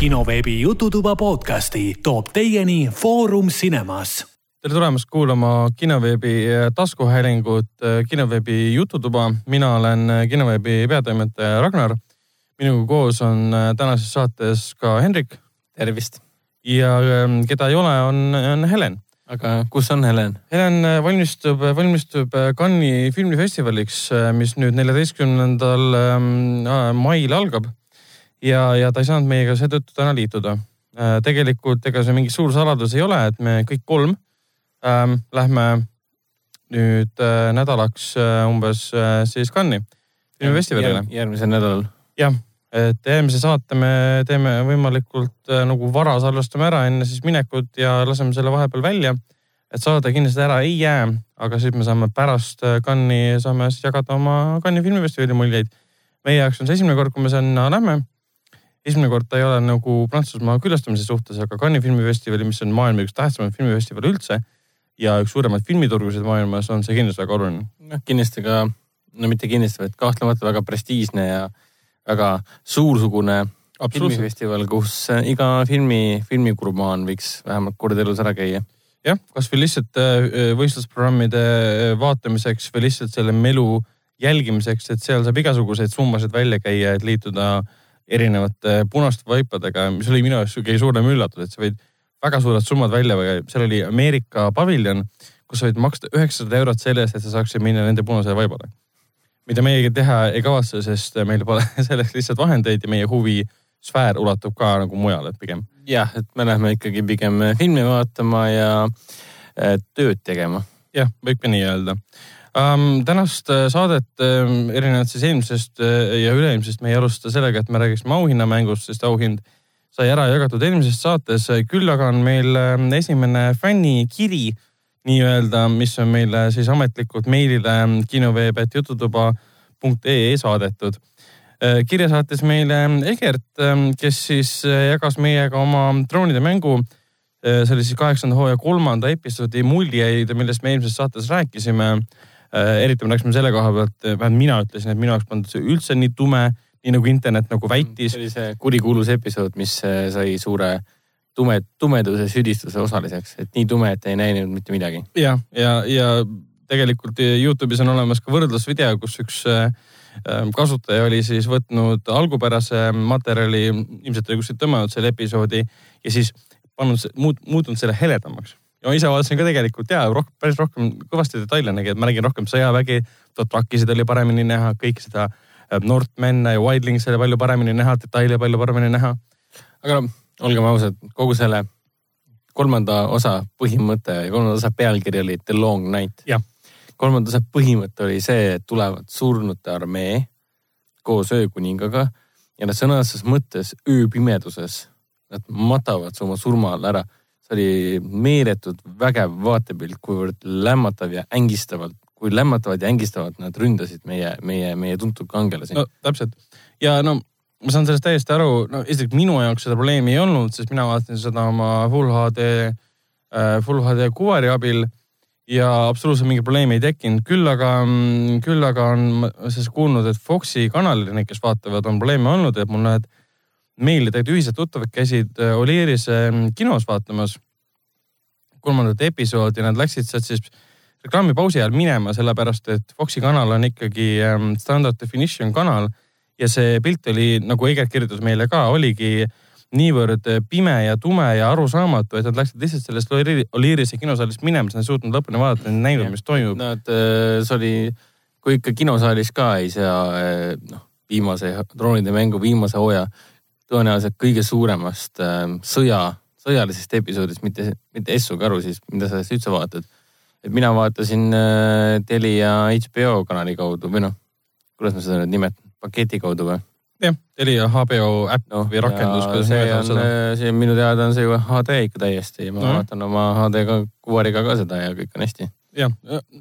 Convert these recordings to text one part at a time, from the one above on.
kinoveebi Jututuba podcasti toob teieni Foorum Cinemas. tere tulemast kuulama kinoveebi taskuhäälingut kinoveebi Jututuba. mina olen kinoveebi peatoimetaja Ragnar. minuga koos on tänases saates ka Hendrik. tervist. ja ähm, keda ei ole, on, on Helen aga kus on Helen? Helen valmistub, valmistub Cannes'i filmifestivaliks, mis nüüd neljateistkümnendal ähm, mail algab. Ja, ja ta ei saanud meiega seetõttu täna liituda. Äh, tegelikult ega see mingi suur saladus ei ole, et me kõik kolm ähm, lähme nüüd äh, nädalaks äh, umbes äh, siis Cannes'i filmifestivalile. järgmisel nädalal. jah et eelmise saate me teeme võimalikult äh, nagu vara salvestame ära enne siis minekut ja laseme selle vahepeal välja. et saade kindlasti ära ei jää, aga siis me saame pärast äh, Cannes'i, saame siis jagada oma Cannes'i filmifestivali muljeid. meie jaoks on see esimene kord, kui me sinna lähme. Esimene kord ta ei ole nagu Prantsusmaa külastamise suhtes, aga Cannes'i filmifestivali, mis on maailma üks tähtsamaid filmifestivale üldse ja üks suuremaid filmiturgusid maailmas, on see kindlasti väga oluline. noh, kindlasti ka, no mitte kindlasti, vaid kahtlemata väga prestiižne ja väga suursugune filmifestival, kus iga filmi, filmigurmaan võiks vähemalt kord elus ära käia. jah, kasvõi lihtsalt äh, võistlusprogrammide äh, vaatamiseks või lihtsalt selle melu jälgimiseks, et seal saab igasuguseid summasid välja käia, et liituda erinevate punaste vaipadega, mis oli minu jaoks kõige suurem üllatus, et sa võid väga suured summad välja, seal oli Ameerika paviljon, kus sa võid maksta üheksasada eurot selle eest, et sa saaksid minna nende punasele vaibale mida meiegi teha ei kavatse, sest meil pole selleks lihtsalt vahendeid ja meie huvisfäär ulatub ka nagu mujale pigem. jah, et me läheme ikkagi pigem filmi vaatama ja äh, tööd tegema. jah, võib ka nii öelda um,. tänast äh, saadet um, erinevalt siis eelmisest uh, ja üle-eelmisest me ei alusta sellega, et me räägiksime auhinnamängust, sest auhind sai ära jagatud eelmises saates. küll aga on meil um, esimene fännikiri nii-öelda, mis on meile siis ametlikult meilile kinoveeb.jututuba.ee saadetud. Äh, kirja saatis meile Egert, ähm, kes siis äh, jagas meiega oma droonide mängu. Äh, see oli siis kaheksanda hooaja kolmanda episoodi muljeid, millest me eelmises saates rääkisime. Eriti me läksime selle koha pealt, vähemalt mina ütlesin, et minu jaoks polnud see üldse nii tume, nii nagu internet nagu väitis. see oli see kurikuulus episood, mis sai suure tume, tumeduse süüdistuse osaliseks, et nii tume, et ei näinud mitte midagi. ja, ja, ja tegelikult Youtube'is on olemas ka võrdlusvideo, kus üks äh, kasutaja oli siis võtnud algupärase materjali, ilmselt oli kuskilt tõmmanud selle episoodi ja siis pannud, muutunud selle heledamaks. Ja ma ise vaatasin ka tegelikult ja rohkem, päris rohkem kõvasti detaile nägi, et ma nägin rohkem sõjavägi, Dothrakisid oli paremini näha, kõik seda äh, Northmenne ja Wildlings oli palju paremini näha, detaile palju paremini näha. aga noh olgem ausad, kogu selle kolmanda osa põhimõte ja kolmanda osa pealkiri oli The Long Night. kolmanda osa põhimõte oli see, et tulevad surnute armee koos öökuningaga ja nad sõna otseses mõttes ööpimeduses, nad matavad su oma surma all ära. See oli meeletult vägev vaatepilt, kuivõrd lämmatav ja ängistavalt, kui lämmatavad ja ängistavalt nad ründasid meie, meie, meie tuntud kangelasi. no täpselt. Ja no ma saan sellest täiesti aru, no esiteks minu jaoks seda probleemi ei olnud, sest mina vaatasin seda oma full HD äh,, full HD kuvari abil ja absoluutselt mingit probleemi ei tekkinud, küll aga, mm, küll aga on siis kuulnud, et Foxi kanalil need, kes vaatavad, on probleeme olnud, et mul need meil tegelikult ühised tuttavad käisid äh, Olieris mm, kinos vaatamas kolmandat episoodi, nad läksid sealt siis reklaamipausi ajal minema, sellepärast et Foxi kanal on ikkagi ähm, standard definition kanal ja see pilt oli, nagu Egert kirjutas meile ka, oligi niivõrd pime ja tume ja arusaamatu, et nad läksid lihtsalt sellest Oliirise kinosaalist minema, sest nad ei suutnud lõpuni vaadata, nad ei näinud, mis toimub. Nad, äh, see oli, kui ikka kinosaalis ka ei sea äh, noh, viimase droonide mängu viimase hooaja tõenäoliselt kõige suuremast äh, sõja, sõjalisest episoodist, mitte, mitte Essu Karu siis, mida sa üldse vaatad. et mina vaatasin Telia HBO kanali kaudu või noh, kuidas ma seda nüüd nimetan paketi kaudu või? jah, Telia HBO äpp no, või rakendus, kuidas see on, see minu teada on see ju HD ikka täiesti, ma no. vaatan oma HD-ga, kuvariga ka seda ja kõik on hästi. jah,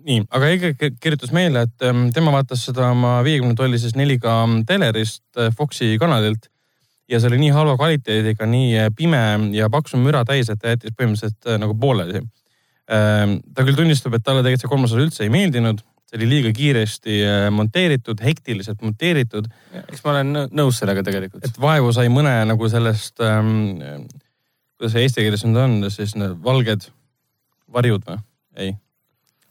nii, aga Ege kirjutas meile, et ähm, tema vaatas seda oma viiekümne tollisest 4K telerist äh, Foxi kanalilt ja see oli nii halva kvaliteediga, nii äh, pime ja paksu müra täis, et ta jättis põhimõtteliselt äh, nagu pooleli. Ähm, ta küll tunnistab, et talle tegelikult see kolmas osa üldse ei meeldinud, see oli liiga kiiresti äh, monteeritud, hektiliselt monteeritud, eks ma olen nõ- nõus sellega tegelikult. et vaevu sai mõne nagu sellest ähm,, kuidas see eesti keeles nüüd on, siis need valged varjud või? ei,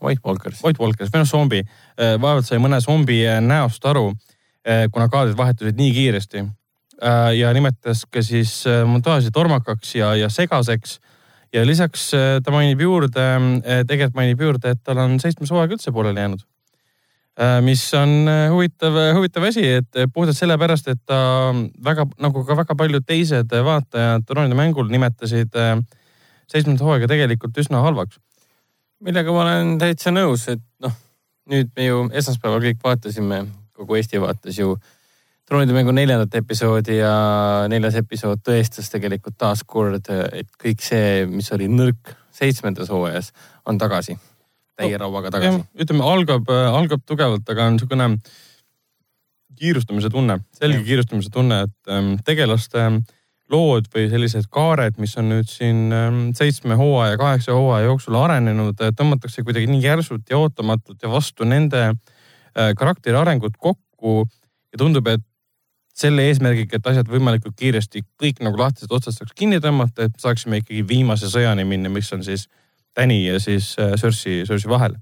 White Walkers. White Walkers või noh, zombi. vaevalt sai mõne zombi äh, näost aru, kuna kaadrid vahetusid nii kiiresti. Ja nimetas ka siis äh, montaaži tormakaks ja, ja segaseks. ja lisaks äh, ta mainib juurde, tegelikult mainib juurde, et tal on seitsmes hooaeg üldse pooleli jäänud. mis on äh, huvitav, huvitav asi, et äh, puhtalt sellepärast, et ta väga nagu ka väga paljud teised vaatajad troonide mängul nimetasid äh, seitsmendat hooaega tegelikult üsna halvaks. millega ma olen täitsa nõus, et noh, nüüd me ju esmaspäeval kõik vaatasime, kogu Eesti vaatas ju troonide mängu neljandat episoodi ja neljas episood tõestas tegelikult taaskord, et kõik see, mis oli nõrk seitsmendas hooajas, on tagasi. täie rauaga tagasi. ütleme, algab, algab tugevalt, aga on niisugune kiirustamise tunne, selge Jah. kiirustamise tunne, et ähm, tegelaste lood või sellised kaared, mis on nüüd siin ähm, seitsme hooaja, kaheksa hooaja jooksul arenenud, tõmmatakse kuidagi nii järsult ja ootamatult ja vastu nende äh, karakteri arengut kokku ja tundub, et selle eesmärgiga, et asjad võimalikult kiiresti kõik nagu lahtised otsad saaks kinni tõmmata, et saaksime ikkagi viimase sõjani minna, mis on siis Täni ja siis äh, Cersei, Cersei vahel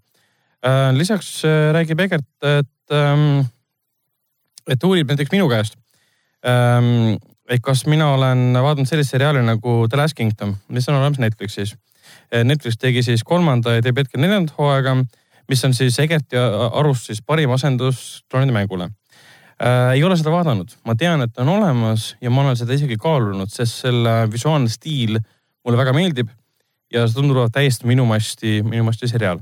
äh,. lisaks äh, räägib Egert, et ähm,, et uurib näiteks minu käest ähm,, et kas mina olen vaadanud sellist seriaali nagu The Last Kingdom, mis on olemas Netflixis. Netflix tegi siis kolmanda ja teeb hetkel neljandat hooaega, mis on siis Egerti arust siis parim asendus troonide mängule äh,. ei ole seda vaadanud, ma tean, et ta on olemas ja ma olen seda isegi kaalunud, sest selle visuaalne stiil mulle väga meeldib ja see tundub täiesti minu masti, minu masti seriaal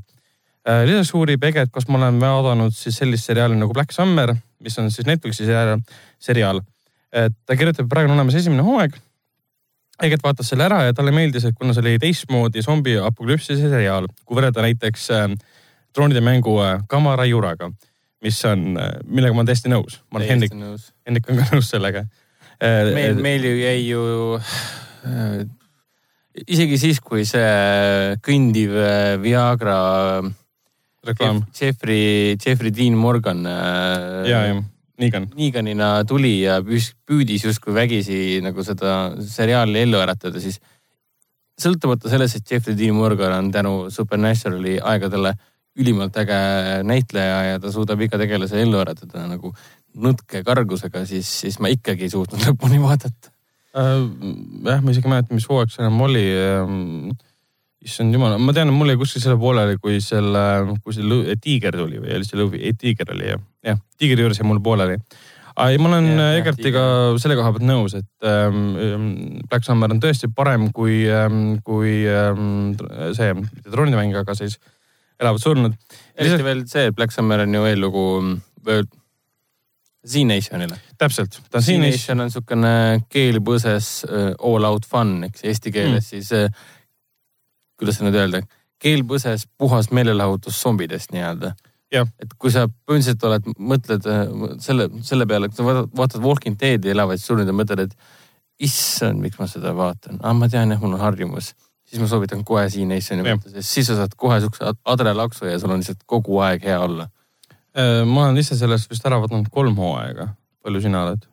äh,. lisaks uurib Egert, kas ma olen vaadanud siis sellist seriaali nagu Black Summer, mis on siis Netflixi seriaal, et ta kirjutab, praegu on olemas esimene hooaeg. Egert vaatas selle ära ja talle meeldis, et kuna see oli teistmoodi zombi apokalüpsise seriaal, kui võrrelda näiteks äh, troonide mängu äh, Kamara Juraga, mis on äh,, millega ma olen täiesti nõus. ma olen Hendrik. Hendrik on ka nõus sellega. meil, meil ju jäi ju äh, isegi siis, kui see kõndiv äh, Viagra reklaam. Jeffrey, Jeffrey Dean Morgan äh, ja, ja, Negan. Neganina tuli ja püüdis justkui vägisi nagu seda seriaali ellu äratada, siis sõltumata sellest, et Jeffrey Dean Morgan on tänu Supernaturali aegadele ülimalt äge näitleja ja ta suudab iga tegelase ellu äratada nagu nõtke kargusega, siis, siis ma ikkagi ei suutnud lõpuni vaadata. Äh, jah, ma isegi ei mäleta, mis hooaeg see enam oli. issand jumal, ma tean, et mul jäi kuskil selle pooleli, kui selle, kui see lõ- tiiger tuli või oli see lõvi, ei tiiger oli jah, jah, tiigri juures jäi mul pooleli. aga ei, ma olen Egertiga selle koha pealt nõus, et ähm, Black Summer on tõesti parem kui ähm,, kui ähm, see, mitte troonimäng, aga siis Elavad surnud. eriti veel see, et Black Summer on ju eellugu Z-Nationile. täpselt, Z-Nation on niisugune keelpõses äh, all out fun, eks eesti keeles mm. siis äh, kuidas seda nüüd öelda, keelpõses puhas meelelahutus zombidest nii-öelda et kui sa põhimõtteliselt oled, mõtled äh, selle, selle peale, kui sa vaatad, Walking Deadi elavaid surnuid ja mõtled, et issand, miks ma seda vaatan ah,, ma tean jah, mul on harjumus, siis ma soovitan kohe Z-Nationi Jah. võtta, sest siis sa saad kohe siukse adrenalaksu ja sul on lihtsalt kogu aeg hea olla. Äh, ma olen ise sellest vist ära vaadanud kolm hooaega. palju sina oled?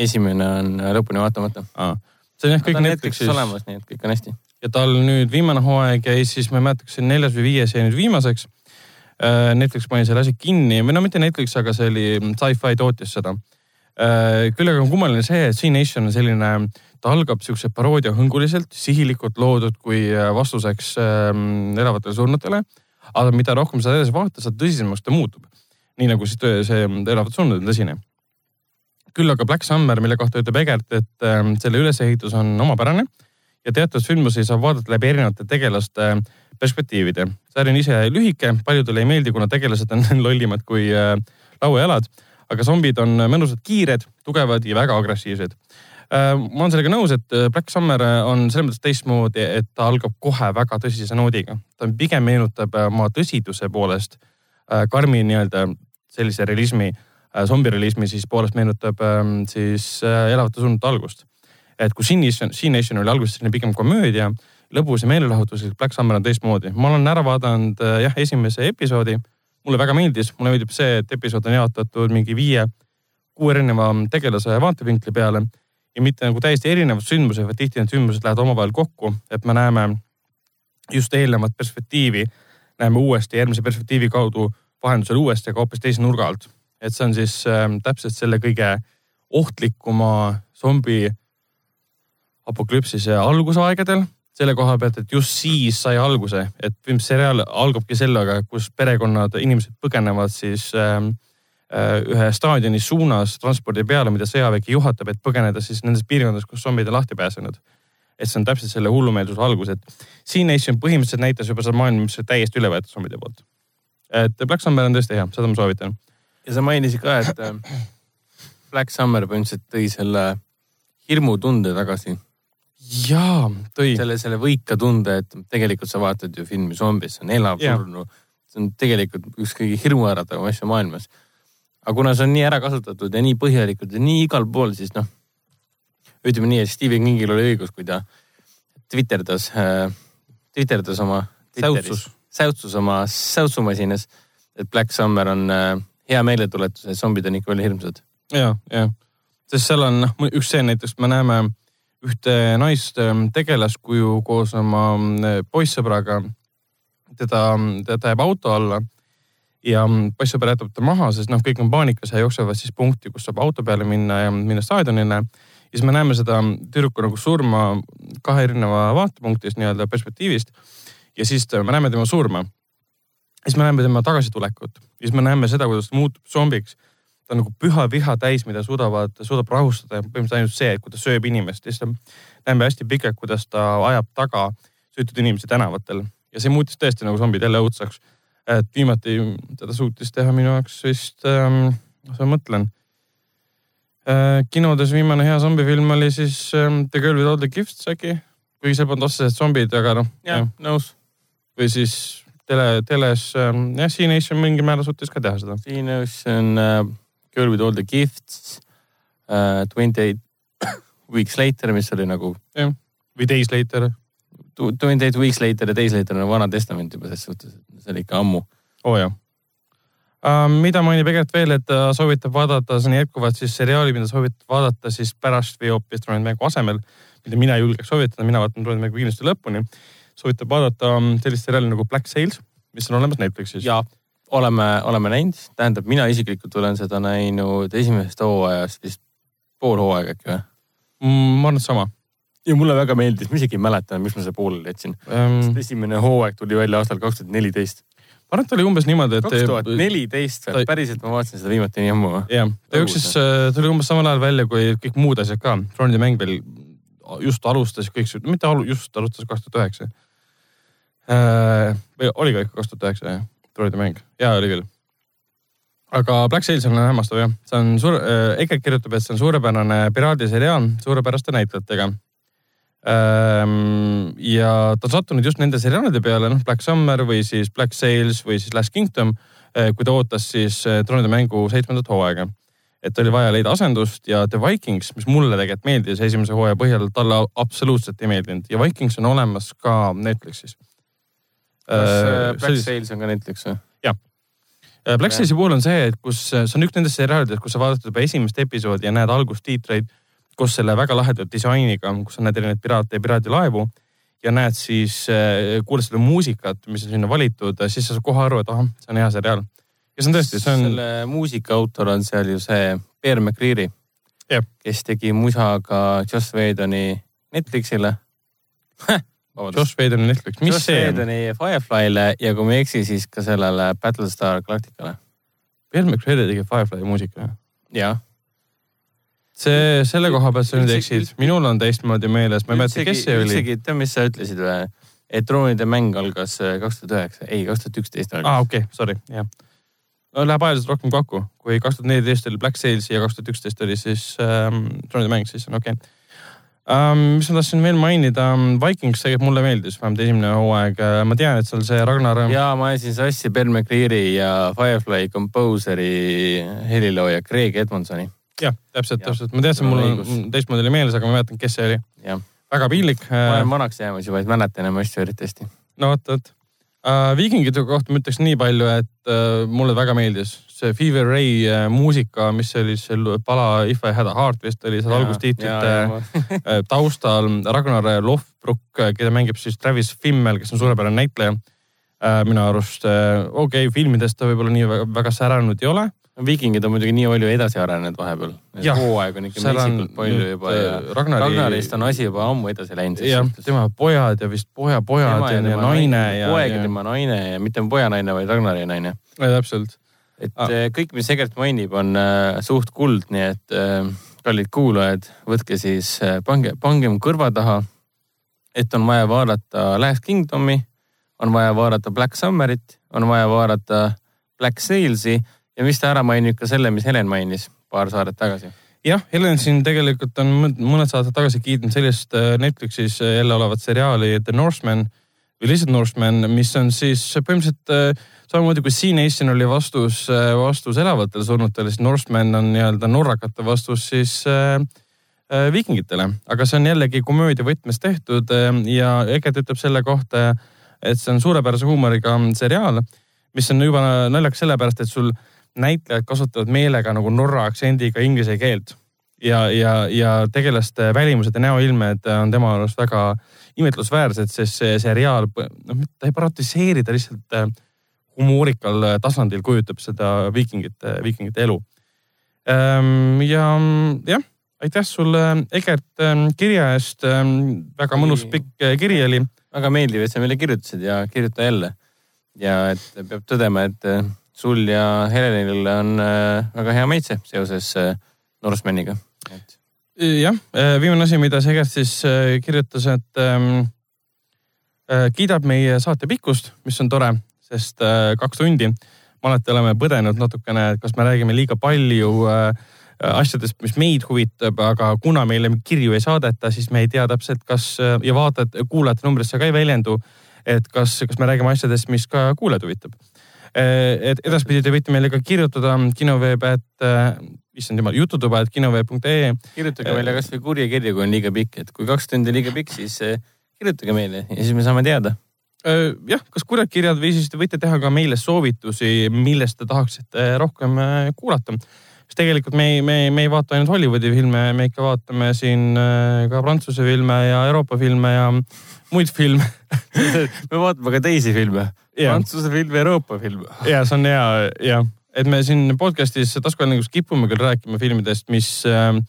esimene on lõpuni vaatamata. see on jah kõik Netflixis Netflixis olemas, nii et kõik on hästi. ja tal nüüd viimane hooaeg jäi siis, ma ei mäleta, kas see neljas või viies jäi nüüd viimaseks. Netflix pani selle asja kinni või no mitte Netflix, aga see oli sci-fi tootis seda. küll aga on kummaline see, et C-Nation on selline, ta algab siukse paroodiahõnguliselt, sihilikult loodud kui äh, vastuseks ähm, elavatele surnutele. aga mida rohkem sa edasi vaatad, seda tõsisemaks ta muutub. nii nagu siis töö- see elavad surnud on tõsine. küll aga Black Summer, mille kohta ütleb Egert, et ähm, selle ülesehitus on omapärane ja teatud sündmusi saab vaadata läbi erinevate tegelaste perspektiivide. sari on ise lühike, paljudele ei meeldi, kuna tegelased on lollimad kui äh, lauajalad, aga zombid on mõnusad, kiired, tugevad ja väga agressiivsed. Ma olen sellega nõus, et äh, Black Summer on selles mõttes teistmoodi, et ta algab kohe väga tõsise noodiga. ta pigem meenutab äh, oma tõsiduse poolest äh, karmi nii-öelda sellise realismi, zombirealismi siis poolest meenutab ähm, siis äh, elavate surnute algust et kui C-Nation, C-Nation oli alguses selline pigem komöödia, lõbus ja meelelahutuslik, Black Summer on teistmoodi. ma olen ära vaadanud äh, jah, esimese episoodi, mulle väga meeldis, mulle meeldib see, et episood on jaotatud mingi viie, kuue erineva tegelase vaatevinkli peale ja mitte nagu täiesti erinevad sündmused, vaid tihti need sündmused lähevad omavahel kokku, et me näeme just eelnevat perspektiivi, näeme uuesti järgmise perspektiivi kaudu vahendusel uuesti, aga hoopis teise nurga alt. et see on siis äh, täpselt selle kõige ohtlikuma zombi apokalüpsise algusaegadel selle koha pealt, et just siis sai alguse, et seriaal algabki sellega, kus perekonnad, inimesed põgenevad siis äh, ühe staadioni suunas transpordi peale, mida sõjavägi juhatab, et põgeneda siis nendes piirkondades, kus zombid on lahti pääsenud. et see on täpselt selle hullumeelsuse algus, et siin Nation põhimõtteliselt näitas juba seda maailma, mis täiesti üle võetud zombide poolt. et Black Summer on tõesti hea, seda ma soovitan. ja sa mainisid ka, et äh, Black Summer põhimõtteliselt tõi selle hirmutunde tagasi jaa, tõi. selle, selle võika tunde, et tegelikult sa vaatad ju filmi Zombis, see on elav surnu. see on tegelikult üks kõige hirmuäratavam asja maailmas. Aga kuna see on nii ära kasutatud ja nii põhjalikult ja nii igal pool, siis noh, ütleme nii, et Stephen Kingil oli õigus, kui ta twitterdas äh,, twitterdas oma. säutsus. säutsus oma säutsumasinas, et Black Summer on äh, hea meeletuletus, et zombid on ikka veel hirmsad. ja, ja, sest seal on noh, üks stseen näiteks, me näeme ühte naist ähm, tegelaskuju koos oma äh, poissõbraga. teda, teda jääb auto alla ja mm, poissõber jätab ta maha, sest noh, kõik on paanikas ja jooksevad siis punkti, kus saab auto peale minna ja minna staadionile. ja siis me näeme seda tüdruku nagu surma kahe erineva vaatepunktist nii-öelda perspektiivist. ja siis me näeme tema surma. siis me näeme tema tagasitulekut, siis me näeme seda, kuidas ta muutub zombiks ta on nagu püha viha täis, mida suudavad, suudab rahustada ja põhimõtteliselt ainult see, kui ta sööb inimest, siis näeme hästi pikalt, kuidas ta ajab taga süütud inimesi tänavatel ja see muutis tõesti nagu zombid jälle õudsaks. Et viimati teda suutis teha minu jaoks vist ähm,, ma mõtlen äh,. kinodes viimane hea zombifilm oli siis ähm, The Girl with all the gifts äkki, kuigi seal polnud otseselt zombid, aga noh. jah, nõus. või siis tele, teles ähm, jah, C-Nation mingil määral suutis ka teha seda. C-Nation äh Girl with all the gifts uh,, Twenty eight weeks later, mis oli nagu. jah, või Days later. Twenty eight weeks later ja Days later on Vana Testament juba ses suhtes, see oli ikka ammu. oo oh, jah uh,. mida mainib Egert veel, et ta soovitab vaadata, see on jätkuvalt siis seriaali, mida soovitab vaadata siis pärast või hoopis Troonide mängu asemel, mida mina ei julgeks soovitada, mina vaatan Troonide mängu kindlasti lõpuni. soovitab vaadata um, sellist seriaali nagu Black Sails, mis on olemas Netflixis. jaa oleme, oleme näinud, tähendab, mina isiklikult olen seda näinud esimesest hooajast vist pool hooaega äkki või mm,? ma arvan, et sama. Ja mulle väga meeldis, ma isegi ei mäleta, miks ma selle pooleli jätsin um.... esimene hooaeg tuli välja aastal kaks tuhat neliteist. ma arvan, et oli umbes niimoodi, et. kaks tuhat neliteist või? päriselt ma vaatasin seda viimati nii ammu või? jah, ta jooksis, äh, tuli umbes samal ajal välja kui kõik muud asjad ka. Throne'i mäng veel just alustas, kõik, mitte alu, just alustas kaks tuhat üheksa. Äh, või oli ka ikka kaks tuhat üheksa jah droidi mäng, jaa oli küll. aga Black Sails on hämmastav jah, see on suur äh,, Egert kirjutab, et see on suurepärane piraadiseriaal suurepäraste näitlejatega. Ja ta on sattunud just nende seriaalide peale, noh Black Summer või siis Black Sails või siis Last Kingdom äh,, kui ta ootas siis äh, troonide mängu seitsmendat hooaega et oli vaja leida asendust ja The Vikings, mis mulle tegelikult meeldis esimese hooaja põhjal, talle absoluutselt ei meeldinud ja Vikings on olemas ka Netflixis kas äh, äh, Black Sails on ka Netflix või? jah. Äh, Black Sailsi puhul on see, et kus see on üks nendest seriaalidest, kus sa vaatad juba esimest episoodi ja näed algustiitreid koos selle väga laheda disainiga, kus sa näed erinevaid piraate ja piraadilaevu ja näed siis, kuulad seda muusikat, mis on sinna valitud, siis sa saad kohe aru, et ahah, see on hea seriaal. ja see on tõesti, see on. selle muusika autor on seal ju see Peer McCreary, kes tegi musa ka Joss Whedoni Netflixile Josh Whedoni Netflix, mis Josh see on? Whedoni Firefly'le ja kui ma ei eksi, siis ka sellele Battlestar Galacticale. Bill McCready tegi Firefly muusika? jah. See, selle koha pealt sa nüüd eksid, minul on teistmoodi meeles, ma ei mäleta, kes see oli. tead, mis sa ütlesid või? et troonide mäng algas äh, kaks tuhat üheksa, ei, kaks tuhat üksteist algas. aa ah,, okei okay,, sorry, jah. no läheb ajaliselt rohkem kokku, kui kaks tuhat neliteist oli Black Sails ja kaks tuhat üksteist oli siis ähm, troonide mäng, siis on okei okay um,. mis ma tahtsin veel mainida, Vikings tegelikult mulle meeldis, vähemalt esimene hooaeg. Äh, ma tean, et seal see Ragnar. ja ma ajasin sassi Ben McCreary ja Firefly Composeri helilooja Craig Edmondsoni. Jah, täpselt, täpselt, ma teadsin, mul teistmoodi oli meeles, aga ma ei mäleta, kes see oli. väga piinlik. ma olen vanaks jäämas juba, et mäletan enam asju eriti hästi. no vot, vot uh,. viikingite kohta ma ütleks nii palju, et uh, mulle väga meeldis see Fever Ray uh, muusika, mis oli seal pala If I had a heart vist oli seal algustiitrite taustal. Ragnar Lothbrok, keda mängib siis Travis Fimmel, kes on suurepärane näitleja uh,. minu arust uh, okei okay,, filmides ta võib-olla nii väga, väga säranud ei ole viikingid on muidugi nii palju edasi arenenud vahepeal. hooaeg on ikka metsikult palju juba ja Ragnari... Ragnarist on asi juba ammu edasi läinud. jah, tema pojad ja vist pojapojad ja, ja, ja naine ja. poeg ja tema naine ja mitte pojanaine, vaid Ragnari naine. täpselt. et ah. kõik, mis Egert mainib, on äh, suht kuld, nii et äh, kallid kuulajad, võtke siis äh,, pange, pangem kõrva taha. et on vaja vaadata Last Kingdomi, on vaja vaadata Black Summerit, on vaja vaadata Black Sailsi ja mis ta ära mainib ka selle, mis Helen mainis paar saadet tagasi jah, Helen siin tegelikult on mõned saated tagasi kiitnud sellist äh, Netflixis äh, jälle olevat seriaali The Norseman või lihtsalt Norseman, mis on siis põhimõtteliselt äh, samamoodi kui Sea Nation oli vastus, vastus elavatele surnutele, siis Norseman on nii-öelda norrakate vastus siis äh, äh, viikingitele. aga see on jällegi komöödia võtmes tehtud äh, ja Egert ütleb selle kohta, et see on suurepärase huumoriga seriaal, mis on juba naljakas sellepärast, et sul äh, näitlejad kasutavad meelega nagu norra aktsendiga inglise keelt ja, ja, ja tegelaste välimused ja näoilmed on tema arust väga imetlusväärsed, sest see seriaal, noh, ta ei paratiseeri, ta lihtsalt äh, humoorikal tasandil kujutab seda viikingite, viikingite elu. Ähm, ja jah, aitäh sulle, Egert, ähm, kirja eest. Ähm, väga mõnus pikk äh, kiri oli. väga meeldiv, et sa meile kirjutasid ja kirjuta jälle. ja et peab tõdema, et äh, sul ja Helenil on äh, väga hea maitse seoses äh, Norsemaniga et.... jah, äh, viimane asi, mida Segert siis kirjutas, et ähm, kiidab meie saate pikkust, mis on tore, sest kaks tundi. me alati oleme põdenud natukene, et kas me räägime liiga palju asjadest, mis meid huvitab, aga kuna meile kirju ei saadeta, siis me ei tea täpselt, kas ja vaatajad, kuulajate numbrisse ka ei väljendu, et kas, kas me räägime asjadest, mis ka kuulajaid huvitab et edaspidi te võite meile ka kirjutada kinoveeb, et äh, issand jumal, jututuba, et kinoveeb.ee. kirjutage meile eh, kasvõi kuri kirju, kui on liiga pikk, et kui kaks tundi liiga pikk, siis kirjutage meile ja siis me saame teada jah, kas kurjad kirjad või siis te võite teha ka meile soovitusi, millest te tahaksite rohkem kuulata. sest tegelikult me ei, me, me ei vaata ainult Hollywoodi filme, me ikka vaatame siin ka Prantsuse filme ja Euroopa filme ja muid filme me vaatame ka teisi filme Prantsuse film, Euroopa film. ja see on hea jah, et me siin podcast'is taskuhäälingus kipume küll rääkima filmidest, mis, ähm,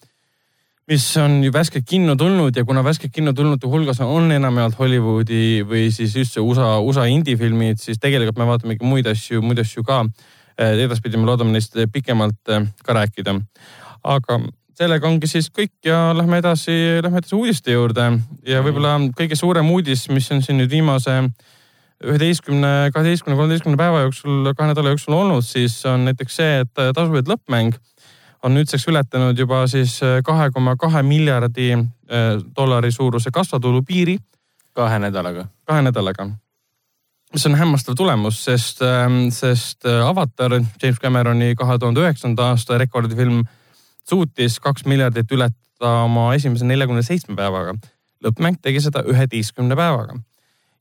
mis on ju värskelt kinno tulnud ja kuna värskelt kinno tulnute hulgas on enamjaolt Hollywoodi või siis üldse USA, USA indie-filmid, siis tegelikult me vaatame ikka muid asju, muid asju ka. edaspidi me loodame neist pikemalt äh, ka rääkida. aga sellega ongi siis kõik ja lähme edasi, lähme edasi uudiste juurde ja võib-olla kõige suurem uudis, mis on siin nüüd viimase üheteistkümne, kaheteistkümne, kolmeteistkümne päeva jooksul, kahe nädala jooksul olnud, siis on näiteks see, et tasuvad lõppmäng on nüüdseks ületanud juba siis kahe koma kahe miljardi äh, dollari suuruse kasvatulu piiri. kahe nädalaga? kahe nädalaga. mis on hämmastav tulemus, sest, ähm, sest äh, Avatar, James Cameroni kahe tuhande üheksanda aasta rekordifilm suutis kaks miljardit ületada oma esimese neljakümne seitsme päevaga. lõppmäng tegi seda üheteistkümne päevaga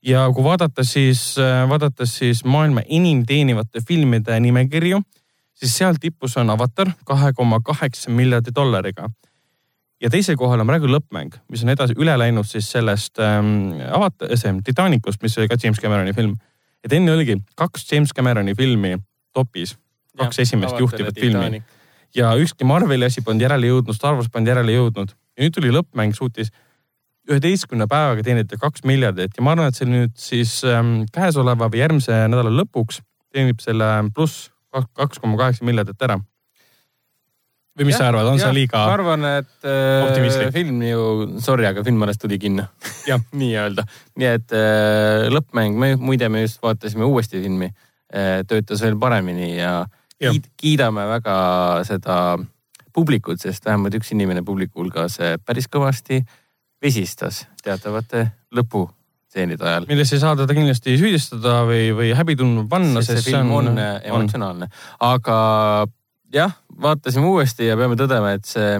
ja kui vaadata siis, äh, vaadates siis maailma enim teenivate filmide nimekirju, siis seal tipus on Avatar kahe koma kaheksa miljardi dollariga. ja teisel kohal on praegu Lõppmäng, mis on edasi üle läinud siis sellest ähm, Avatar, see Titanicust, mis oli ka James Cameroni film. et enne oligi kaks James Cameroni filmi topis, kaks ja, esimest juhtivat filmi. Ja ükski Marveli asi polnud järele jõudnud, Star Wars polnud järele jõudnud ja nüüd tuli Lõppmäng, suutis üheteistkümne päevaga teenite kaks miljardit ja ma arvan, et see nüüd siis ähm, käesoleva või järgmise nädala lõpuks teenib selle pluss kaks koma kaheksa miljardit ära. või mis ja, sa arvad, on ja, see liiga? ma arvan, et äh, film ju, sorry, aga film alles tuli kinno nii-öelda. nii et äh, lõppmäng, me muide, me just vaatasime uuesti filmi äh,, töötas veel paremini ja, ja. kiidame väga seda publikut, sest vähemalt üks inimene publiku hulgas äh, päris kõvasti vesistas teatavate lõpustseenide ajal. milles ei saa teda kindlasti süüdistada või, või häbi tundma panna, sest see film on, on emotsionaalne. aga jah, vaatasime uuesti ja peame tõdema, et see,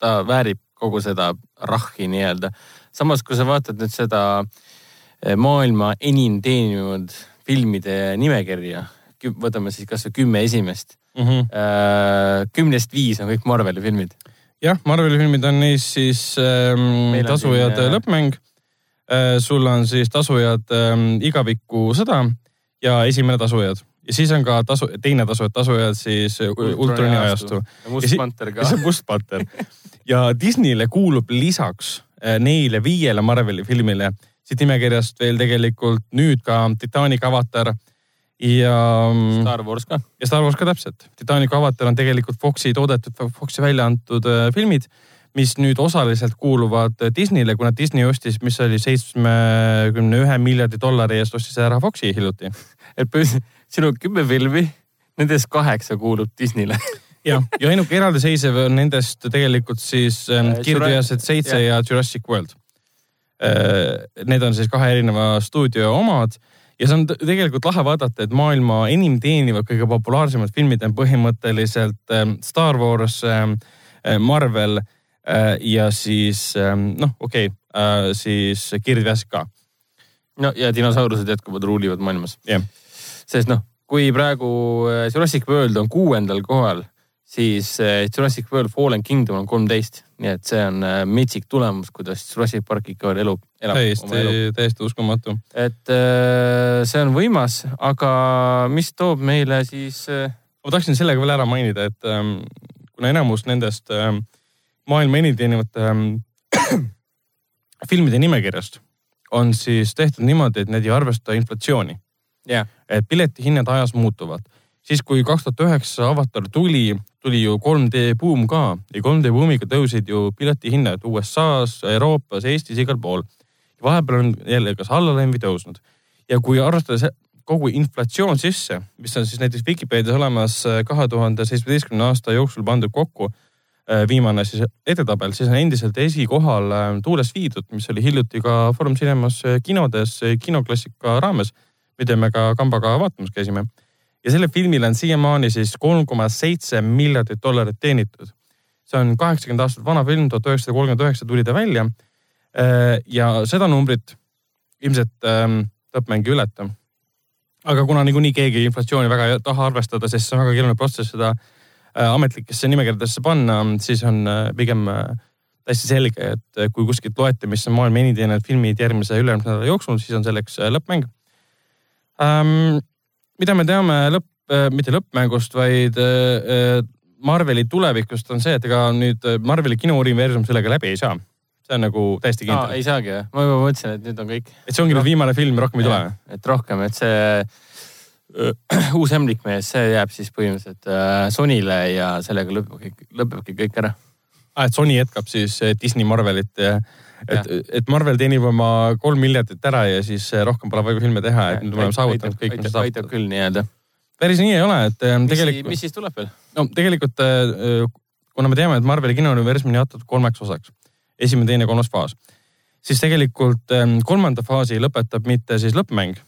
ta väärib kogu seda rahhi nii-öelda. samas, kui sa vaatad nüüd seda eh, maailma enim teeninud filmide nimekirja. Võtame siis kasvõi kümme esimest mm. -hmm. kümnest viis on kõik Marveli filmid. jah, Marveli filmid on neis siis ähm, Tasujad siin, lõppmäng äh,. sul on siis Tasujad ähm, igaviku sõda ja esimene Tasujad ja siis on ka tasu, teine tasu, tasujad siis Ultroni ajastu. ja Must Panter ka. see on Must Panter ja Disneyle kuulub lisaks äh, neile viiele Marveli filmile siit nimekirjast veel tegelikult nüüd ka Titanic, Avatar ja. Mm, Star Wars ka. ja Star Wars ka täpselt. Titanic, Avatar on tegelikult Foxi toodetud, Foxi välja antud äh, filmid, mis nüüd osaliselt kuuluvad Disneyle, kuna Disney ostis, mis oli seitsmekümne ühe miljardi dollari eest ostis ära Foxi hiljuti. et siin on kümme filmi, nendest kaheksa kuulub Disneyle jah, ja ainuke eraldiseisev on nendest tegelikult siis ähm, Kirdeased seitse ja Jurassic World äh,. Need on siis kahe erineva stuudio omad ja see on tegelikult lahe vaadata, et maailma enim teenivad, kõige populaarsemad filmid on põhimõtteliselt ähm, Star Wars ähm,, Marvel äh, ja siis ähm, noh, okei okay, äh,, siis Kirdeased ka. no ja dinosaurused jätkuvalt ruulivad maailmas. jah yeah sest noh, kui praegu äh, Jurassic World on kuuendal kohal, siis äh, Jurassic World Fallen Kingdom on kolmteist, nii et see on äh, metsik tulemus, kuidas Jurassic Park ikka veel elub. täiesti, täiesti uskumatu. et see on võimas, aga mis toob meile siis? ma tahtsin sellega veel ära mainida, et ähm, kuna enamus nendest ähm, maailma enim teenivate ähm, filmide nimekirjast on siis tehtud niimoodi, et need ei arvesta inflatsiooni yeah.. et piletihinnad ajas muutuvad. Siis, kui kaks tuhat üheksa Avatar tuli, tuli ju 3D buum ka ja 3D buumiga tõusid ju piletihinnad USA-s, Euroopas, Eestis, igal pool. vahepeal on jälle kas allaläinud või tõusnud. ja kui arvestada kogu inflatsioon sisse, mis on siis näiteks Vikipeedias olemas äh, kahe tuhande seitsmeteistkümne aasta jooksul pandud kokku äh, viimane siis edetabel, siis on endiselt esikohal äh, Tuules viidud, mis oli hiljuti ka Foorum Cinemas kinodes kinoklassika raames mida me ka kambaga vaatamas käisime. Ja sellel filmil on siiamaani siis kolm koma seitse miljardit dollarit teenitud. see on kaheksakümmend aastat vana film, tuhat üheksasada kolmkümmend üheksa tuli ta välja. Äh, ja seda numbrit ilmselt ähm, lõppmäng ei ületa. aga kuna niikuinii keegi inflatsiooni väga ei taha arvestada, sest see on väga keeruline protsess seda äh, ametlikesse nimekirjadesse panna, siis on äh, pigem täiesti selge, et kui kuskilt loete, mis on maailma enim teeninud filmid järgmise ülejärgmise nädala jooksul, siis on selleks lõppmäng ähm,. Mida me teame lõpp äh,, mitte lõppmängust, vaid äh, Marveli tulevikust on see, et ega nüüd äh, Marveli kinouniversum sellega läbi ei saa. see on nagu täiesti kindel. ei saagi jah, ma juba mõtlesin, et nüüd on kõik. et see ongi nüüd viimane film, rohkem ei tule? et rohkem, et see äh, uus ämblikmees, see jääb siis põhimõtteliselt äh, Sonyle ja sellega lõpeb kõik, lõpebki kõik ära ah,. et Sony jätkab siis äh, Disney Marvelit ja et, et Marvel teenib oma kolm miljardit ära ja siis rohkem pole vaja filme teha, et nüüd me oleme saavutanud kõik, mis saab. aitab küll nii-öelda. päris nii ei ole, et ähm, tegelikult. mis siis tuleb veel? no tegelikult äh, kuna me teame, et Marveli kinouniversum on jaotatud kolmeks osaks, esimene, teine, kolmas faas, siis tegelikult kolmanda faasi lõpetab mitte siis lõppmäng,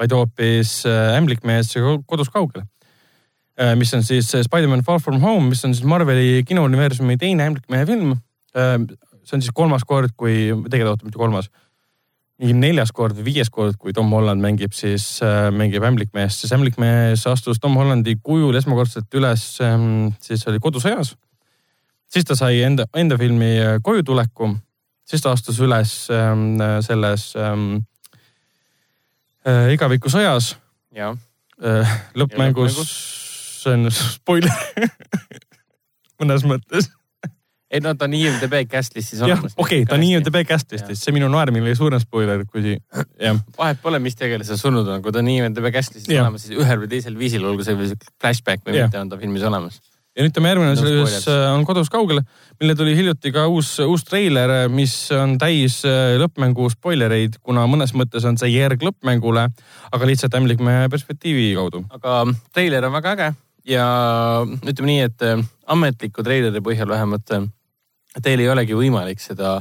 vaid hoopis ämblikmees kodus kaugel mis on siis Spider-man Far From Home, mis on siis Marveli kinouniversumi teine ämblikmehe film see on siis kolmas kord, kui, tegelikult oota, mitte kolmas, mingi neljas kord või viies kord, kui Tom Holland mängib siis äh,, mängib ämblikmeest, siis ämblikmees astus Tom Hollandi kujul esmakordselt üles ähm,, siis oli Kodusõjas. siis ta sai enda, enda filmi äh, Koju tuleku, siis ta astus üles ähm, selles ähm, äh, Igavikusõjas. Äh, lõppmängus, see on spoiler. Mõnes mõttes ei no ta on IMDB cast listis olemas. okei okay,, ta on IMDB cast listis, see minu naermine oli suurem spoiler, kui jah. vahet pole, mis tegelase surnud on, kui ta on IMDB cast listis olemas, siis ühel või teisel viisil, olgu see flashback või ja. mitte, on ta filmis olemas. ja nüüd tema järgmine no, selles äh, on Kodus kaugel, mille tuli hiljuti ka uus, uus treiler, mis on täis äh, lõppmängu spoilereid, kuna mõnes mõttes on see järg lõppmängule, aga lihtsalt ämblikmehe perspektiivi kaudu. aga treiler on väga äge ja ütleme nii, et äh, ametliku treileri põhjal vähemalt teil ei olegi võimalik seda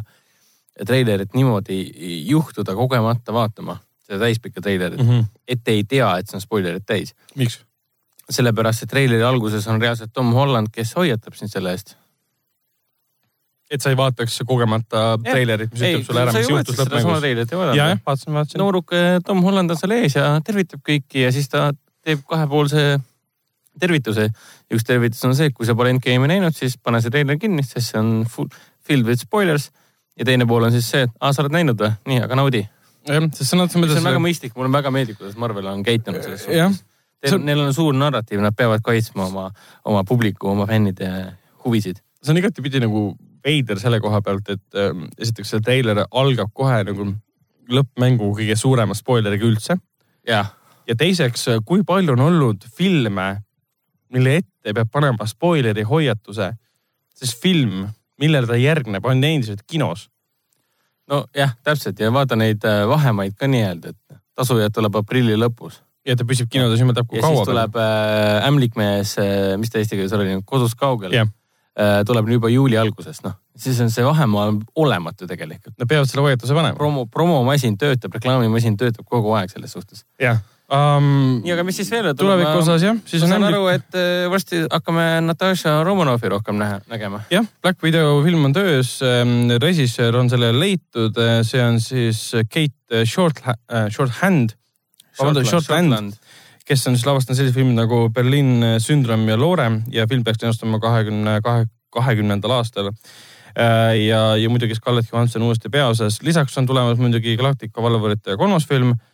treilerit niimoodi juhtuda kogemata vaatama, seda täispikka treilerit mm, -hmm. et te ei tea, et see on spoilerid täis. miks? sellepärast, et treileri alguses on reaalselt Tom Holland, kes hoiatab sind selle eest. et sa ei vaataks kogemata treilerit, mis ütleb sulle ära, mis juhtus lõppmängus. jah, jah, vaatasin, vaatasin. nooruk Tom Holland on seal ees ja tervitab kõiki ja siis ta teeb kahepoolse tervituse. üks tervitus on see, et kui sa pole Endgame'i näinud, siis pane see treiler kinni, sest see on full, filled with spoilers. ja teine pool on siis see, et aa, sa oled näinud või? nii, aga naudi. jah, sest sõna otseses mõttes. see on väga mõistlik, mulle väga meeldib, kuidas Marvel on käitunud selles suhtes. See... Neil on suur narratiiv, nad peavad kaitsma oma, oma publiku, oma fännide huvisid. see on igatipidi nagu veider selle koha pealt, et äh, esiteks see treiler algab kohe nagu lõppmängu kõige suurema spoileriga üldse. ja teiseks, kui palju on olnud filme, mille ette peab panema spoileri hoiatuse, sest film, millele ta järgneb, on endiselt kinos. nojah, täpselt ja vaata neid äh, vahemaid ka nii-öelda, et tasujad tuleb aprilli lõpus. ja ta püsib kinodes jumal teab kui kaua. ja siis tuleb äh, ämblikmees äh,, mis ta eesti keeles oli, kodus kaugel yeah Äh, tuleb juba juuli alguses, noh, siis on see vahemaa olematu tegelikult. Nad peavad selle hoiatuse panema. promo, promomasin töötab, reklaamimasin töötab kogu aeg selles suhtes. jah um,. nii, aga mis siis veel? tuleviku osas jah, ma saan aru, et äh, varsti hakkame Natasha Romanovi rohkem näha, nägema. jah, Black Widow film on töös, ähm, režissöör on sellele leitud, äh, see on siis Kate Short, Shorthand. vabandust, Shortland kes on siis lavastanud sellised filmid nagu Berliin sündroom ja Loore ja film peaks linastama kahekümne kahe, kahekümnendal aastal. Äh, ja, ja muidugi Scarlett Johansson uuesti peaosas. lisaks on tulemas muidugi Galactica valvurite kolmas film, äh,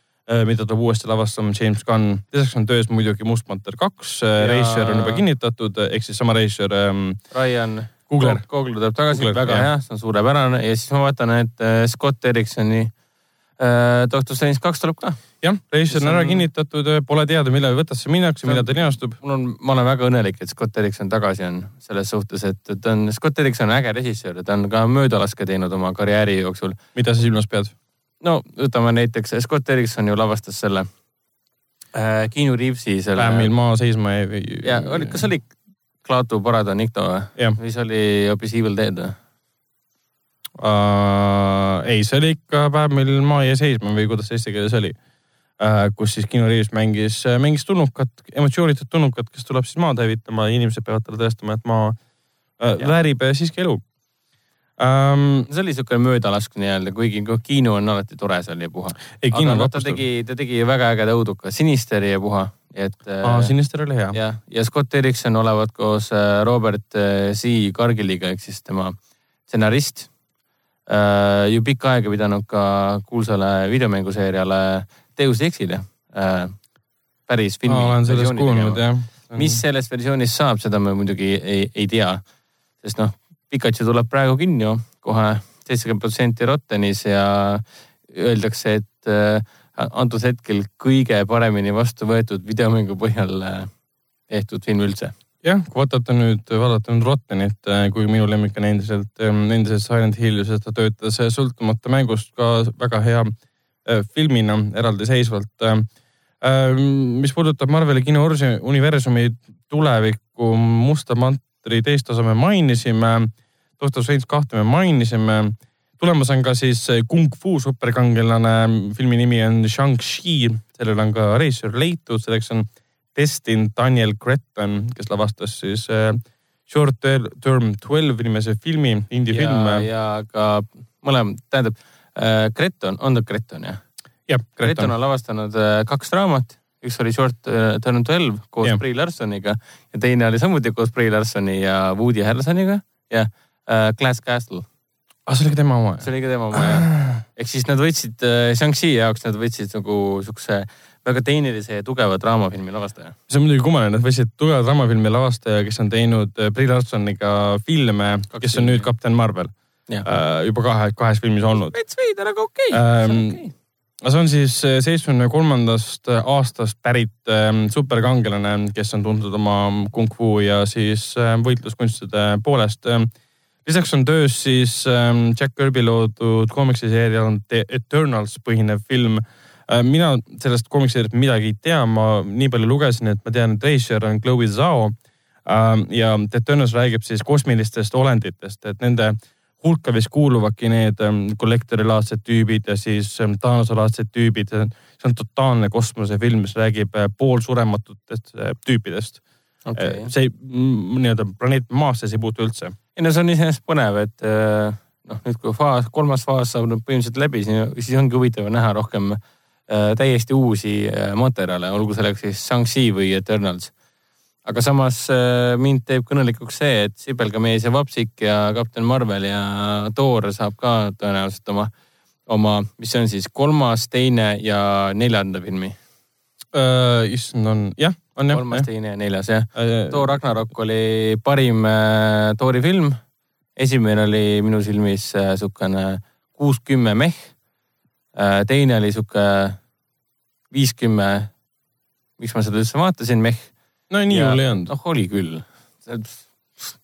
mida tuleb uuesti lavastama James Gunn. lisaks on töös muidugi Must Panther kaks äh, ja..., režissöör on juba kinnitatud, ehk siis sama režissöör ähm,. Ryan Coogler. Coogler tuleb tagasi, väga hea, see on suurepärane ja siis ma vaatan, et Scott Ericksoni äh, Doctor Strange kaks tuleb ka jah, režissöör on ära kinnitatud, pole teada, millal võtasse minnakse, millal ta linastub. mul on, ma olen väga õnnelik, et Scott Erikson tagasi on selles suhtes, et ta on, Scott Erikson on äge režissöör ta on ka möödalaske teinud oma karjääri jooksul. mida sa silmas pead? No võtame näiteks, Scott Erikson ju lavastas selle äh, Keanu Reavesi selle. Päevil maa seisma ei. ja oli, kas oli Klaatu Parada Nikto või? või see oli hoopis Evil Dead või? Uh, ei, see oli ikka päev, mil maa jäi seisma või kuidas eesti keeles oli Äh, kus siis Keanu Reaves mängis, äh, mängis tulnukat, emotsioonitud tulnukat, kes tuleb siis maad hävitama ja inimesed peavad talle tõestama, et maa äh, väärib siiski elu um,. see oli siuke möödalask nii-öelda, kuigi Keanu on alati tore seal ja puha. aga no, ta tegi, ta tegi väga ägeda õuduka, Sinisteri ja puha, et. aa, Sinister oli hea. jah, ja Scott Erikson olevat koos Robert C. Cargilliga ehk siis tema stsenarist ju pikka aega pidanud ka kuulsale videomänguseeriale Deus Exile äh, päris filmi. olen sellest kuulnud jah. mis sellest versioonist saab, seda me muidugi ei, ei tea. sest noh, Pikachu tuleb praegu kinni ju kohe seitsekümmend protsenti Rottenis ja öeldakse, et äh, antud hetkel kõige paremini vastu võetud videomängu põhjal äh, tehtud film üldse jah, kui vaadata nüüd, vaadata nüüd Rottenit, äh, kuigi minu lemmik on endiselt, ähm, endiselt Silent Hill, sest ta töötas sõltumata mängust ka väga hea filmina eraldiseisvalt. Mis puudutab Marveli kinouniversumi tulevikku, Musta mantri teist osa me mainisime, Doctor Strange kahte me mainisime. tulemas on ka siis Kung Fu superkangelane, filmi nimi on Shang-Chi, sellele on ka režissöör leitud, selleks on Destin Daniel Cretton, kes lavastas siis Short Term Twelve nimese filmi, indie film. ja ka mõlem, tähendab Äh, Greton, on ta Greton jah? jah, Greton on lavastanud äh, kaks raamat, üks oli Short Turn Twelve koos ja. Brie Larsoniga ja teine oli samuti koos Brie Larsoni ja Woody Harrelsoniga ja uh, Glass Castle. ah, see oli ka tema oma? see oli ka tema oma jah. ehk siis nad võtsid uh, Shang-Chi jaoks, nad võtsid nagu siukse väga tehnilise ja tugeva draamafilmi lavastaja. see on muidugi kummaline, nad võtsid tugeva draamafilmi lavastaja, kes on teinud Brie Larsoniga filme, kes on nüüd Kapten Marvel äh, juba kahe, kahes filmis olnud. veits veider, aga okei okay. ähm,. Okay. see on siis äh, seitsmekümne kolmandast äh, aastast pärit ähm, superkangelane, kes on tuntud oma kung fu ja siis äh, võitluskunstide poolest ähm, lisaks on töös siis ähm, Jack Kirby loodud koomiksiseerial The Eternals põhinev film äh,. mina sellest koomiksiseeriast midagi ei tea, ma nii palju lugesin, et ma tean, et režissöör on Chloe Zhao äh,. ja The Eternals räägib siis kosmilistest olenditest, et nende hulka vist kuuluvadki need kollektorilaadsed ähm, tüübid ja siis ähm, tüübid. see on totaalne kosmosefilm, mis räägib äh, poolsurematutest äh, tüüpidest okay.. Äh, see nii-öelda planeet Maasse see ei puutu üldse. ei no see on iseenesest põnev, et äh, noh, nüüd kui faas, kolmas faas saab nüüd põhimõtteliselt läbi, siis ongi huvitav näha rohkem äh, täiesti uusi äh, materjale, olgu selleks siis Shang-Chi või Eternals. aga samas mind teeb kõnelikuks see, et Sibelgamees ja Vapsik ja Kapten Marvel ja Thor saab ka tõenäoliselt oma, oma, mis see on siis, kolmas, teine ja neljanda filmi uh,. issand, on jah, on jah. kolmas, teine ja neljas jah uh,. Thor Ragnarok oli parim uh, Thori film esimene oli minu silmis niisugune äh, kuus-kümme meh. Äh, teine oli sihuke viis-kümme, miks ma seda üldse vaatasin, meh. no nii hull ei olnud. noh, oli küll.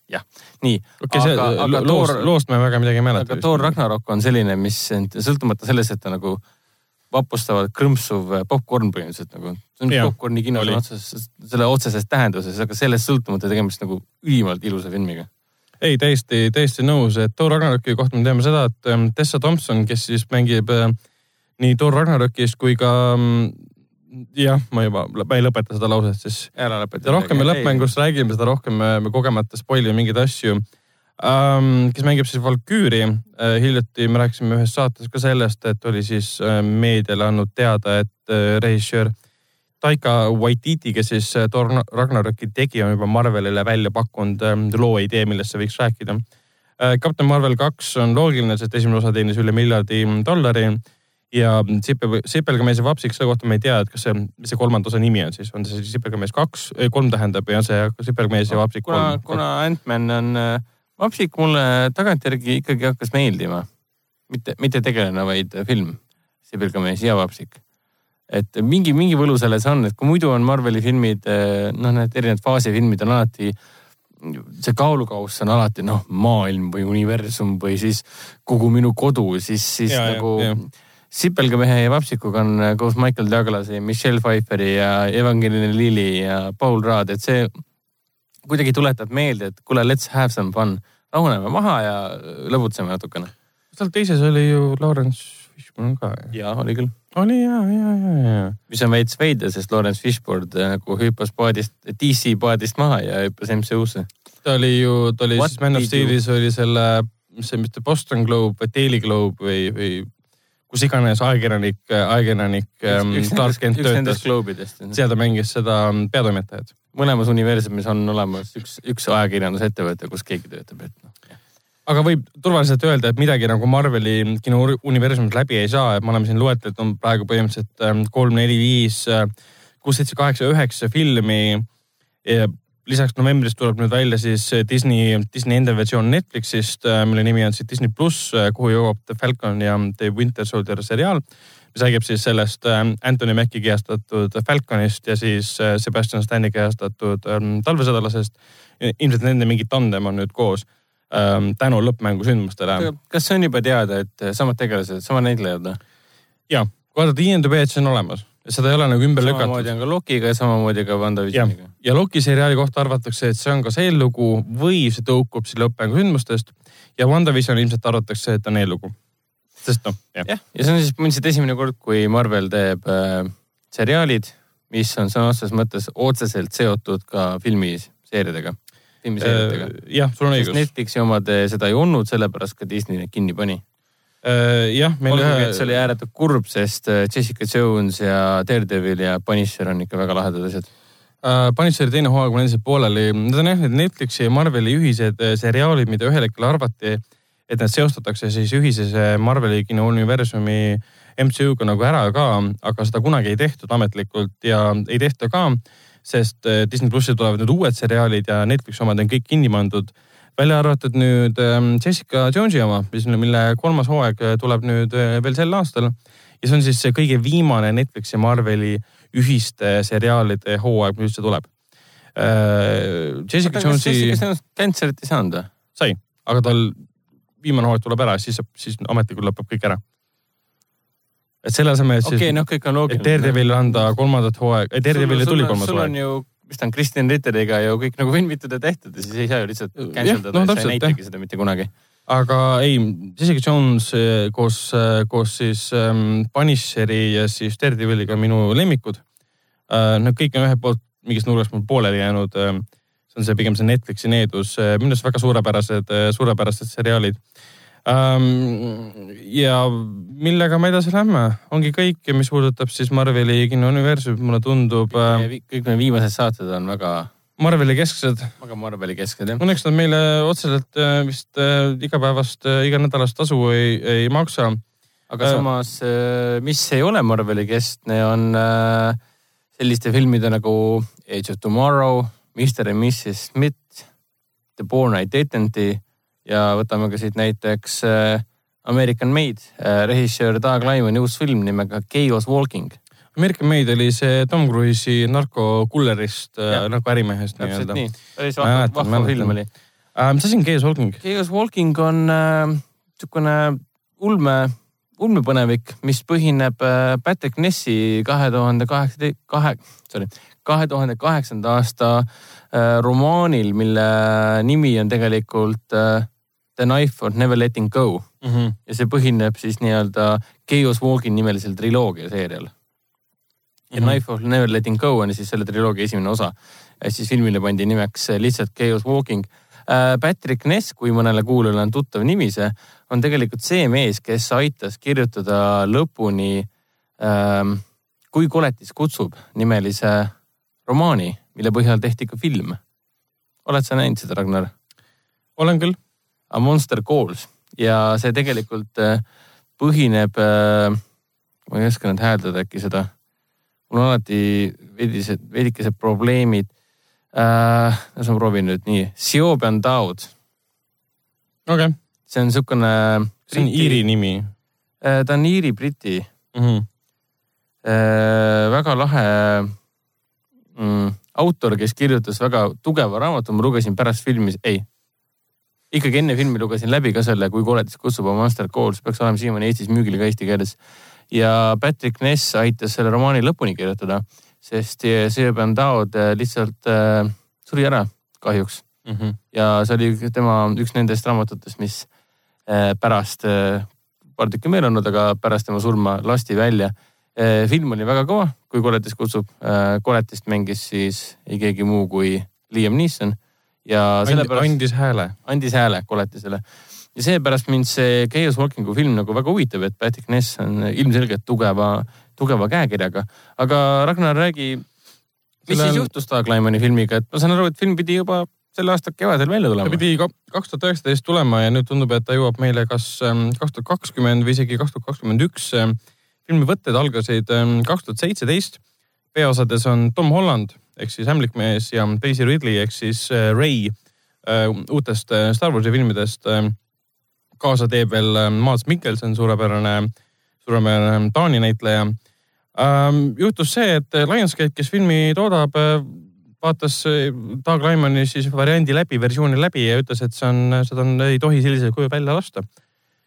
jah, nii. okei okay,, see aga loos, Thor, loost ma väga midagi ei mäleta. aga Thor Ragnarok on selline, mis sõltumata sellest, et ta nagu vapustavalt krõmpsuv popkorn põhimõtteliselt nagu. see on popkorni kino sõna otseses, selle otseses tähenduses, aga sellest sõltumata tegemist nagu ülimalt ilusa filmiga ei, täiesti, täiesti nõus, et Thor Ragnaroki kohta me teame seda, et ähm, Tessa Thompson, kes siis mängib äh, nii Thor Ragnarokis kui ka mm, jah, ma juba, ma ei lõpeta seda lauset, siis. ära lõpeta. rohkem me lõppmängust räägime, seda rohkem me, me kogemata spoil ime mingeid asju. Kes mängib siis Valküüri uh,. hiljuti me rääkisime ühes saates ka sellest, et oli siis uh, meediale andnud teada, et uh, režissöör Taika Waititi, kes siis äh, Thor Ragnaroki tegi, on juba Marvelile välja pakkunud ähm, loo idee, millest võiks rääkida. Captain äh, Marvel kaks on loogiline, sest esimene osa teenis üle miljardi dollari ja Sipel, Sipelgamees ja Vapsik, selle kohta me ei tea, et kas see, mis see kolmanda osa nimi on siis, on see Sipelgamees kaks, kolm tähendab ja see Sipelgamees ja Vapsik kolm. kuna, kuna Ant-Man on, äh, Vapsik mulle tagantjärgi ikkagi hakkas meeldima. mitte, mitte tegelane, vaid film, Sipelgamees ja Vapsik et mingi, mingi võlu selles on, et kui muidu on Marveli filmid, eh, noh, need erinevad faasifilmid on alati, see kaalukauss on alati noh, maailm või universum või siis kogu minu kodu, siis, siis ja, nagu ja, ja. Sipelgamehe ja Vapsikuga on eh, koos Michael Douglasi, Michelle Pfeifferi ja Evangeline Lilly ja Paul Rudd, et see kuidagi tuletab meelde, et kuule, let's have some fun. rahuneme maha ja lõbutseme natukene. seal teises oli ju Lawrence Fishburne ka. jaa, oli küll. oli ja, ja, ja, ja. mis on veits veider, sest Lawrence Fishburne nagu hüppas paadist, DC paadist maha ja hüppas MCU-sse. ta oli ju, ta oli What siis Man of Steelis oli selle, mis see, mitte Boston Globe või Daily Globe või, või kus iganes ajakirjanik, ajakirjanik ähm, Clark Kent töötas. seal ta mängis seda ähm, peatoimetajat. Mõlemas universumis on olemas üks, üks ajakirjandusettevõte, kus keegi töötab, et noh aga võib turvaliselt öelda, et midagi nagu Marveli kino universumit läbi ei saa, et me oleme siin loetlenud on praegu põhimõtteliselt ähm, kolm, neli, viis, äh, kuus, seitse, kaheksa, üheksa filmi. lisaks novembris tuleb nüüd välja siis Disney, Disney enda versioon Netflixist, äh, mille nimi on siis Disney pluss, äh, kuhu jõuab The Falcon ja The Winter Soldier seriaal. Mis räägib siis sellest ähm, Anthony Mackie kehastatud Falconist ja siis Sebastian Stani kehastatud ähm, talvesõdalasest. ilmselt nende mingi tandem on nüüd koos ähm, tänu lõppmängu sündmustele. kas see on juba teada, et samad tegelased, samad näitlejad või? ja, kui vaadata IMDB-d, see on olemas. seda ei ole nagu ümber lükatud. samamoodi on ka Lokiga ja samamoodi ka WandaVisioniga. ja Loki seriaali kohta arvatakse, et see on kas eellugu või see tõukub siis lõppmängu sündmustest. ja WandaVision ilmselt arvatakse, et on eellugu. Sest noh, jah. jah, ja see on siis põhimõtteliselt esimene kord, kui Marvel teeb äh, seriaalid, mis on sõna otseses mõttes otseselt seotud ka filmiseeriadega filmiseeriatega. Äh, jah, sul on õigus. Netflixi omad eh, seda ei olnud, sellepärast ka Disney need kinni pani. Äh, jah, meil ühe. see oli ääretult kurb, sest äh, Jessica Jones ja Daredevil ja Punisher on ikka väga lahedad asjad uh,. Punisheri teine hooaeg on endiselt pooleli. Need on jah, need Netflixi ja Marveli ühised seriaalid, mida ühel hetkel arvati, et need seostatakse siis ühises Marveli kinouniversumi MCU-ga nagu ära ka, aga seda kunagi ei tehtud ametlikult ja ei tehta ka sest äh, Disney plussi tulevad nüüd uued seriaalid ja Netflixi omad on kõik kinni pandud. välja arvatud nüüd ähm, Jessica Jonesi oma, mis, mille kolmas hooaeg äh, tuleb nüüd veel sel aastal. ja see on siis see kõige viimane Netflixi ja Marveli ühiste seriaalide hooaeg, mis üldse tuleb. Jessica Jonesi. Jessica Jones cancer'it ei saanud või? sai, aga tal viimane hooaeg tuleb ära, siis, siis ametlikult lõpeb kõik ära et selle asemel, et okay, siis no, kõik on loogiline. Daredevilile anda kolmandat hooaega, Daredevilile tuli kolmas hooaeg. sul on ju, mis ta on, Kristjan Ritteriga ju kõik nagu filmitud ja tehtud ja siis ei saa ju lihtsalt cancel dada no,, sa ei näitagi seda mitte kunagi. aga ei, Jessica Jones eh, koos, eh, koos siis ähm, Punisheri ja siis Daredeviliga minu lemmikud äh,. Nad kõik on ühelt poolt mingist nurgast mul pooleli jäänud äh, see on see pigem see Netflixi needus, minu arust väga suurepärased, suurepärased seriaalid ähm,. ja millega me edasi lähme, ongi kõik, mis puudutab siis Marveli kinouniversumit, mulle tundub. kõik need viimased saated on väga Marveli kesksed. väga Marveli kesksed jah. Õnneks nad meile otseselt äh, vist äh, igapäevast, äh, iganädalast tasu ei, ei maksa. aga samas, mis ei ole Marveli keskne, on selliste filmide nagu Age of Tomorrow, Mr and Mrs Smith, The Born Identity ja võtame ka siit näiteks American Made, režissöör Doug Lyman'i uus film nimega Chaos Walking American Made oli see Tom Cruise'i narkokullerist äh, nagu ärimehest nii-öelda. päris vahva, vahva film oli äh,. mis asi on Chaos Walking? Chaos Walking on niisugune äh, ulme, ulmepõnevik, mis põhineb äh, Patrick Nessi kahe tuhande kaheksa, kahe, sorry, kahe tuhande kaheksanda aasta äh, romaanil, mille nimi on tegelikult äh, The Knife of Never Letting Go mm. -hmm. ja see põhineb siis nii-öelda Chaos Walking nimelisel triloogia seerial ja mm -hmm. Knife of Never Letting Go on siis selle triloogia esimene osa. siis filmile pandi nimeks äh, lihtsalt Chaos Walking. Äh, Patrick Ness, kui mõnele kuulajale on tuttav nimi see, on tegelikult see mees, kes aitas kirjutada lõpuni ähm, Kui koletis kutsub nimelise romaani, mille põhjal tehti ka film. oled sa näinud seda, Ragnar? olen küll. A Monster Calls ja see tegelikult äh, põhineb, ma ei oska nüüd hääldada äkki seda mul on alati veidised, veidikesed probleemid äh,. las ma proovin nüüd nii, Siob and Dowd. okei okay.. see on niisugune. see on Iiri nimi äh,. ta on Iiri-Briti mm. -hmm. Äh, väga lahe mm, autor, kes kirjutas väga tugeva raamatu, ma lugesin pärast filmi, ei ikkagi enne filmi lugesin läbi ka selle, kui koledus kutsub oma Master Calls, peaks olema siiamaani Eestis müügil ka eesti keeles ja Patrick Ness aitas selle romaani lõpuni kirjutada, sest Seoban Daod äh, lihtsalt äh, suri ära kahjuks mm. -hmm. ja see oli tema üks nendest raamatutest, mis äh, pärast äh,, paar tükki meil olnud, aga pärast tema surma lasti välja. Film oli väga kõva, kui koletis kutsub äh,. koletist mängis siis ei keegi muu kui Liam Neeson ja sellepärast. andis hääle. andis hääle koletisele ja seepärast mind see Chaos Walkingu film nagu väga huvitab, et Patrick Ness on ilmselgelt tugeva, tugeva käekirjaga. aga Ragnar, räägi, mis Selle... siis juhtus Doug Lyman'i filmiga, et ma saan aru, et film pidi juba selle aasta kevadel välja tulema. ta pidi kaks tuhat üheksateist tulema ja nüüd tundub, et ta jõuab meile kas ähm, kaks tuhat kakskümmend või isegi kaks tuhat kakskümmend üks. Ähm, filmi võtted algasid ähm, kaks tuhat seitseteist. peaosades on Tom Holland ehk siis ämblikmees ja Daisy Ridley ehk siis äh, Ray äh, uutest äh, Star Warsi filmidest kaasa teeb veel ähm, Mads Mikkelson, suurepärane, suurepärane Taani näitleja. Ähm, juhtus see, et Lionsgate, kes filmi toodab, vaatas Doug Lyman'i siis variandi läbi, versiooni läbi ja ütles, et see on, seda on, ei tohi sellisel kujul välja lasta.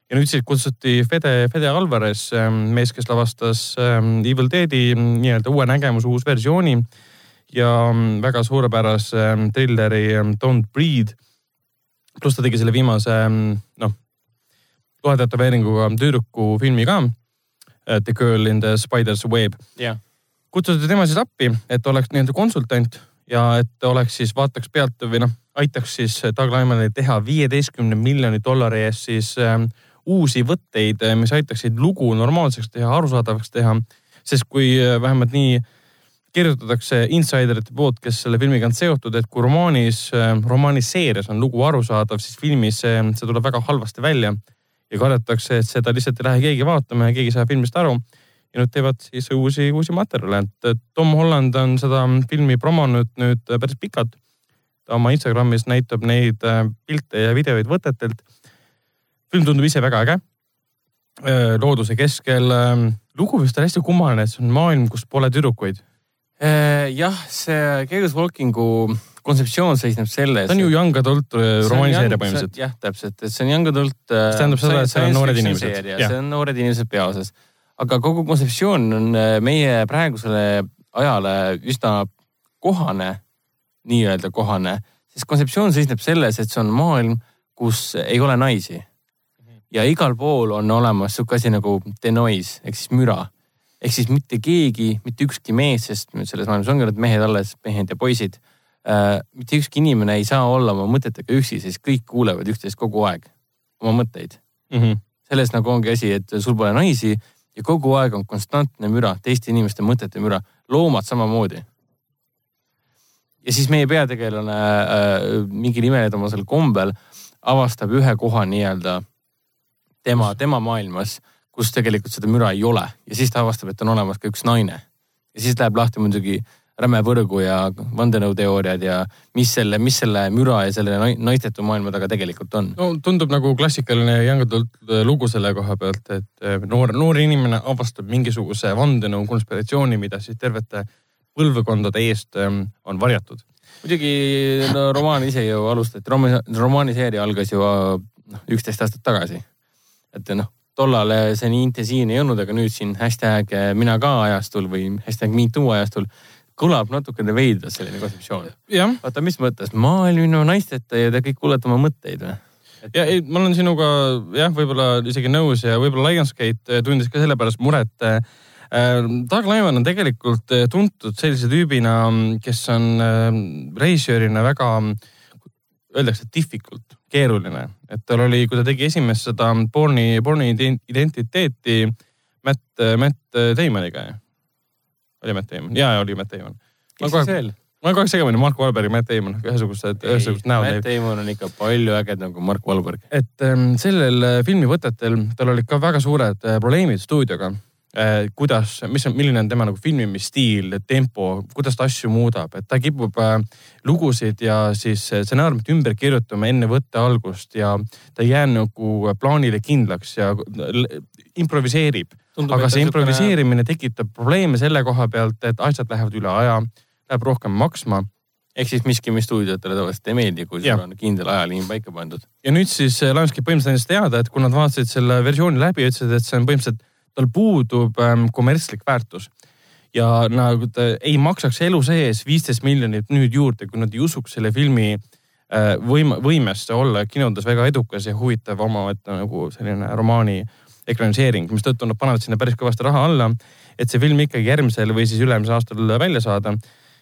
Ja nüüd siis kutsuti Fede, Fede Alvarez, ähm, mees, kes lavastas Evil Deadi nii-öelda uue nägemuse, uus versiooni ja väga suurepärase trilleri Don't Breathe. pluss ta tegi selle viimase noh, loetätoveeringuga tüdruku filmi ka. Äh, the Girl in the Spider's Web yeah.. kutsuti tema siis appi, et oleks nii-öelda konsultant ja et oleks siis vaataks pealt või noh, aitaks siis Doug Lymanil teha viieteistkümne miljoni dollari eest siis ähm, uusi võtteid, äh, mis aitaksid lugu normaalseks teha, arusaadavaks teha. sest kui äh, vähemalt nii kirjutatakse insiderite poolt, kes selle filmiga on seotud, et kui romaanis, romaanis seerias on lugu arusaadav, siis filmis see, see tuleb väga halvasti välja ja kardetakse, et seda lihtsalt ei lähe keegi vaatama ja keegi ei saa filmist aru. ja nüüd teevad siis uusi, uusi materjale, et Tom Holland on seda filmi promonud nüüd päris pikalt. ta oma Instagramis näitab neid äh, pilte ja videoid võtetelt. Film tundub ise väga äge. Äh, looduse keskel. Ähm, lugu vist on hästi kummaline, et see on maailm, kus pole tüdrukuid. Äh, jah, see Chaos Walkingu kontseptsioon seisneb selles. ta on ju Young Adult äh, romaaniseeria põhimõtteliselt. jah, täpselt, et see on Young Adult. mis tähendab seda, et seal on noored inimesed. see on noored inimesed peaosas. aga kogu kontseptsioon on meie praegusele ajale üsna kohane, nii-öelda kohane, sest kontseptsioon seisneb selles, et see on maailm, kus ei ole naisi. Ja igal pool on olemas sihuke asi nagu denoise ehk siis müra ehk siis mitte keegi, mitte ükski mees, sest selles maailmas ongi need mehed alles, mehed ja poisid äh, mitte ükski inimene ei saa olla oma mõtetega üksi, sest kõik kuulevad üksteist kogu aeg, oma mõtteid mm. -hmm. selles nagu ongi asi, et sul pole naisi ja kogu aeg on konstantne müra, teiste inimeste mõtete müra, loomad samamoodi. ja siis meie peategelane äh, mingil imelisel kombel avastab ühe koha nii-öelda tema, tema maailmas, kus tegelikult seda müra ei ole ja siis ta avastab, et on olemas ka üks naine. ja siis läheb lahti muidugi räme võrgu ja vandenõuteooriad ja mis selle, mis selle müra ja selle naistetu maailma taga tegelikult on. no tundub nagu klassikaline Young Adult äh, lugu selle koha pealt, et äh, noor, noor inimene avastab mingisuguse vandenõu konspiratsiooni, mida siis tervete põlvkondade eest ähm, on varjatud. muidugi no romaan ise ju alustati, romaani seeria algas ju noh, üksteist aastat tagasi. Et noh, tollal see nii intensiivne ei olnud, aga nüüd siin hashtag mina ka ajastul või hashtag me too ajastul kõlab natukene veidralt selline kontseptsioon. vaata, mis mõttes, maailm ilma naisteta ja te kõik kuulete oma mõtteid või? ja ei, ma olen sinuga jah, võib-olla isegi nõus ja võib-olla Lionsgate tundis ka sellepärast muret äh,. Doug Lyman on tegelikult tuntud sellise tüübina, kes on režissöörina väga, öeldakse difficult, keeruline, et tal oli, kui ta tegi esimest seda Born'i, Born'i identiteeti Matt, Matt Damoniga oli Matt Damon, ja, ja oli Matt Damon. kes siis veel? ma olen kogu aeg segamini Mark Wahlberg ja Matt Damon, ühesugused, ühesugused näod. Matt Damon on ikka palju ägedam kui Mark Wahlberg. et ähm, sellel äh, filmivõtetel, tal olid ka väga suured äh, probleemid stuudioga. Kuidas, mis on, milline on tema nagu filmimisstiil, tempo, kuidas ta asju muudab, et ta kipub äh, lugusid ja siis äh, stsenaariumit ümber kirjutama enne võtte algust ja ta ei jää nagu plaanile kindlaks ja improviseerib aga see improviseerimine tekitab probleeme selle koha pealt, et asjad lähevad üle aja, läheb rohkem maksma. ehk siis miski, mis stuudiotele tavaliselt ei meeldi, kui sul on kindel ajaliin paika pandud. ja nüüd siis äh, Lionsgate põhimõtteliselt andis teada, et kui nad vaatasid selle versiooni läbi ütlesid, et see on põhimõtteliselt, tal puudub ähm, kommertslik väärtus ja nagu ta ei maksaks elu sees viisteist miljonit nüüd juurde, kui nad ei usuks selle filmi äh, võim-, võimesse olla kinodes väga edukas ja huvitav omaette nagu selline romaani ekraniseering, mistõttu nad panevad sinna päris kõvasti raha alla, et see film ikkagi järgmisel või siis ülemisel aastal välja saada.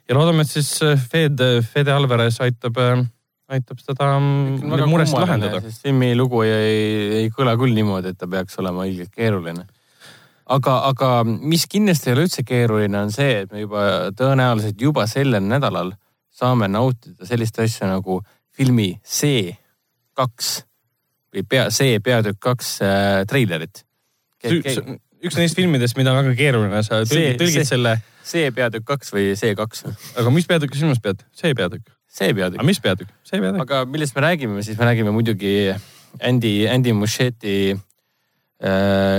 ja loodame, et siis äh, Fed, Fede Alvarez aitab, äh, aitab seda mm, muresid lahendada. filmi lugu ei, ei kõla küll niimoodi, et ta peaks olema ilgelt keeruline aga, aga mis kindlasti ei ole üldse keeruline, on see, et me juba tõenäoliselt juba sellel nädalal saame nautida sellist asja nagu filmi C kaks või pea, see peatükk kaks äh, treilerit. üks neist filmidest, mida on väga keeruline, sa tõlgid, tõlgid selle. see peatükk kaks või see kaks. aga mis peatükki silmas pead? see peatükk? see peatükk. aga mis peatükk? see peatükk. aga millest me räägime, siis me räägime muidugi Andy, Andy Muschietti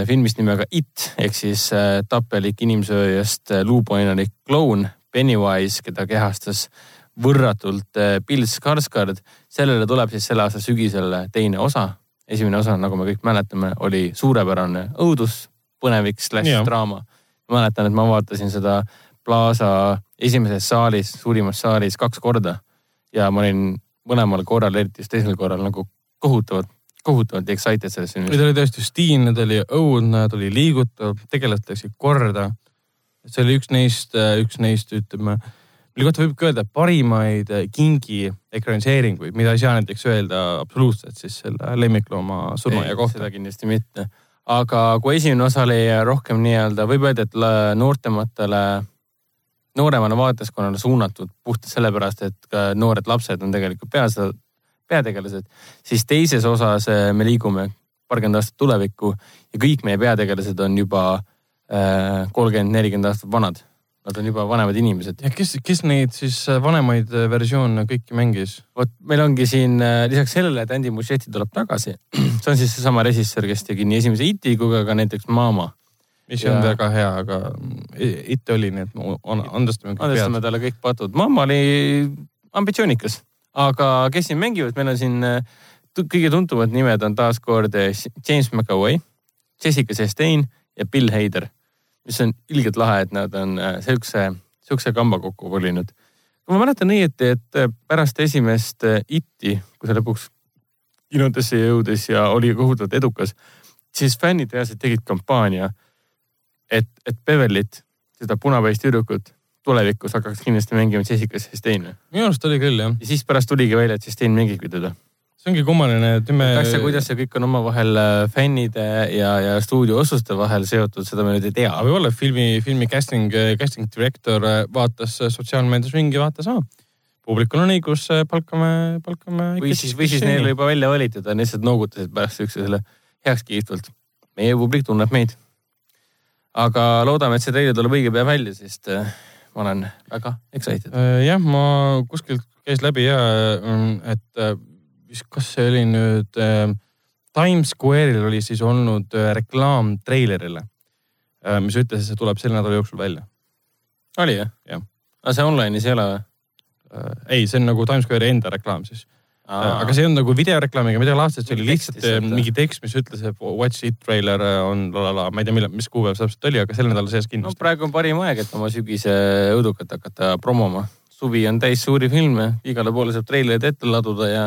filmist nimega It ehk siis äh, tappelik inimsööjast äh, luupainalik kloun Pennywise, keda kehastas võrratult äh, Bill Skarsgård. sellele tuleb siis selle aasta sügisel teine osa esimene osa, nagu me kõik mäletame, oli suurepärane õudus, põnevik, slaš draama. ma mäletan, et ma vaatasin seda Plaza esimeses saalis, suurimas saalis kaks korda ja ma olin mõlemal korral, eriti just teisel korral nagu kohutavalt, kohutavalt excited sellest filmist. ta oli tõesti stiilne, ta oli õudne, ta oli liigutav, tegelased läksid korda. see oli üks neist, üks neist, ütleme mille kohta võib ka öelda parimaid kingi ekraniseeringuid, mida ei saa näiteks öelda absoluutselt siis selle lemmiklooma surnuaia kohta. seda kindlasti mitte. aga kui esimene osa oli rohkem nii-öelda, võib öelda, et noortematele, nooremale vaatajaskonnale suunatud puhtalt sellepärast, et ka noored lapsed on tegelikult pea, peategelased, siis teises osas eh, me liigume paarkümmend aastat tulevikku ja kõik meie peategelased on juba eh, kolmkümmend, nelikümmend aastat vanad Nad on juba vanemad inimesed. ja kes, kes neid siis äh, vanemaid äh, versioone kõiki mängis? vot meil ongi siin äh, lisaks sellele, et Andy Muschietti tuleb tagasi. see on siis seesama režissöör, kes tegi nii esimese Iti kui ka näiteks Mama. mis ja... on väga hea, aga It oli, nii et andestame. andestame talle kõik patud. Mama oli ambitsioonikas, aga kes siin mängivad, meil on siin kõige tuntumad nimed on taaskord James McAvoy, Jessica Chastain ja Bill Hader mis on ilgelt lahe, et nad on äh, sihukese, sihukese kamba kokku kolinud. kui ma mäletan õieti, et äh, pärast esimest äh, Iti, kui see lõpuks kinodesse jõudis ja oli kohutavalt edukas, siis fännid reaalselt tegid kampaania, et, et Beverlit, seda punapäist tüdrukut, tulevikus hakkaks kindlasti mängima Jessica Chastain või? minu arust oli küll jah. ja siis pärast tuligi välja, et Chastain mängibki teda. see ongi kummaline, et ütleme. kas ja kuidas see kõik on omavahel äh, fännide ja, ja stuudio otsuste vahel seotud, seda me nüüd ei tea võib-olla filmi, filmi casting, casting director äh, vaatas sotsiaalmeedias ringi, vaatas, aa, publikul on õigus, palkame, palkame. või siis, või siis neil juba välja valitud on, lihtsalt noogutasid pärast üksteisele heakskiitvalt. meie publik tunneb meid. aga loodame, et see treiler tuleb õige pea välja, sest äh, ma olen väga excited. Äh, jah, ma kuskilt käis läbi ja, et äh, vist, kas see oli nüüd äh, Times Square'il oli siis olnud äh, reklaam treilerile, mis ütles, et see tuleb selle nädala jooksul välja. oli jah? Jah.. aga see online'is ei ole või? ei, see on nagu Times Square'i enda reklaam siis. Aga see ei olnud nagu videoreklaamiga midagi laadset, see oli lihtsalt tekst lihtsalt, äh, mingi tekst, mis ütles, et watch it treiler on la la la, ma ei tea, millal, mis kuupäev see täpselt oli, aga selle nädala sees no kindlasti. praegu on parim aeg, et oma sügise õudukat hakata promoma. suvi on täis suuri filme, igale poole saab treilerid ette laduda ja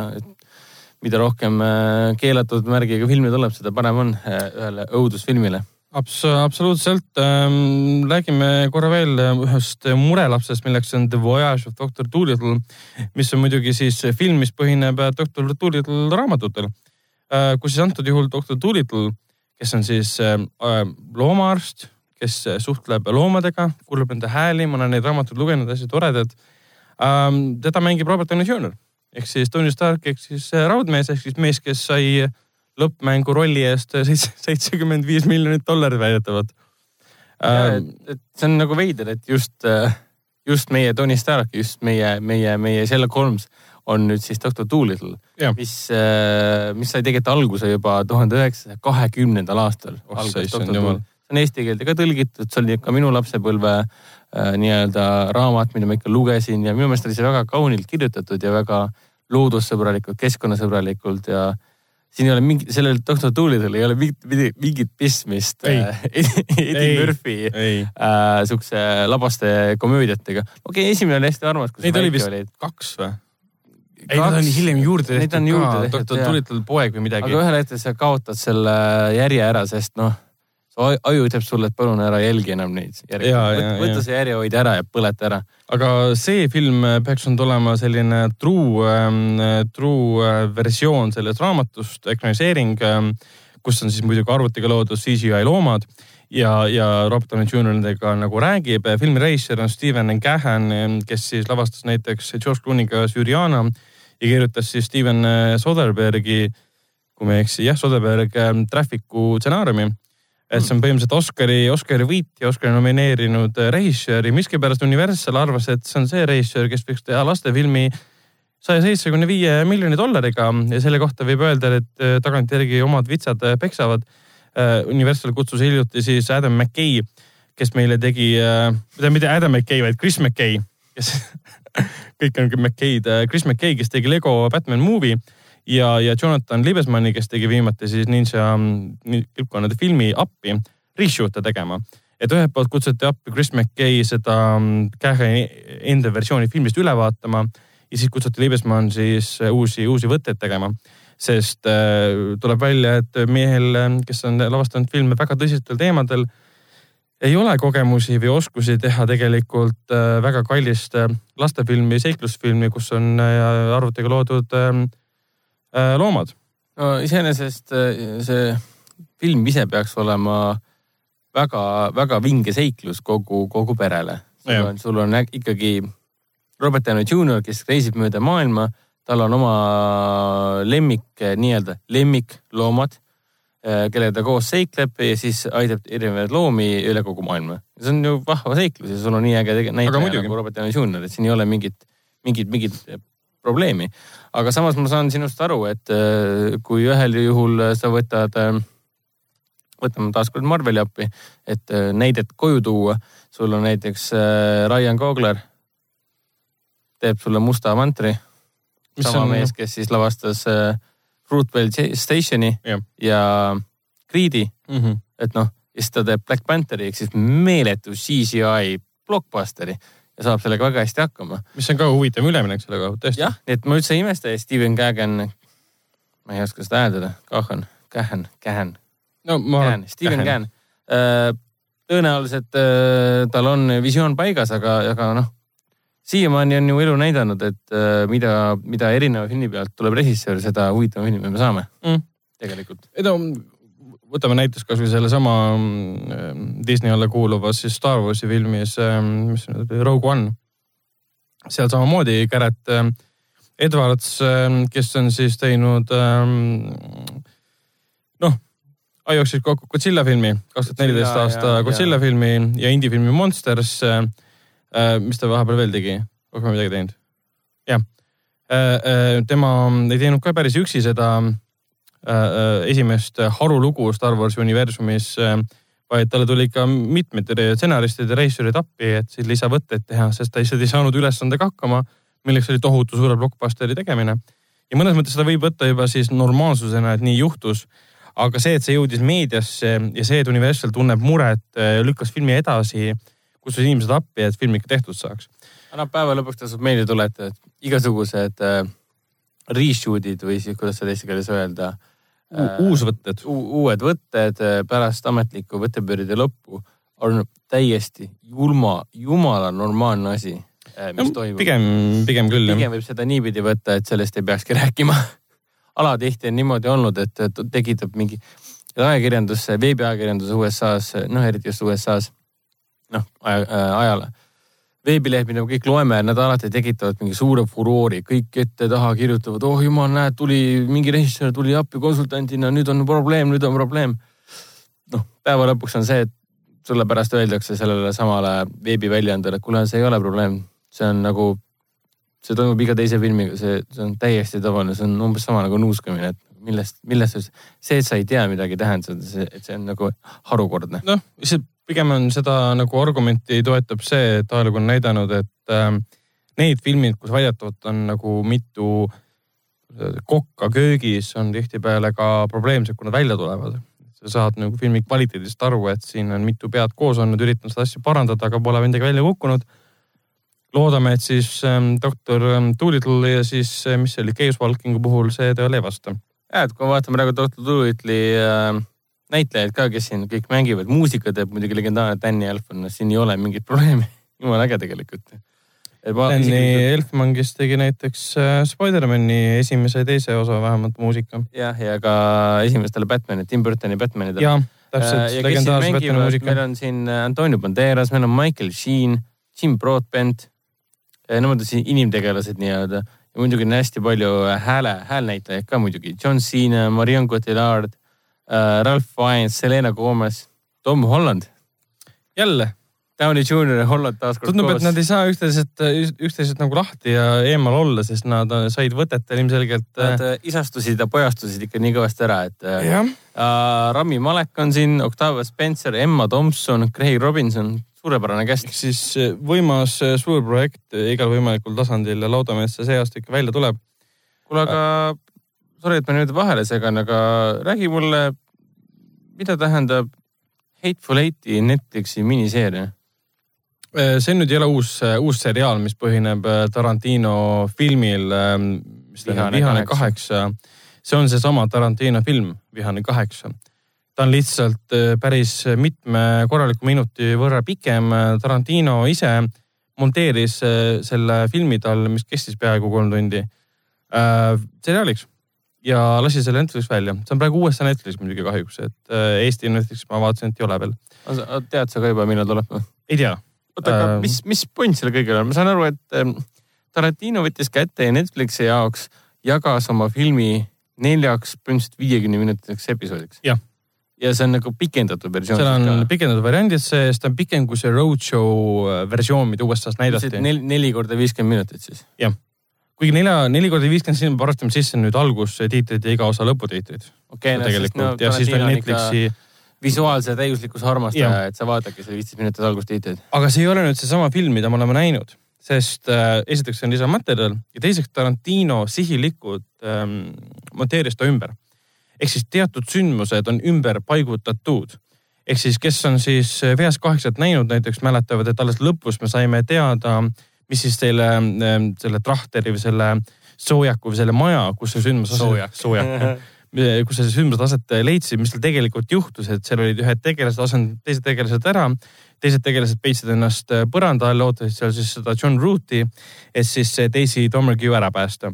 mida rohkem äh, keelatud märgiga filmi tuleb, seda parem on ühele õudusfilmile. Abs-, absoluutselt ähm,. räägime korra veel ühest murelapsest, milleks on The Voyage of Doctor Dolittle, mis on muidugi siis film, mis põhineb Doctor Dolittle raamatutel äh,. kus siis antud juhul Doctor Dolittle, kes on siis äh, loomaarst, kes suhtleb loomadega, kuulab nende hääli, ma olen neid raamatuid lugenud, hästi toredad ähm,. teda mängib Robert Downey Jr ehk siis Tony Stark ehk siis äh, raudmees ehk siis mees, kes sai lõppmängu rolli eest seitsekümmend viis miljonit dollarit väidetavalt ähm,. et see on nagu veider, et just, just meie Tony Stark, just meie, meie, meie Sherlock Holmes on nüüd siis doktor Doolittle mis, mis sai tegelikult alguse juba tuhande üheksasaja kahekümnendal aastal. Oh, see on eesti keelde ka tõlgitud, see oli ka minu lapsepõlve äh, nii-öelda raamat, mida ma ikka lugesin ja minu meelest oli see väga kaunilt kirjutatud ja väga loodussõbralikult, keskkonnasõbralikult ja siin ei ole mingi, sellel doktor Doolittle'il ei ole mingit, mingit pistmist äh, Eddie. Murphy äh, siukse labaste komöödiatega. okei okay,, esimene oli hästi armas, neid oli vist olid. kaks või? ei, nad on hiljem juurde tehtud, doktor jaa. Dolittle poeg või midagi aga. ühel hetkel sa kaotad selle järje ära, sest noh, aju- ütleb sulle, et palun ära jälgi enam neid järgi. Võta see järjehoidja ära ja põleta ära. aga see film peaks nüüd olema selline true ähm,, true äh, versioon sellest raamatust, ekraniseering ähm,, kus on siis muidugi arvutiga loodud CGI loomad ja, ja Robert Downey Jr nendega nagu räägib. filmi režissöör on Steven Cahan, kes siis lavastas näiteks George Clooney'ga Syriana ja kirjutas siis Steven äh, Soderberghi, kui ma ei eksi, jah, Soderberg ähm, Traffic'u stsenaariumi et see on põhimõtteliselt Oscari, Oscari võitja, Oscari nomineerinud äh, režissöör ja miskipärast Universal arvas, et see on see režissöör, kes võiks teha lastefilmi saja seitsmekümne viie miljoni dollariga. Ja selle kohta võib öelda, et äh, tagantjärgi omad vitsad äh, peksavad. Universal kutsus hiljuti siis Adam McKay, kes meile tegi, mitte Adam McKay, vaid Chris McKay, kes kõik on McKay'd, Chris McKay, kes tegi Lego Batman movie ja, ja Jonathan Liebesmanni, kes tegi viimati siis Ninja mm, kilpkonnade filmi appi reshoot'e tegema. et ühelt poolt kutsuti appi Chris McKay seda mm, Cahe enda versiooni filmist üle vaatama ja siis kutsuti Liebesmann siis äh, uusi, uusi võtteid tegema. sest äh, tuleb välja, et mehel, kes on lavastanud filme väga tõsistel teemadel, ei ole kogemusi või oskusi teha tegelikult äh, väga kallist äh, lastefilmi, seiklusfilmi, kus on äh, arvutiga loodud äh, äh, loomad. no iseenesest äh, see film ise peaks olema väga-väga vinge seiklus kogu, kogu perele. sul on, sul on ikkagi Robert Downey Jr, kes reisib mööda maailma, tal on oma lemmik, nii-öelda lemmikloomad, kellega ta koos seikleb ja siis aitab erinevaid loomi üle kogu maailma. see on ju vahva seiklus ja sul on nii äge näitleja nagu Robert Downey Jr, et siin ei ole mingit, mingit, mingit probleemi. aga samas ma saan sinust aru, et äh, kui ühel juhul sa võtad, võtame taaskord Marveli appi, et äh, näidet koju tuua, sul on näiteks äh, Ryan Coogler, teeb sulle musta mantri, sama on- mees, kes siis lavastas äh, Fruitvale Stationi Jah. ja Creed'i, mm. -hmm. et noh, ja siis ta teeb Black Pantheri ehk siis meeletu CGI blockbusteri ja saab sellega väga hästi hakkama. mis on ka huvitav üleminek selle koha pealt, tõesti. jah, nii et ma üldse ei imesta ja Steven Cagan, ma ei oska seda hääldada, Cahan, Cahan, Cahan, no ma Cahan, Steven Cahan. tõenäoliselt äh, tal on visioon paigas, aga, aga noh, siiamaani on ju elu näidanud, et äh, mida, mida erineva filmi pealt tuleb režissöör, seda huvitavama filmi me saame mm. tegelikult. ei no võtame näiteks kasvõi sellesama mm, Disney alla kuuluvas siis Star Warsi filmis, mis see nüüd oli, Rogue One. seal samamoodi Garrett Edwards, kes on siis teinud noh, jooksis kokku Godzilla filmi, kaks tuhat neliteist aasta Godzilla ja. filmi ja indie-filmi Monsters. mis ta vahepeal veel tegi, rohkem midagi teinud? jah, tema ei teinud ka päris üksi seda esimest harulugu Star Warsi universumis, vaid talle tuli ikka mitmed stsenaristid ja režissöörid appi, et siis lisavõtteid teha, sest ta lihtsalt ei saanud ülesandega hakkama, milleks oli tohutu suure blockbusteri tegemine. ja mõnes mõttes seda võib võtta juba siis normaalsusena, et nii juhtus aga see, et see jõudis meediasse ja see, et Universal tunneb muret, äh, lükkas filmi edasi, kutsus inimesed appi, et film ikka tehtud saaks. annab päeva lõpuks tasub meelde tuletada, et igasugused äh, reshoot'id või siis kuidas seda eesti keeles öelda äh,. uusvõtted uued võtted äh, pärast ametlikku võtteperioodi lõppu on täiesti julma, jumala normaalne asi, mis no, toimub. pigem, pigem küll. pigem võib seda niipidi võtta, et sellest ei peakski rääkima alatihti on niimoodi olnud, et tekitab mingi ajakirjandus, veebiajakirjandus USA-s, noh eriti just USA-s, noh aja, äh, ajale. Veebilehed, mida me kõik loeme, nad alati tekitavad mingi suure furoori, kõik ette-taha kirjutavad, oh jumal, näed, tuli mingi režissöör tuli appi konsultandina, nüüd on probleem, nüüd on probleem. noh, päeva lõpuks on see, et sulle pärast öeldakse sellele samale veebiväljaandele, et kuule, see ei ole probleem, see on nagu see toimub iga teise filmiga, see, see on täiesti tavaline, see on umbes sama nagu nuuskamine, et millest, millest see, et sa ei tea midagi, tähendab, et see on nagu harukordne. noh, see pigem on seda nagu argumenti toetab see, et ajalugu on näidanud, et äh, need filmid, kus väidetavalt on nagu mitu äh, kokka köögis, on tihtipeale ka probleemsed, kui nad välja tulevad. sa saad nagu filmi kvaliteedist aru, et siin on mitu pead koos olnud, üritanud seda asja parandada, aga pole midagi välja kukkunud loodame, et siis ähm, doktor ähm, Doolittle ja siis, äh, mis see oli, Case Walkingu puhul see tõele ei vasta. ja, et kui me vaatame praegu doktor Doolittle'i äh, näitlejaid ka, kes siin kõik mängivad, muusika teeb muidugi legendaarne Danny Elfman, siin ei ole mingit probleemi. jumala äge tegelikult. Danny isegi... Elfman, kes tegi näiteks äh, Spider-man'i esimese ja teise osa vähemalt muusika. jah, ja ka esimestele Batman'i, Tim Burtoni Batman'idele. jah, täpselt äh,, legendaarse Batman'i muusika. meil on siin äh, Antonio Banderas, meil on Michael Sheen, Jim Broadbent nemad on siis inimtegelased nii-öelda ja muidugi on hästi palju hääle, häälnäitlejaid ka muidugi. John Cena, Marion Cotillard Ralph Fiennes, Selena Gomez, Tom Holland. jälle. Downey Jr ja Holland taas kord tundub, et nad ei saa üksteisest, üksteisest nagu lahti ja eemal olla, sest nad said võtetel ilmselgelt. Nad äh, isastusid ja pojastusid ikka nii kõvasti ära, et äh, Rami Malek on siin, Octavia Spencer, Emma Thompson, Craig Robinson, suurepärane käst. siis võimas suur projekt igal võimalikul tasandil ja loodame, et see see aasta ikka välja tuleb. kuule, aga sorry, et ma nüüd vahele segan, aga räägi mulle, mida tähendab Hateful Eighti Netflixi miniseeria? see nüüd ei ole uus, uus seriaal, mis põhineb Tarantino filmil, mis tähendab Vihane kaheksa. see on seesama Tarantino film, Vihane kaheksa ta on lihtsalt äh, päris mitme korraliku minuti võrra pikem. Tarantino ise monteeris äh, selle filmi tal, mis kestis peaaegu kolm tundi äh,, seriaaliks ja lasi selle Netflix välja. see on praegu uuesti Netflix muidugi kahjuks, et äh, Eesti Netflix ma vaatasin, et ei ole veel. tead sa ka juba, millal tuleb või? ei tea. oota, aga äh, mis, mis point sellel kõigel on? ma saan aru, et ähm, Tarantino võttis kätte ja Netflixi jaoks jagas oma filmi neljaks põhimõtteliselt viiekümne minutiliseks episoodiks. jah ja see on nagu pikendatud versioon. seal on pikendatud variandid sees, ta on pikem kui see roadshow äh, versioon, mida USA-s näidati. neli, neli korda viiskümmend minutit siis? jah. Kuigi nelja, neli korda viiskümmend, siin me parastame sisse nüüd algustiitrid ja iga osa lõputiitrid. okei okay,, no siis no, ja siis veel Netflixi visuaalse täiuslikkuse armastaja, et sa vaadake selle viisteist minutit algustiitreid. aga see ei ole nüüd seesama film, mida me oleme näinud, sest äh, esiteks see on lisamaterjal ja teiseks Tarantino sihilikult ähm, monteeris ta ümber ehk siis teatud sündmused on ümber paigutatud. ehk siis, kes on siis VS kaheksat näinud näiteks mäletavad, et alles lõpus me saime teada, mis siis selle, selle trahteri või selle soojaku või selle maja, kus see sündmus soojak, soojak kus see sündmused aset leidsid, mis seal tegelikult juhtus, et seal olid ühed tegelased asendanud teised tegelased ära. teised tegelased peitsid ennast põranda all, ootasid seal siis seda John Root'i, et siis Daisy Domergue ära päästa.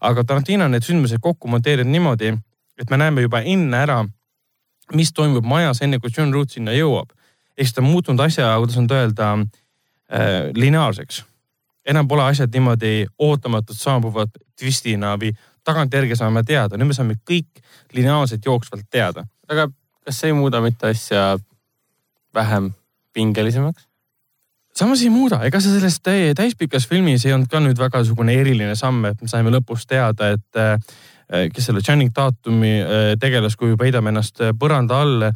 aga Tarantino on need sündmused kokku monteerinud niimoodi, et me näeme juba enne ära, mis toimub majas, enne kui John Root sinna jõuab. ehk siis ta on muutunud asja, kuidas nüüd öelda äh,, lineaarseks enam pole asjad niimoodi ootamatult saabuvad twistina või tagantjärgi saame teada, nüüd me saame kõik lineaarselt jooksvalt teada. aga kas see ei muuda mitte asja vähem pingelisemaks? samas ei muuda, ega see selles täispikas filmis ei olnud ka nüüd väga niisugune eriline samm, et me saime lõpus teada, et äh, kes selle Channing Tatumi äh, tegelaskuju peidab ennast põranda all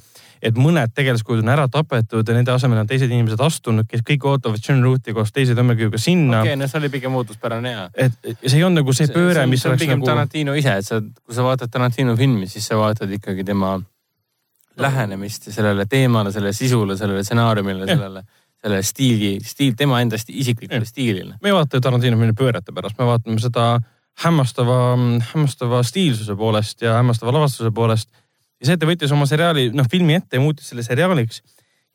et mõned tegelaskujud on ära tapetud ja nende asemel on teised inimesed astunud, kes kõik ootavad John Rooti koos teise tõmmekiviga sinna. okei okay,, no see oli pigem ootuspärane ja. et see ei olnud nagu see pööre, mis see oleks pigem nagu. Tarantino ise, et sa, kui sa vaatad Tarantino filmi, siis sa vaatad ikkagi tema lähenemist sellele teemale, sellele sisule, sellele stsenaariumile, sellele selle stiili, stiil, tema enda isiklikule stiilile. me ei vaata ju Tarantino filmi pöörete pärast, me vaatame seda hämmastava, hämmastava stiilsuse poolest ja hämmastava lavastuse poolest ja see, et ta võttis oma seriaali, noh filmi ette ja muutis selle seriaaliks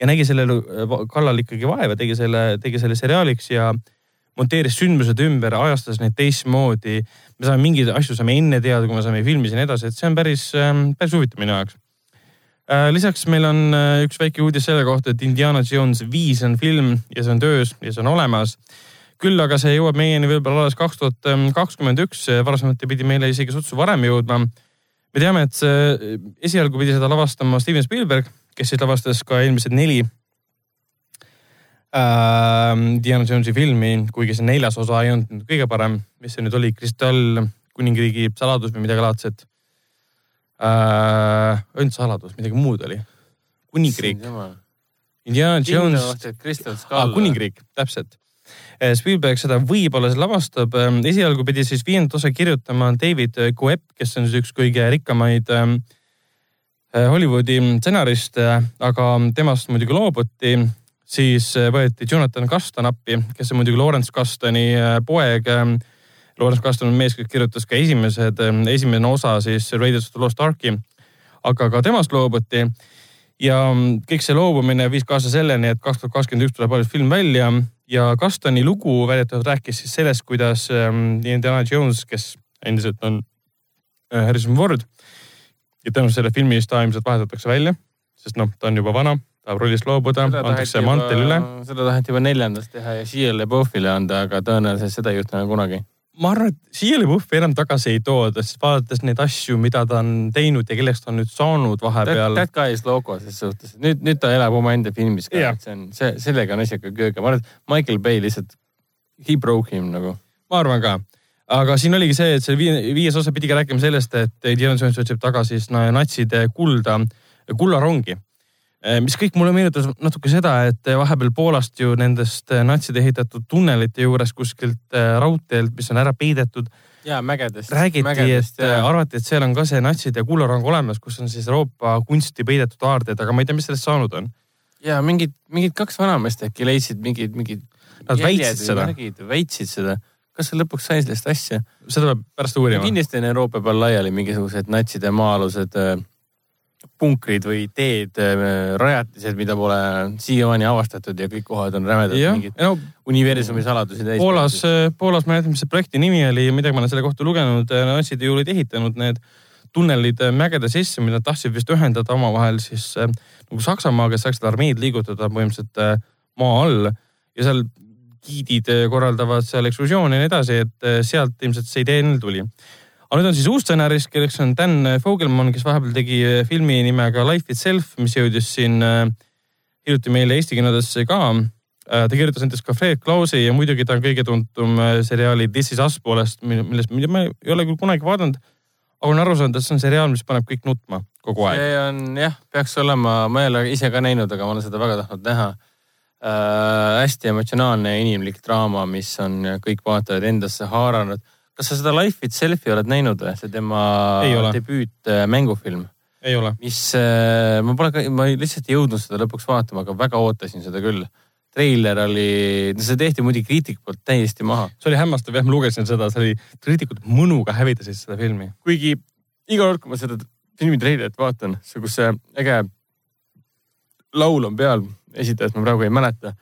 ja nägi sellele äh, kallal ikkagi vaeva, tegi selle, tegi selle seriaaliks ja monteeris sündmused ümber, ajastas neid teistmoodi. me saame mingeid asju saame enne teada, kui me saame filmis ja nii edasi, et see on päris, ähm, päris huvitav minu jaoks. Äh, lisaks meil on äh, üks väike uudis selle kohta, et Indiana Jones viis on film ja see on töös ja see on olemas. küll aga see jõuab meieni võib-olla alles kaks tuhat kakskümmend üks, varasemalt pidi meile isegi sutsu varem jõudma me teame, et see esialgu pidi seda lavastama Steven Spielberg, kes siis lavastas ka eelmised neli äh, Diana Jonesi filmi, kuigi see neljas osa ei olnud kõige parem, mis see nüüd oli, Kristall, kuningriigi saladus või midagi laadset äh,. ainult saladus, midagi muud oli. kuningriik. Indiana Jones. Ah, kuningriik, täpselt. Eh, Spielberg seda võib-olla lavastab. Ehm, esialgu pidi siis viiendat osa kirjutama David Coep, kes on siis üks kõige rikkamaid eh, Hollywoodi stsenariste, aga temast muidugi loobuti. siis eh, võeti Jonathan Kaston appi, kes on muidugi Lawrence Kastoni poeg. Lawrence Kaston on mees, kes kirjutas ka esimesed, esimene osa siis Raiders of the Lost Arki. aga ka temast loobuti ja mm, kõik see loobumine viis kaasa selleni, et kaks tuhat kakskümmend üks tuleb alles film välja ja Kastani lugu väidetavalt rääkis siis sellest, kuidas ähm, Indiana Jones, kes endiselt on äh, Harrison Ford ja tõenäoliselt selle filmi eest ta ilmselt vahetatakse välja, sest noh, ta on juba vana, tahab rollist loobuda, antakse mantel üle. seda taheti juba neljandas teha ja Shia LaBeouf'ile anda, aga tõenäoliselt seda ei juhtu enam kunagi ma arvan, et siia LaBeouf'i enam tagasi ei tooda, sest vaadates neid asju, mida ta on teinud ja kellest ta on nüüd saanud vahepeal. That guy is loco ses suhtes, nüüd, nüüd ta elab omaenda filmis ka yeah., see on, see, sellega on ikka kööge, ma arvan, et Michael Bay lihtsalt, he broke him nagu. ma arvan ka, aga siin oligi see, et see viies osa pidi ka rääkima sellest, et Indiana Jones otsib tagasi natside kulda, kullarongi mis kõik mulle meenutas natuke seda, et vahepeal Poolast ju nendest eh, natside ehitatud tunnelite juures kuskilt eh, raudteelt, mis on ära peidetud. ja mägedest. räägiti, et ja. arvati, et seal on ka see natside kullerang olemas, kus on siis Euroopa kunsti peidetud aarded, aga ma ei tea, mis sellest saanud on. ja mingid, mingid kaks vanameest äkki leidsid mingid, mingid. Nad väitsid seda. väitsid seda kas see lõpuks sai sellest asja? seda peab pärast uurima. kindlasti on Euroopa peal laiali mingisugused natside maa-alused punkrid või teed, äh, rajatised, mida pole siiamaani avastatud ja kõik kohad on rämedad mingid no, universumi saladusi täis. Poolas, äh, Poolas ma ei mäleta, mis see projekti nimi oli, midagi ma olen selle kohta lugenud, äh, natsid ju olid ehitanud need tunnelid mägede sisse, mida tahtsid vist ühendada omavahel siis nagu Saksamaaga, et saaksid armeed liigutada põhimõtteliselt maa all ja seal giidid korraldavad seal ekskursioone ja nii edasi, et sealt ilmselt see idee neil tuli aga nüüd on siis uus stsenarist, kelleks on Dan Fogelman, kes vahepeal tegi eh, filmi nimega Life Itself, mis jõudis siin eh, hiljuti meile Eesti kinodesse ka. Eh, ta kirjutas näiteks ka Fred Klausi ja muidugi ta on kõige tuntum seriaali This is us poolest, millest ma ei ole küll kunagi vaadanud. aga olen aru saanud, et see on seriaal, mis paneb kõik nutma kogu aeg. see on jah, peaks olema, ma ei ole ise ka näinud, aga ma olen seda väga tahtnud näha äh,. hästi emotsionaalne ja inimlik draama, mis on kõik vaatajad endasse haaranud kas sa seda Life Itself'i oled näinud või, see tema debüüt äh, mängufilm? ei ole. mis, äh, ma pole ma lihtsalt ei jõudnud seda lõpuks vaatama, aga väga ootasin seda küll. treiler oli, see tehti muidugi kriitiku poolt täiesti maha. see oli hämmastav jah, ma lugesin seda, see oli, kriitikud mõnuga hävitasid seda filmi. kuigi iga kord, kui ma seda filmi treilerit vaatan, see, kus see äge laul on peal, esitajat ma praegu ei mäleta.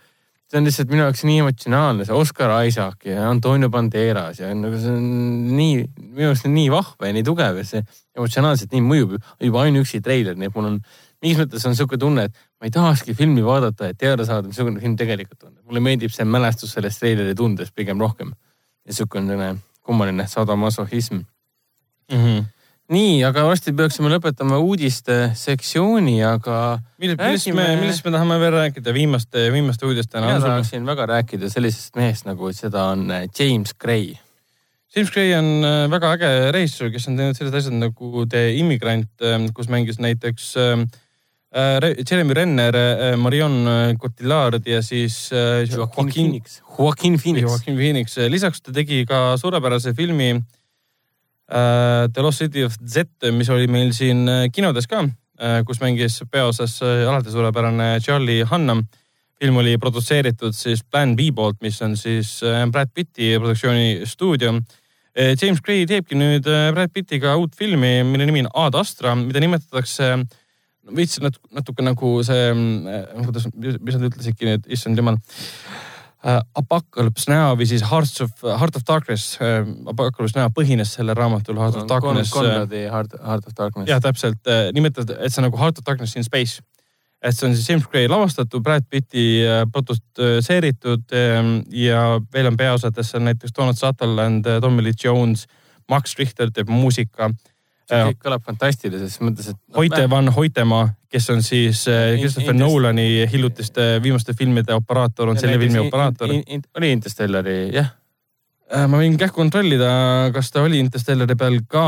See on lihtsalt minu jaoks nii emotsionaalne, see Oscar Isaac ja Antonio Banderas ja nagu see on nii, minu arust on nii vahva ja nii tugev ja see emotsionaalselt nii mõjub juba ainuüksi treiler, nii et mul on mingis mõttes on niisugune tunne, et ma ei tahakski filmi vaadata, et teada saada, missugune film tegelikult on. mulle meeldib see mälestus sellest treileri tundest pigem rohkem. ja niisugune kummaline sadomasohhism mm. -hmm nii, aga varsti peaksime lõpetama uudiste sektsiooni, aga. millest me, millest me tahame veel rääkida viimaste, viimaste uudistena? mina tahaksin väga rääkida sellisest mehest nagu seda on äh, James Gray. James Gray on äh, väga äge režissöör, kes on teinud sellised asjad nagu The Immigrant, äh, kus mängis näiteks Jeremy Renner, Marion Cotillard ja siis Joaquin Phoenix. Joaquin Phoenix. Joaquin Phoenix, lisaks ta tegi ka suurepärase filmi Äh, The Lost City of Z, mis oli meil siin äh, kinodes ka, äh, kus mängis peaosas alati suurepärane Charlie Hunnam. film oli produtseeritud siis Plan B poolt, mis on siis Brad Pitti produktsiooni stuudio. James Gray teebki nüüd Brad Pittiga uut filmi, mille nimi on Ad Astra, mida nimetatakse veits natuke nagu see, kuidas, mis nad ütlesidki nüüd, issand jumal uh, Apocalypse Now või siis Hearts of, Heart of Darkness uh,. Apocalypse Now põhines sellel raamatul Heart of Darkness. Conradi Heart, Heart of Darkness. jah, täpselt uh,, nimetad, et see on nagu Heart of Darkness in space. et see on siis James Gray lavastatud, Brad Pitti uh, produtseeritud um, ja veel on peaosades seal näiteks Donald Sutherland, Tommy Lee Jones, Max Richter teeb muusika see kõik kõlab fantastilises mõttes, et no,. Hoite van Hoitemaa, kes on siis äh, Christopher in, Nolani hiljutiste viimaste filmide operaator, on selle filmi operaator. oli Interstellari, jah? Äh, ma võin kähku kontrollida, kas ta oli Interstellari peal ka.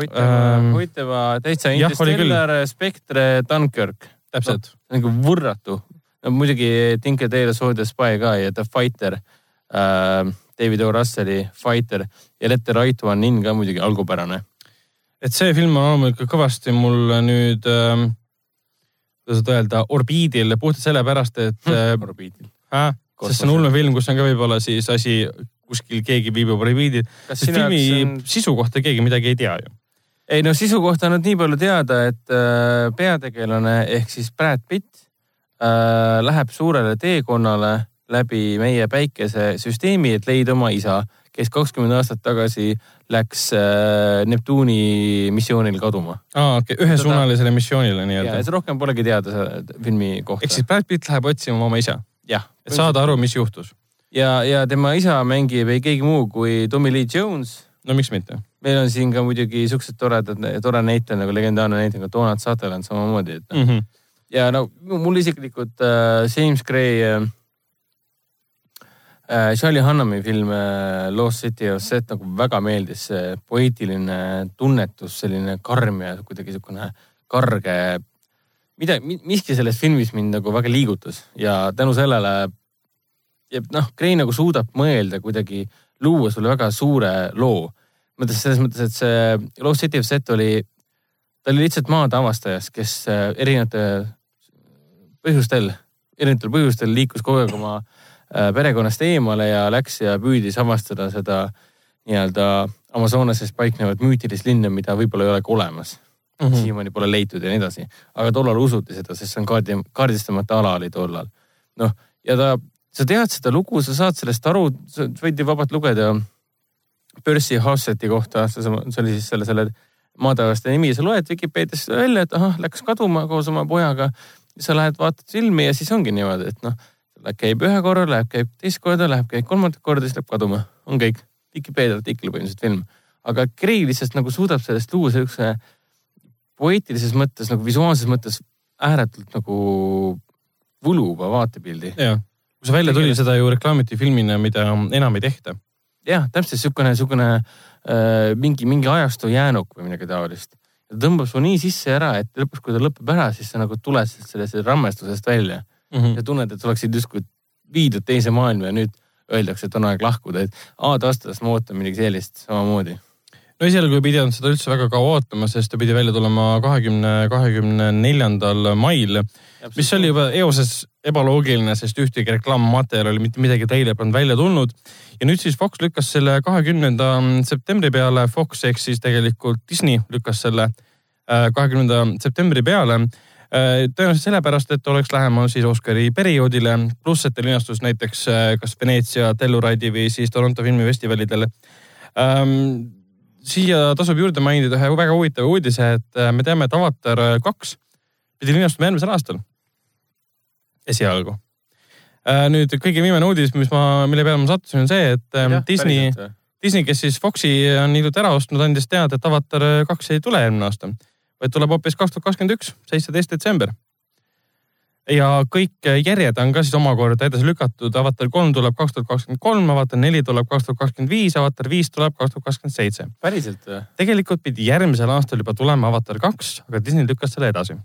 Hoiteva ähm,, Hoiteva täitsa Interstellar, Spectre, Dunkirk. täpselt no,. nagu võrratu. no muidugi Tinker Tailor Soldier Spy ka ja The Fighter äh,. David O. Russelli Fighter ja Letter Right One In ka muidugi algupärane et see film on olnud ikka kõvasti mul nüüd äh,, kuidas öelda, orbiidil puhtalt sellepärast, et hm, orbiidil äh,. sest see on ulmefilm, kus on ka võib-olla siis asi, kuskil keegi viibib orbiidil. sest filmi on... sisu kohta keegi midagi ei tea ju. ei no sisu kohta on nüüd nii palju teada, et äh, peategelane ehk siis Brad Pitt äh, läheb suurele teekonnale läbi meie päikesesüsteemi, et leida oma isa kes kakskümmend aastat tagasi läks äh, Neptuuni missioonil kaduma. aa, okei okay., ühesuunalisele missioonile nii-öelda. ja, rohkem polegi teada selle filmi kohta. ehk siis Brad Pitt läheb otsima oma isa? et saada aru, mis juhtus? ja, ja tema isa mängib ei keegi muu kui Tommy Lee Jones. no miks mitte? meil on siin ka muidugi siuksed toredad, tore näitleja nagu legendaarne näitleja nagu Donald Sutherland samamoodi, et mm. -hmm. ja no mul isiklikult äh, James Gray Äh, Charlie Hunnami film äh, Lost City of Z nagu väga meeldis, see poeetiline tunnetus, selline karm ja kuidagi niisugune karge. mida, miski selles filmis mind nagu väga liigutas ja tänu sellele noh, Gray nagu suudab mõelda kuidagi, luua sulle väga suure loo. mõttes selles mõttes, et see Lost City of Z oli, ta oli lihtsalt maade-avastajas, kes äh, erinevate põhjustel, erinevatel põhjustel liikus kogu aeg oma Äh, perekonnast eemale ja läks ja püüdis avastada seda nii-öelda Amazonases paiknevat müütilist linna, mida võib-olla ei olegi olemas mm -hmm.. siiamaani pole leitud ja nii edasi. aga tollal usuti seda, sest see on kaardi, kaardistamata ala oli tollal. noh, ja ta, sa tead seda lugu, sa saad sellest aru, sa võid ju vabalt lugeda Percy Hosseti kohta, see oli siis selle, selle maadeavaste nimi, sa loed Vikipeediast välja, et ahah, läks kaduma koos oma pojaga. sa lähed, vaatad filmi ja siis ongi niimoodi, et noh käib ühe korra, läheb, käib teist korda, läheb, käib kolmandat korda, siis läheb kaduma. on kõik. Vikipeedia artikkel põhimõtteliselt film. aga Gray lihtsalt nagu suudab sellest luua siukse poeetilises mõttes nagu visuaalses mõttes ääretult nagu võluva vaatepildi. kui see välja tuli, seda ju reklaamiti filmina, mida enam ei tehta. jah, täpselt niisugune, niisugune äh, mingi, mingi ajastu jäänuk või midagi taolist. ta tõmbab su nii sisse ära, et lõpuks, kui ta lõpeb ära, siis sa nagu tuled sellest rammestusest välja mm -hmm. ja tunned, et sa oleksid justkui viidud teise maailma ja nüüd öeldakse, et on aeg lahkuda, et A-taastast ma ootan midagi sellist samamoodi no esialgu ei pidanud seda üldse väga kaua ootama, sest ta pidi välja tulema kahekümne, kahekümne neljandal mail, mis oli juba eoses ebaloogiline, sest ühtegi reklaammaterjali, mitte midagi teile polnud välja tulnud. ja nüüd siis Fox lükkas selle kahekümnenda septembri peale, Fox ehk siis tegelikult Disney lükkas selle äh, kahekümnenda septembri peale tõenäoliselt sellepärast, et oleks lähemal siis Oscari perioodile, pluss et ta linastus näiteks äh, kas Veneetsia, Telluride või siis Toronto filmifestivalidel ähm,. siia tasub juurde mainida ühe väga huvitava uudise, et äh, me teame, et Avatar kaks pidi linastuma järgmisel aastal. esialgu nüüd kõige viimane uudis, mis ma, mille peale ma sattusin, on see, et ja, Disney, Disney, kes siis Foxi on hiljuti ära ostnud, andis teada, et Avatar kaks ei tule järgmine aasta vaid tuleb hoopis kaks tuhat kakskümmend üks, seitseteist detsember. ja kõik järjed on ka siis omakorda edasi lükatud. Avatar kolm tuleb kaks tuhat kakskümmend kolm, Avatar neli tuleb kaks tuhat kakskümmend viis, Avatar viis tuleb kaks tuhat kakskümmend seitse. päriselt või? tegelikult pidi järgmisel aastal juba tulema Avatar kaks, aga Disney lükkas selle edasi.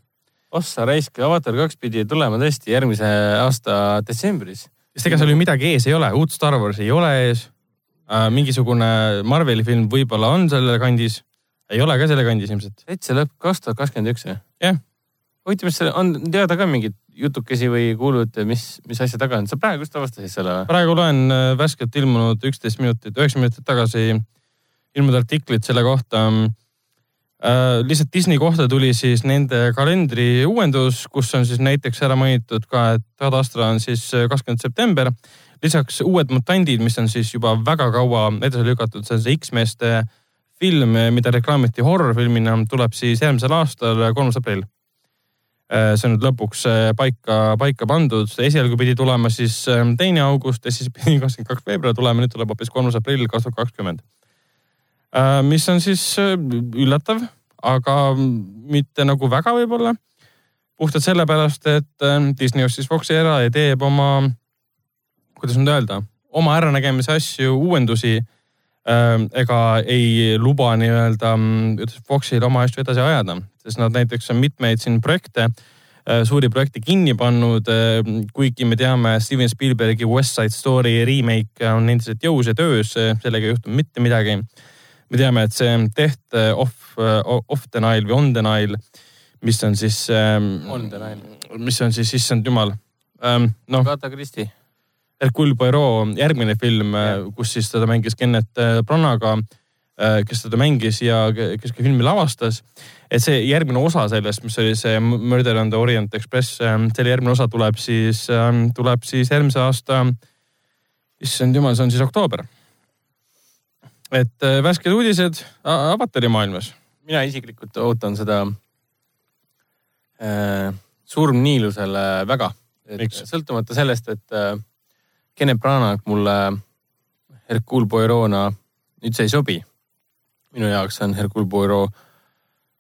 ossa raisk, Avatar kaks pidi tulema tõesti järgmise aasta detsembris. sest ega seal ju midagi ees ei ole, uut Star Warsi ei ole ees äh,. mingisugune Marveli film võib-olla on selle kandis ei ole ka selle kandis ilmselt. täitsa lõpp, kaks tuhat kakskümmend üks jah? jah. huvitav, mis on teada ka mingeid jutukesi või kuulud, mis, mis asja taga on, sa praegu just avastasid selle või? praegu loen äh, värskelt ilmunud üksteist minutit, üheksa minutit tagasi ilmunud artiklit selle kohta äh,. lihtsalt Disney kohta tuli siis nende kalendri uuendus, kus on siis näiteks ära mainitud ka, et Ad Astra on siis äh, kakskümmend september. lisaks uued mutandid, mis on siis juba väga kaua edasi lükatud, see on see X-meeste äh, film, mida reklaamiti horror-filmina, tuleb siis järgmisel aastal, kolmas aprill. Äh, see on nüüd lõpuks äh, paika, paika pandud, esialgu pidi tulema siis ähm, teine august ja siis pidi kakskümmend kaks veebruar tulema, nüüd tuleb hoopis kolmas aprill kaks tuhat kakskümmend. Äh, mis on siis üllatav, aga mitte nagu väga võib-olla. puhtalt sellepärast, et Disney ostis Foxi ära ja teeb oma, kuidas nüüd öelda, oma äranägemise asju, uuendusi ega ei luba nii-öelda mm, Foxil oma asju edasi ajada, sest nad näiteks on mitmeid siin projekte, suuri projekte kinni pannud. kuigi me teame, Steven Spielbergi West Side Story remake on endiselt jõus ja töös, sellega ei juhtunud mitte midagi. me teame, et see Death of, of the Nile või On the Nile, mis on siis. On the Nile. mis on siis, issand jumal. noh. Agatha Christie Hercule Poirot järgmine film, kus siis teda mängis Kennet äh, Branaga, äh, kes teda mängis ja kes ka filmi lavastas. et see järgmine osa sellest, mis oli see Murder on the Orient Express, ähm, selle järgmine osa tuleb siis, ähm, tuleb siis järgmise aasta, issand jumal, see on siis oktoober. et äh, värsked uudised avatari maailmas. mina isiklikult ootan seda äh, Surm Niilusele väga. sõltumata sellest, et äh, Kene Branagh mulle Hercule Poirot'na üldse ei sobi. minu jaoks on Hercule Poirot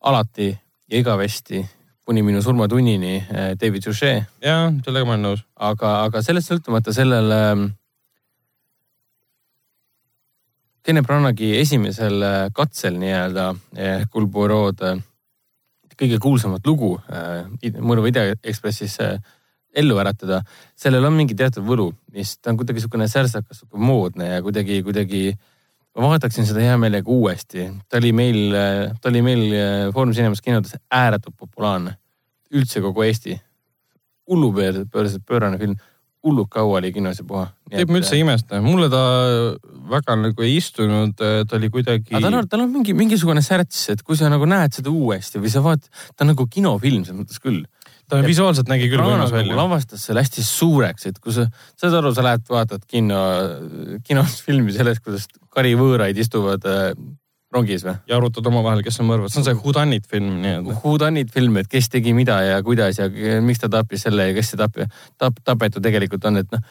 alati ja igavesti kuni minu surmatunnini eh, David Suchet. jaa, sellega ma olen nõus. aga, aga sellest sõltumata sellele Kene Branaghi esimesel eh, katsel nii-öelda eh, Hercule Poirot kõige kuulsamat lugu Mõrva Ida Ekspressis ellu äratada, sellel on mingi teatud võlu, mis ta on kuidagi niisugune särtsakas, sihuke moodne ja kuidagi, kuidagi ma vaataksin seda hea meelega uuesti. ta oli meil, ta oli meil äh, Foorum Cinemas kinodes ääretult populaarne. üldse kogu Eesti. hullupöörselt pöörane film, hullult kaua oli kinos ja puha. teeb ma üldse imestada, mulle ta väga nagu ei istunud, ta oli kuidagi. aga tal on, tal on mingi, mingisugune särts, et kui sa nagu näed seda uuesti või sa vaatad, ta on nagu kinofilm selles mõttes küll ta ja visuaalselt nägi küll võimas välja. lavastas selle hästi suureks, et kui sa, saad aru, sa lähed, vaatad kino, kinos filmi sellest, kuidas kari võõraid istuvad äh, rongis või? ja arutad omavahel, kes on mõrvad, see on see Whodunit film nii-öelda. Whodunit film, et kes tegi mida ja kuidas ja miks ta tappis selle ja kes see tap-, tap-, tapetu tegelikult on, et noh.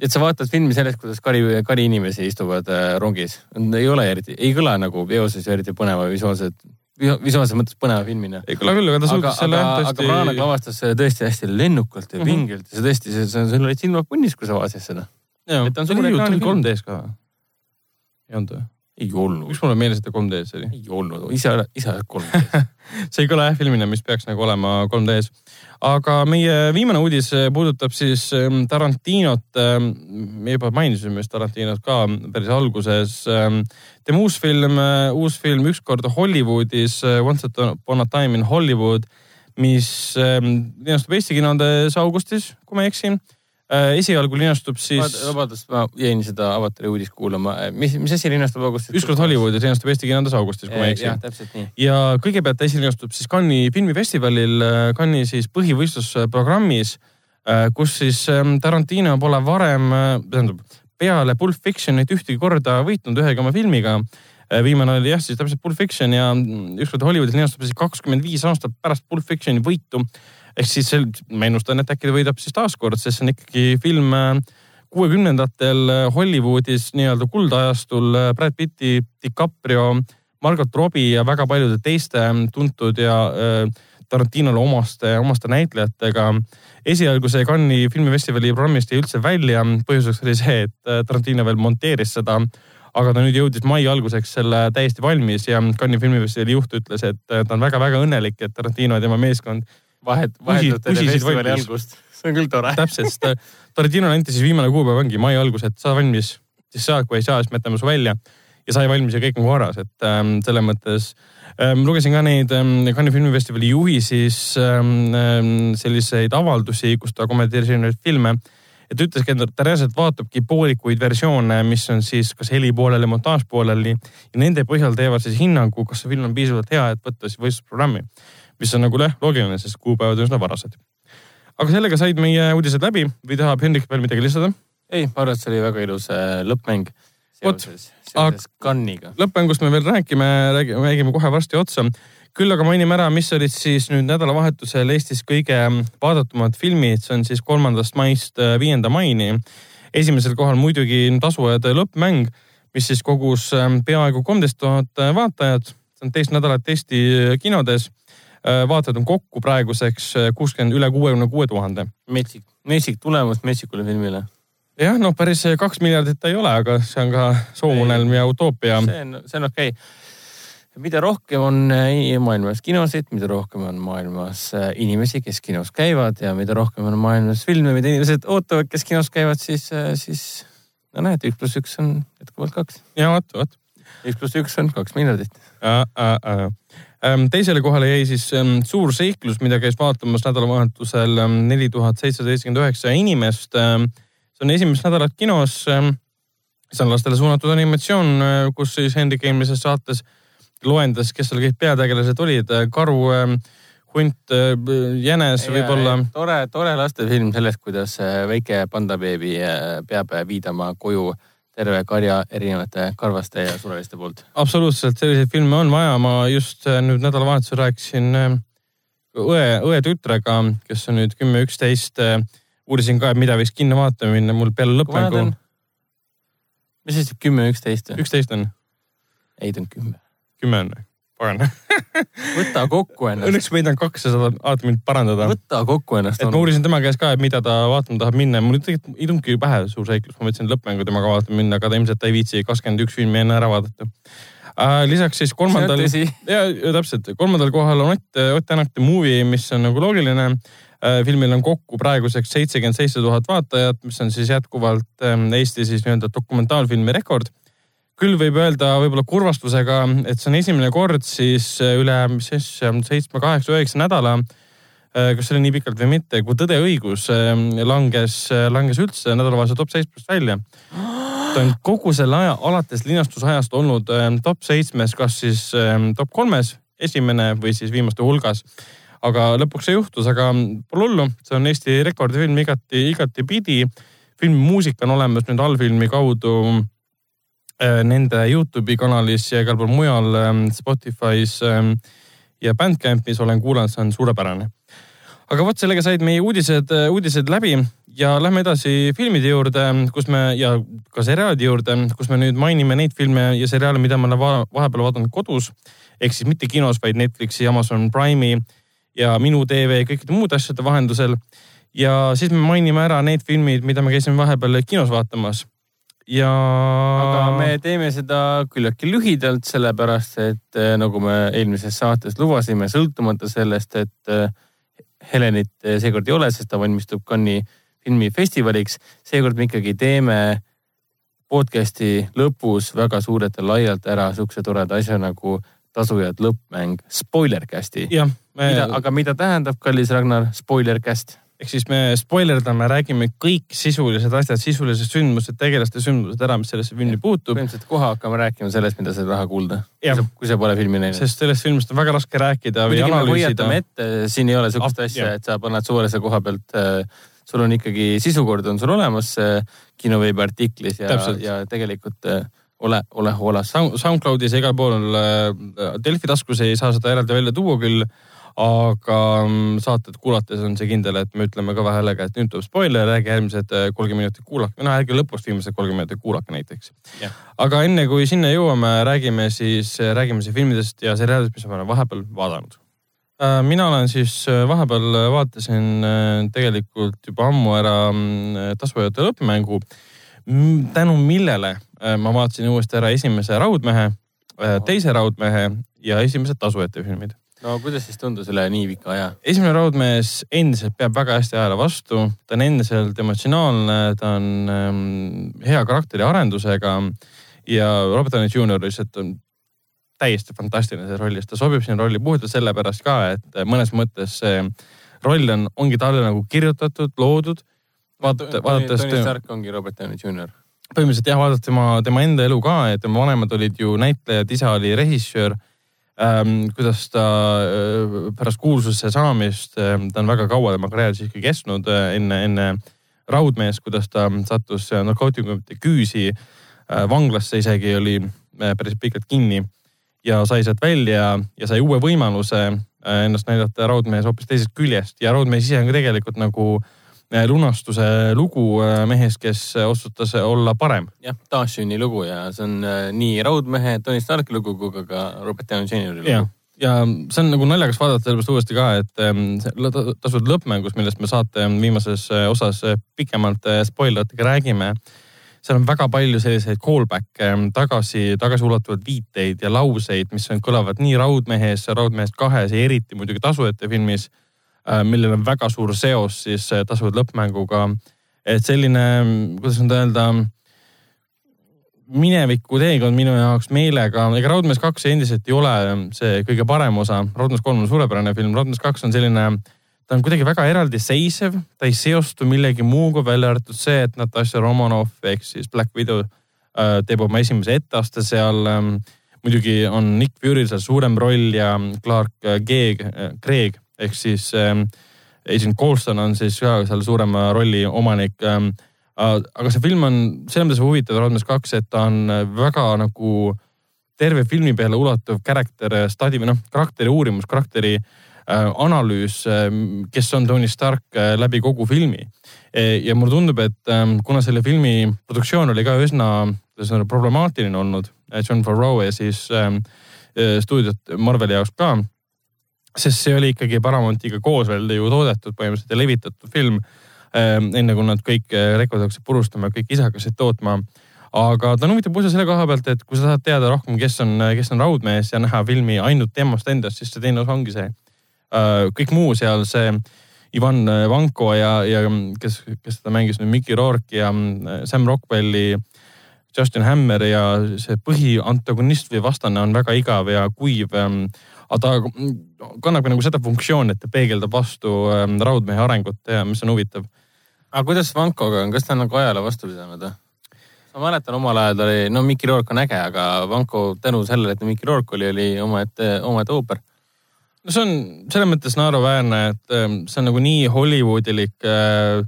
et sa vaatad filmi sellest, kuidas kari, kari inimesi istuvad äh, rongis. ei ole eriti, ei kõla nagu eoses eriti põneva visuaalselt visuaalses mõttes põneva filmina. ei kõla küll, aga ta suutis selle jah tõesti. aga Branagh lavastas selle tõesti hästi lennukalt ja vingelt ja see tõesti, sul olid silmad punnis, kui sa vaatasid seda. jaa, ta oli ju 3D-s ka. ei olnud või? Ei olnud. miks mul on meeles, et ta 3D-s oli? ei olnud, ise, ise oled 3D-s see ei kõla jah filmina, mis peaks nagu olema 3D-s. aga meie viimane uudis puudutab siis ähm, Tarantinot. Ähm, me juba mainisime vist Tarantinot ka päris alguses. Ähm, tema uus film, uus film Ükskord Hollywoodis, äh, Once upon a time in Hollywood mis linastub Eesti kinodes augustis, kui ma ei eksi. Esialgu linastub siis vabandust, ma jäin seda Avatari uudist kuulama. mis, mis asi linastub augustis? ükskord Hollywoodis linastub Eesti kinodes augustis, kui ma ei eksi jah, täpselt nii. ja kõigepealt ta esilinastub siis Cannes'i filmifestivalil, Cannes'i siis põhivõistlusprogrammis, kus siis ähm, Tarantino pole varem, tähendab peale Pulp Fictionit ühtegi korda võitnud ühegi oma filmiga. viimane oli jah, siis täpselt Pulp Fiction ja mm, ükskord Hollywoodis linastub siis kakskümmend viis aastat pärast Pulp Fictioni võitu. Ehk siis ma ennustan, et äkki ta võidab siis taaskord, sest see on ikkagi film äh, kuuekümnendatel Hollywoodis nii-öelda kuldajastul äh, Brad Pitti, DiCaprio, Margot Robbie ja väga paljude teiste tuntud ja äh, Tarantinole omaste, omaste näitlejatega. esialgu see Cannes'i filmifestivali programmist jäi üldse välja, põhjuseks oli see, et äh, Tarantino veel monteeris seda. aga ta nüüd jõudis mai alguseks selle täiesti valmis ja Cannes'i filmifestivali juht ütles, et äh, ta on väga-väga õnnelik, et Tarantino ja tema meeskond vahet, vahetult enne festivali algust. see on küll tore. täpselt, sest äh, Tarantinole anti siis viimane kuupäev ongi mai algus, et saa valmis, siis saad, kui ei saa, siis me jätame su välja ja sai valmis ja kõik on korras, et ähm, selles mõttes ähm, lugesin ka neid ähm, Cannes'i filmifestivali juhi siis ähm, ähm, selliseid avaldusi, kus ta kommenteeris erinevaid filme. et ütleski, et ta reaalselt vaatabki poolikuid versioone, mis on siis kas heli pooleli, montaaž pooleli ja nende põhjal teevad siis hinnangu, kas see film on piisavalt hea, et võtta siis võistlusprogrammi. Mis on nagu loogiline, sest kuupäevad on üsna varased aga sellega said meie uudised läbi või tahab Hendrik veel midagi lisada? ei, ma arvan, et see oli väga ilus äh, lõppmäng Vot, Cannes'iga. lõppmängust me veel räägime, räägime, räägime kohe varsti otsa. küll aga mainime ära, mis olid siis nüüd nädalavahetusel Eestis kõige vaadatumad filmid, see on siis kolmandast maist äh, viienda maini. esimesel kohal muidugi Tasujate lõppmäng, mis siis kogus ähm, peaaegu kolmteist tuhat vaatajat. see on teist nädalat Eesti kinodes. Vaatajad on kokku praeguseks äh, kuuskümmend, üle kuuekümne kuue tuhande metsik, metsik tulemus metsikule filmile. jah, noh, päris kaks miljardit ta ei ole, aga see on ka soovunelm ja utoopia. see on, see on okei okay.. mida rohkem on äh, maailmas kinosid, mida rohkem on maailmas äh, inimesi, kes kinos käivad ja mida rohkem on maailmas filme, mida inimesed ootavad, kes kinos käivad, siis, siis no näed, üks pluss üks on jätkuvalt kaks. ja vot, vot. üks pluss üks on kaks miljardit. Ähm, teisele kohale jäi siis ähm, suur seiklus, mida käis vaatamas nädalavahetusel ähm, neli tuhat seitsesada seitsekümmend üheksa inimest. see on esimest nädalat kinos. see on lastele suunatud animatsioon, kus siis Hendrik eelmises saates loendas, kes seal kõik peategelased olid. karu, hunt, jänes võib-olla. tore, tore lastefilm sellest, kuidas väike pandabeebi peab viidama koju terve karja erinevate karvaste ja sureliste poolt. absoluutselt selliseid filme on vaja, ma just äh, nüüd nädalavahetusel rääkisin äh, õe, õe tütrega, kes on nüüd kümme, üksteist. uurisin ka, et mida võiks kinno vaatama minna, mul peale lõppmängu mis asi, kümme, üksteist või? üksteist on, ei, ta on kümme. kümme on, pagan. võta kokku ennast, Õnneks meid on kaks ja sa alati mind parandada. võta kokku ennast. et ma uurisin tema käest ka, et mida ta vaatama tahab minna, mul tegelikult ei tulnudki pähe suur seiklus, ma mõtlesin lõppmängu temaga vaatama minna, aga ta ilmselt ei viitsi kakskümmend üks filmi enne ära vaadata. lisaks siis kolmandal, ja ja täpselt, kolmandal kohal on Ott, Ott Tänak The Movie, mis on nagu loogiline. filmil on kokku praeguseks seitsekümmend seitse tuhat vaatajat, mis on siis jätkuvalt ähm, Eesti siis nii-öelda dokumentaalfilmi rekord. Küll võib öelda võib-olla kurvastusega, et see on esimene kord siis äh, üle, mis siis seitsme, kaheksa, üheksa nädala. kas see oli nii pikalt või mitte, kui Tõde ja õigus ähm, langes, langes üldse nädalavahetuse top seitsmest välja. ta on kogu selle aja alates linastusajast olnud ähm, top seitsmes, kas siis ähm, top kolmes, esimene või siis viimaste hulgas aga lõpuks see juhtus, aga pole hullu, see on Eesti rekordifilm igati, igatipidi. filmi muusika on olemas nüüd allfilmi kaudu äh, nende Youtube'i kanalis ja igal pool mujal ähm, Spotify's ähm, ja Bandcampis olen kuulanud, see on suurepärane. aga vot sellega said meie uudised, uudised läbi ja lähme edasi filmide juurde, kus me ja ka seriaalide juurde, kus me nüüd mainime neid filme ja seriaale, mida me oleme va- vahepeal vaadanud kodus ehk siis mitte kinos, vaid Netflixi, Amazon Prime'i ja Minu tv ja kõikide muude asjade vahendusel. ja siis me mainime ära need filmid, mida me käisime vahepeal kinos vaatamas. ja. aga me teeme seda küllaltki lühidalt, sellepärast et eh, nagu me eelmises saates lubasime, sõltumata sellest, et eh, Helenit eh, seekord ei ole, sest ta valmistub Cannes'i filmifestivaliks, seekord me ikkagi teeme podcast'i lõpus väga suurelt ja laialt ära siukse toreda asja nagu tasujad lõppmäng, spoiler cast'i. jah, me... mida, aga mida tähendab, kallis Ragnar, spoiler cast? Ehk siis me spoilerdame, räägime kõik sisulised asjad, sisulised sündmused, tegelaste sündmused ära, mis sellesse filmi puutub. põhimõtteliselt kohe hakkame rääkima sellest, mida sa ei taha kuulda. kui sa pole filmi näinud. sest sellest filmist on väga raske rääkida või analüüsida. ette, siin ei ole sihukest asja, et sa paned suvalise koha pealt äh, sul on ikkagi sisukord on sul olemas kinoveebi artiklis ja, ja tegelikult äh, ole, ole hoolas. SoundCloudis ja igal pool äh, Delfi taskus ei saa seda eraldi välja tuua küll aga mm, saated kuulates on see kindel, et me ütleme ka vahele, et nüüd tuleb spoiler, ärge järgmised äh, kolmkümmend minutit kuulake, noh ärge lõpust viimased kolmkümmend minutit kuulake näiteks. aga enne kui sinna jõuame, räägime siis, äh, räägime siis filmidest ja seriaalidest, mis ma olen vahepeal vaadanud. Äh, mina olen siis vahepeal vaatasin tegelikult juba ammu ära mm, tasujate lõppmängu, tänu millele ma vaatasin uuesti ära esimese Raudmehe, teise Raudmehe ja esimesed tasujate filmid no kuidas siis tundus üle nii pika aja? esimene raudmees endiselt peab väga hästi ajale vastu, ta on endiselt emotsionaalne, ta on ähm, hea karakteriarendusega ja Robert Downey Jr lihtsalt on täiesti fantastiline selles rollis, ta sobib sinna rolli puhtalt sellepärast ka, et mõnes mõttes see roll on, ongi talle nagu kirjutatud, loodud. vaata, vaadates. Tony Stark ongi Robert Downey Jr põhimõtteliselt jah, vaadates tema, tema enda elu ka, et tema vanemad olid ju näitlejad, isa oli režissöör. Kuidas ta äh, pärast kuulsuse saamist äh,, ta on väga kaua tema karjäär siiski kestnud äh, enne, enne Raudmeest, kuidas ta sattus äh, narkootikumide küüsi vanglasse isegi oli päris pikalt kinni ja sai sealt välja ja sai uue võimaluse ennast näidata Raudmees hoopis teisest küljest. Ja Raudmees ise on ka tegelikult nagu äh, lunastuse lugu eh, mehest, kes otsustas olla parem. jah, taassünni lugu ja see on eh, nii Raudmehe, Tony Starki lugu kui ka, ka Robert Downey Jr lugu. ja see on nagu naljakas vaadata sellepärast uuesti ka, et tasub lõppmängus, millest me saate viimases osas pikemalt spoileritega räägime. seal on väga palju selliseid callback'e, tagasi, tagasiulatuvaid viiteid ja lauseid, mis on, kõlavad nii Raudmehes, Raudmehest kahes ja eriti muidugi Tasujate filmis millel on väga suur seos siis äh, tasuvad lõppmänguga. et selline, kuidas nüüd öelda, mineviku teekond minu jaoks meelega, ega Raudmees kaks endiselt ei ole see kõige parem osa. Raudmees kolm on suurepärane film, Raudmees kaks on selline, ta on kuidagi väga eraldiseisev, ta ei seostu millegi muuga, välja arvatud see, et Natasja Romanov ehk siis Black Widow äh, teeb oma esimese etteaste seal muidugi on Nick Fury'l seal suurem roll ja Clark Gregg, Craig ehk siis ähm, Agent Coulson on siis ka seal suurema rolli omanik ähm,. aga see film on selles mõttes huvitav, Raudmees kaks, et ta on väga nagu terve filmi peale ulatuv karakter study või noh, karakteri uurimus, karakteri äh, analüüs äh,, kes on Tony Stark äh, läbi kogu filmi e,. ja mulle tundub, et äh, kuna selle filmi produktsioon oli ka üsna, üsna problemaatiline olnud, John Farrow ja siis ähm, äh, stuudiot Marveli jaoks ka sest see oli ikkagi Paramontiga koos veel ju toodetud põhimõtteliselt ja levitatud film. Ehm, enne kui nad kõik eh, rekord hakkasid purustama, kõik ise hakkasid tootma. aga ta on huvitav pusa selle koha pealt, et kui sa tahad teada rohkem, kes on, kes on Raudmees ja näha filmi ainult temast endast, siis see teine osa ongi see. Äh, kõik muu seal, see Ivan Vanko ja, ja kes, kes seda mängis nüüd, Mickey Rourke ja mm, Sam Rockwelli Justin Hammer ja see põhiantagonist või vastane on väga igav ja kuiv ehm, aga ta kannab ka nagu seda funktsiooni, et ta peegeldab vastu ähm, raudmehe arengut ja mis on huvitav. aga kuidas Vankoga on, kas ta on nagu ajale vastu pidanud või? ma mäletan omal ajal oli, no Mikki Rourke on äge, aga Vanko tänu sellele, et Mikki Rourke oli, oli omaette, omaette ooper. no see on selles mõttes naeruväärne, et ähm, see on nagu nii Hollywoodilik äh,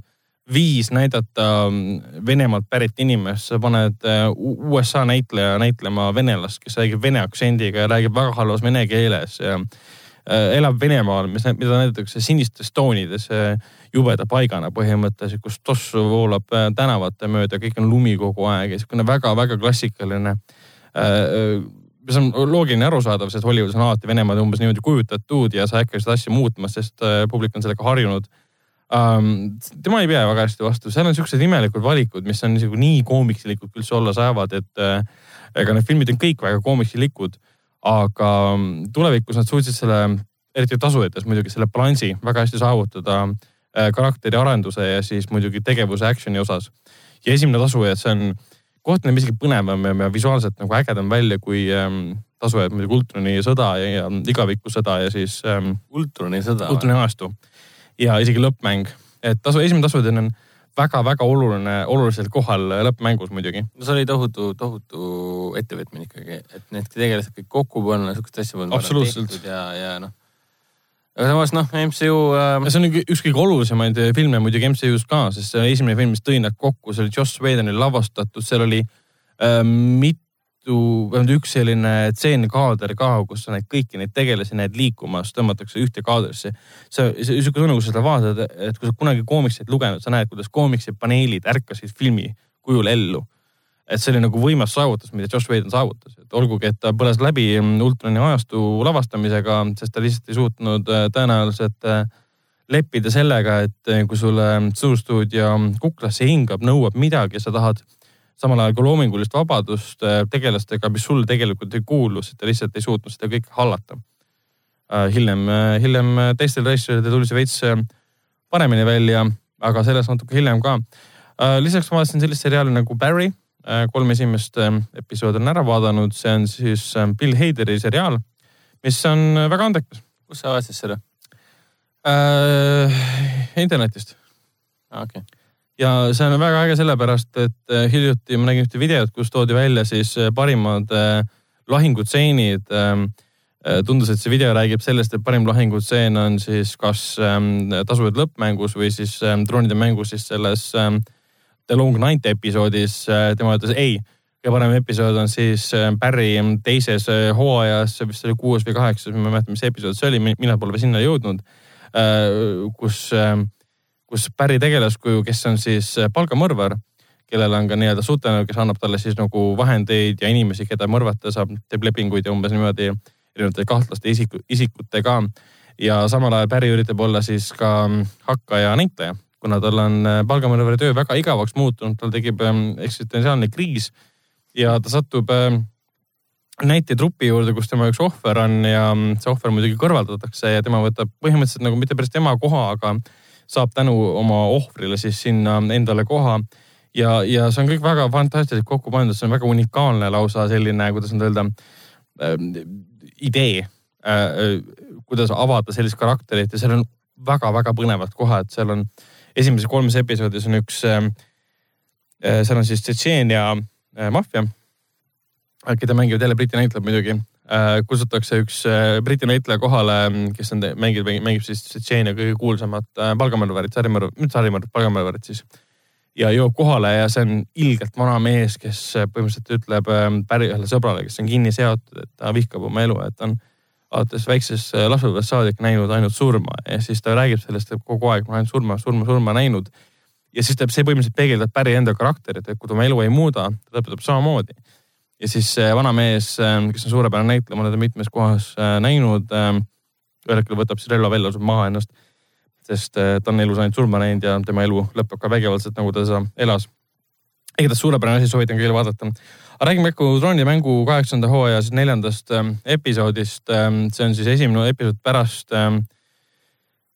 viis näidata mm, Venemaalt pärit inimest, sa paned äh, USA näitleja näitlema venelast, kes räägib vene aktsendiga ja räägib väga halvas vene keeles ja äh, elab Venemaal, mis, mida näidatakse sinistes toonides äh, jubeda paigana põhimõtteliselt, kus tossu voolab tänavate mööda, kõik on lumi kogu aeg ja niisugune väga-väga klassikaline mis on loogiline arusaadav, sest Hollywoodis on alati Venemaad umbes niimoodi kujutatud ja sa ei hakka seda asja muutma, sest publik on sellega harjunud um,. tema ei pea väga hästi vastu, seal on siuksed imelikud valikud, mis on nagu nii koomiksilikud üldse olla saavad, et äh, ega need filmid on kõik väga koomiksilikud. aga mm, tulevikus nad suutsid selle, eriti tasujates muidugi selle balansi väga hästi saavutada äh, karakteri arenduse ja siis muidugi tegevuse action'i osas. ja esimene tasuja, see on koht näeb isegi põnevam ja, ja visuaalselt nagu ägedam välja kui ähm, tasujad muidugi Ultroni sõda ja, ja igaviku sõda ja siis ähm,. Ultroni sõda. Ultroni ajastu ja isegi lõppmäng, et tasu, esimene tasujad on väga-väga oluline, olulisel kohal lõppmängus muidugi. no see oli tohutu, tohutu ettevõtmine ikkagi, et need tegelased kõik kokku panna, sihukest asja polnud. absoluutselt. ja, ja noh aga samas noh, MCU äh.... see on üks kõige olulisemaid filme muidugi MCU-s ka, sest see esimene film, mis tõi nad kokku, see oli Joss Whedonil lavastatud, seal oli äh, mitu, vähemalt üks selline tseenkaader ka, kus sa neid kõiki neid tegelasi näed liikumas, tõmmatakse ühte kaadrisse. see sihuke tunne, kui sa seda vaatad, et kui sa kunagi koomikseid lugenud, sa näed, kuidas koomiksid paneelid ärkasid filmi kujul ellu et see oli nagu võimas saavutus, mida Josh Whedon saavutas, et olgugi, et ta põles läbi Ultrani ajastu lavastamisega, sest ta lihtsalt ei suutnud äh, tõenäoliselt äh, leppida sellega, et äh, kui sulle suurstuudio kuklasse hingab, nõuab midagi, sa tahad samal ajal ka loomingulist vabadust tegelastega, mis sulle tegelikult ei kuulu, sest ta lihtsalt ei suutnud seda kõike hallata. hiljem, hiljem teistel reisijadel tuli see veits paremini välja, aga sellest natuke hiljem ka. lisaks ma vaatasin sellist seriaali nagu Barry Äh, kolm esimest episoodi olen ära vaadanud, see on siis Bill Haderi seriaal, mis on äh, väga andekas. kus sa vaatasid seda äh,? internetist. okei okay. Ja see on väga äge sellepärast, et äh, hiljuti ma nägin ühte videot, kus toodi välja siis parimad äh, lahingutseenid ähm,. tundus, et see video räägib sellest, et parim lahingutseen on siis kas ähm, tasujad lõppmängus või siis ähm, droonide mängus siis selles The Long Night episoodis äh, tema ütles ei. kõige parem episood on siis äh, Barry teises äh, hooajas, vist oli kuues või kaheksas, ma ei mäleta, mis episood see oli, mina pole sinna jõudnud. kus, kus Barry tegelaskuju, kes on siis palgamõrvar, kellel on ka nii-öelda sutenöör, kes annab talle siis nagu vahendeid ja inimesi, keda mõrvata saab, teeb lepinguid ja umbes niimoodi erinevate kahtlaste isiku, isikutega. ja samal ajal Barry üritab olla siis ka hakkaja näitleja kuna tal on äh, palgamõrvari töö väga igavaks muutunud, tal tekib ähm, eksistentsiaalne kriis ja ta satub ähm, näitetrupi juurde, kus tema üks ohver on ja mm, see ohver muidugi kõrvaldatakse ja tema võtab põhimõtteliselt nagu mitte päris tema koha, aga saab tänu oma ohvrile siis sinna endale koha. ja, ja see on kõik väga fantastiliselt kokku pandud, see on väga unikaalne lausa selline, kuidas nüüd öelda äh,, idee äh, äh, kuidas avada sellist karakterit ja seal on väga-väga põnevad kohad, seal on äh, esimeses kolmes episoodis on üks, ähm, äh, seal on siis Tšetšeenia äh, maffia, keda mängivad jälle Briti näitlejad muidugi. Äh, kutsutakse üks Briti näitleja kohale, kes on, mängib, mängib siis Tšetšeenia kõige kuulsamat palgamõrvarit, sarimõrv, mitte sarimõrv, palgamõrvarit siis. ja jõuab kohale ja see on ilgelt vana mees, kes põhimõtteliselt ütleb päri ühele sõbrale, kes on kinni seotud, et ta vihkab oma elu, et on alates väiksest äh, lapsepõlvest saadik näinud ainult surma ja siis ta räägib sellest, kogu aeg ma olen surma, surma, surma näinud. ja siis ta, see põhimõtteliselt peegeldab päri enda karakterit, et kui ta oma elu ei muuda, ta lõpetab samamoodi. Ja siis see vana mees, ähm, kes on suurepärane näitleja, ma olen teda mitmes kohas äh, näinud. Ühel hetkel võtab siis relva välja, lasub maha ennast, sest äh, ta on elus ainult surma näinud ja tema elu lõpeb ka vägivaldselt, nagu ta seda elas. igatahes suurepärane asi, soovitan kõigile vaadata aga räägime äkki troonimängu kaheksanda hooaja siis neljandast ähm, episoodist ähm,. see on siis esimene episood pärast ähm,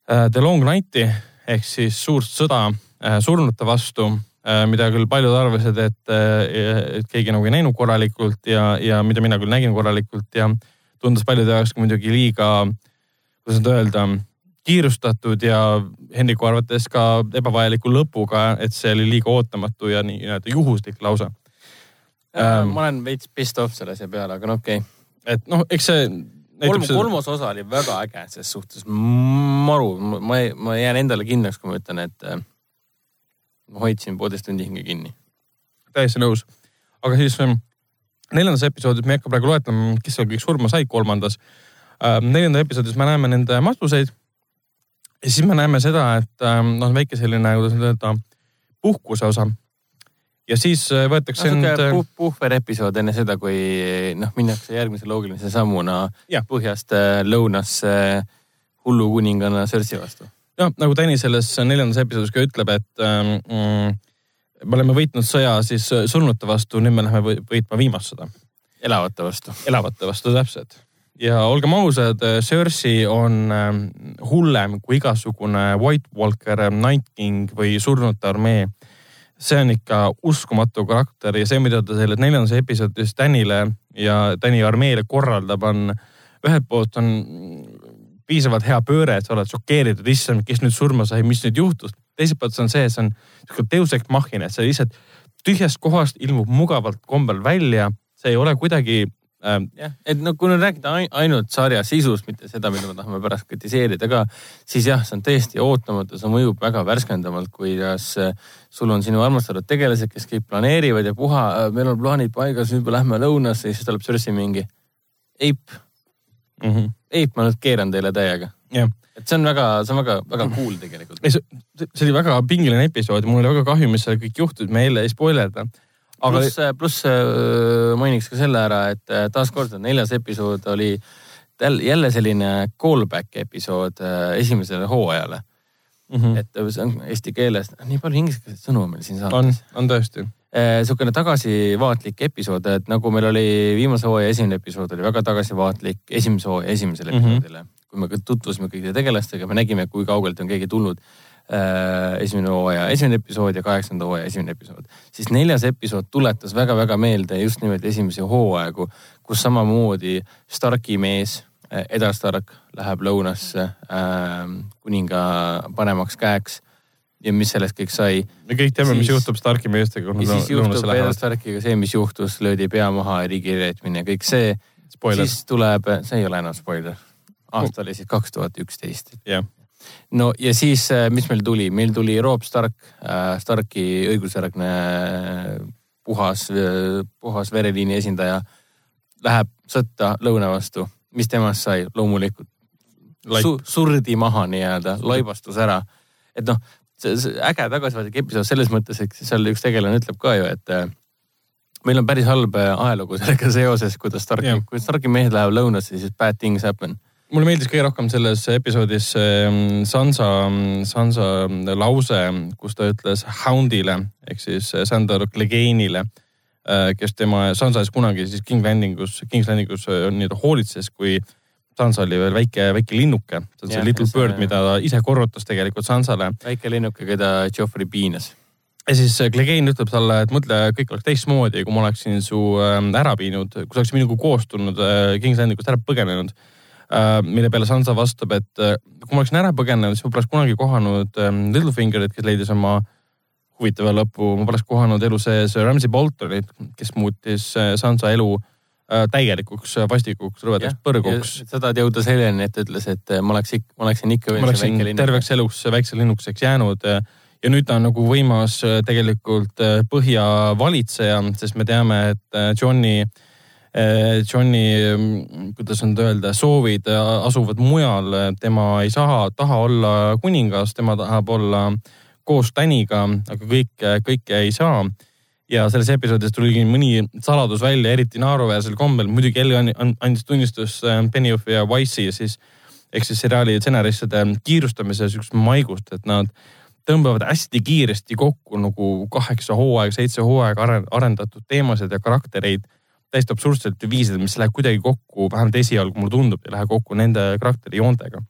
äh, The Long Night'i ehk siis suurt sõda äh, surnute vastu äh,, mida küll paljud arvasid, et, äh, et keegi nagu ei näinud korralikult ja, ja mida mina küll nägin korralikult ja tundus paljude jaoks ka muidugi liiga, kuidas nüüd öelda, kiirustatud ja Hendriku arvates ka ebavajaliku lõpuga, et see oli liiga ootamatu ja nii-öelda juhuslik lausa ähm,. ma olen veits pissed off selle asja peale, aga no okei okay.. et noh, eks see. kolm, kolmas osa oli väga äge ses suhtes, maru, ma, ma jään endale kindlaks, kui ma ütlen, et äh, ma hoidsin poolteist tundi hinge kinni. täiesti nõus, aga siis ähm, neljandas episoodis, me ei hakka praegu loetlema, kes seal kõik surma said kolmandas ähm,. neljandas episoodis me näeme nende vastuseid. ja siis me näeme seda, et ähm, noh, väike selline, kuidas nüüd öelda, puhkuse osa ja siis äh, võetakse no, end puh. puhver episood enne seda, kui noh, minnakse järgmise loogilise sammuna ja. põhjast äh, lõunasse hullu kuninganna Cersei vastu. Jah, nagu Tõni selles neljandas episoodis ka ütleb, et ähm, mm, me oleme võitnud sõja siis surnute vastu, nüüd me läheme võitma viimast sõda. elavate vastu. elavate vastu, täpselt. ja olgem ausad, Cersei on ähm, hullem kui igasugune White Walker, Night King või surnute armee see on ikka uskumatu karakter ja see, mida ta selles neljandas episoodis Danile ja Dani armeele korraldab, on ühelt poolt on piisavalt hea pööre, et sa oled šokeeritud, issand, kes nüüd surma sai, mis nüüd juhtus. teiselt poolt see on see, see on sihuke deus ex machina, et sa lihtsalt tühjast kohast ilmub mugavalt kombel välja, see ei ole kuidagi ähm, jah, et no kui nüüd rääkida ainult sarja sisust, mitte seda, mida me tahame pärast kritiseerida ka, siis jah, see on täiesti ootamatu, see mõjub väga värskendavalt, kuidas äh, sul on sinu armastatud tegelased, kes kõik planeerivad ja puha, äh, meil on plaanid paigas, nüüd me lähme lõunasse ja siis tuleb Cersei mingi eip mm. -hmm. eip, ma nüüd keeran teile täiega et see on väga, see on väga, väga cool tegelikult. ei, see, see oli väga pingeline episood mul oli väga kahju, mis seal kõik juhtus, me jälle ei spoilerda aga.... pluss, pluss äh, mainiks ka selle ära, et äh, taaskord neljas episood oli jälle selline callback episood äh, esimesele hooajale mm. -hmm. et see on eesti keeles, nii palju ingliskeelseid sõnu meil siin saates. on, on tõesti niisugune tagasivaatlik episood, et nagu meil oli viimase hooaja esimene episood oli väga tagasivaatlik esimese hooaja esimesele mm -hmm. episoodile. kui me tutvusime kõikide tegelastega, me nägime, kui kaugelt on keegi tulnud äh, esimene hooaja esimene episood ja kaheksanda hooaja esimene episood. siis neljas episood tuletas väga-väga meelde just nimelt esimesi hooaegu, kus samamoodi Starki mees äh,, Eda Stark läheb lõunasse äh, kuninga panemaks käeks ja mis sellest kõik sai. me kõik teame, mis juhtub Starki meestega. ja siis juhtub Eda Starkiga see, mis juhtus, löödi pea maha riigi reetmine ja kõik see. siis tuleb, see ei ole enam spoiler. aasta oli siis kaks tuhat üksteist. no ja siis, äh, mis meil tuli, meil tuli Rob Stark äh,, Starki õigusjärgne puhas, puhas vereliini esindaja. Läheb sõtta lõuna vastu, mis temast sai, loomulikult Su, surdi maha nii-öelda, laibastus ära. et noh, äge tagasivaatlik episood selles mõttes, et seal üks tegelane ütleb ka ju, et äh, meil on päris halb ajalugu sellega seoses, kuidas Starki, kui Starki mehed lähevad lõunasse, siis bad things happen. Mulle meeldis kõige rohkem selles episoodis ähm, Sansa, Sansa lause, kus ta ütles Houndile ehk siis Sandor Clegane'ile, äh, kes tema, Sansa ees kunagi siis King Landingus, King's Landingus äh, nii-öelda hoolitses, kui Sansa oli veel väike, väike linnuke. see on see Little see, Bird, mida ta ise korrutas tegelikult Sansale. väike linnuke, keda Joffrey piinas ja siis äh, Clegane ütleb talle, et mõtle, kõik oleks teistmoodi, kui ma oleksin su ähm, ära viinud, kui sa oleksid minuga koos tulnud King's Landingust ära põgenenud Äh, mille peale Sansa vastab, et äh, kui ma oleksin ära põgenenud, siis ma poleks kunagi kohanud ähm, Littlefingerit, kes leidis oma huvitava lõpu, ma poleks kohanud elu sees Ramsey Boltonit, kes muutis äh, Sansa elu täielikuks vastikuks rõvedaks põrguks. sa tahad jõuda selleni, et ta ütles, et ma oleks ikka, ma oleksin ikka veel see väike linnuk. terveks eluks väikse linnukeseks jäänud ja nüüd ta on nagu võimas tegelikult põhja valitseja, sest me teame, et Johni äh, Johni, mm, kuidas nüüd öelda, soovid asuvad mujal, tema ei saa, taha olla kuningas, tema tahab olla koos Täniga, aga kõike, kõike ei saa. Ja selles episoodis tuli mõni saladus välja, eriti naeruväärsel kombel, muidugi Elli andis tunnistust eh, Benioff ja Wise'i siis ehk siis seriaali stsenaristide kiirustamise sihukest maigust, et nad tõmbavad hästi kiiresti kokku nagu kaheksa hooaega, seitse hooaega arendatud teemasid ja karaktereid täiesti absurdselt viisidel, mis läheb kuidagi kokku, vähemalt esialgu mulle tundub, ei lähe kokku nende karakteri joontega.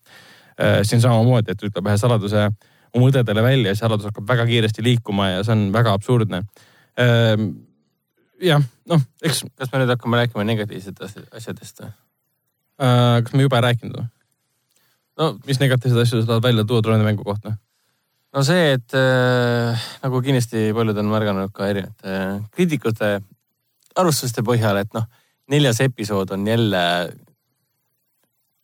Äh, siin samamoodi, et ütleb ühe saladuse oma õdedele välja ja saladus hakkab väga kiiresti liikuma ja see on väga absurdne. Ähm, jah, noh, eks. kas me nüüd hakkame rääkima negatiivsetest asjadest või? Äh, kas me juba rääkinud või? no mis negatiivseid asju sa tahad välja tuua trooni mängu kohta? no see, et äh, nagu kindlasti paljud on märganud ka erinevate äh, kriitikute arvustuste põhjal, et noh, neljas episood on jälle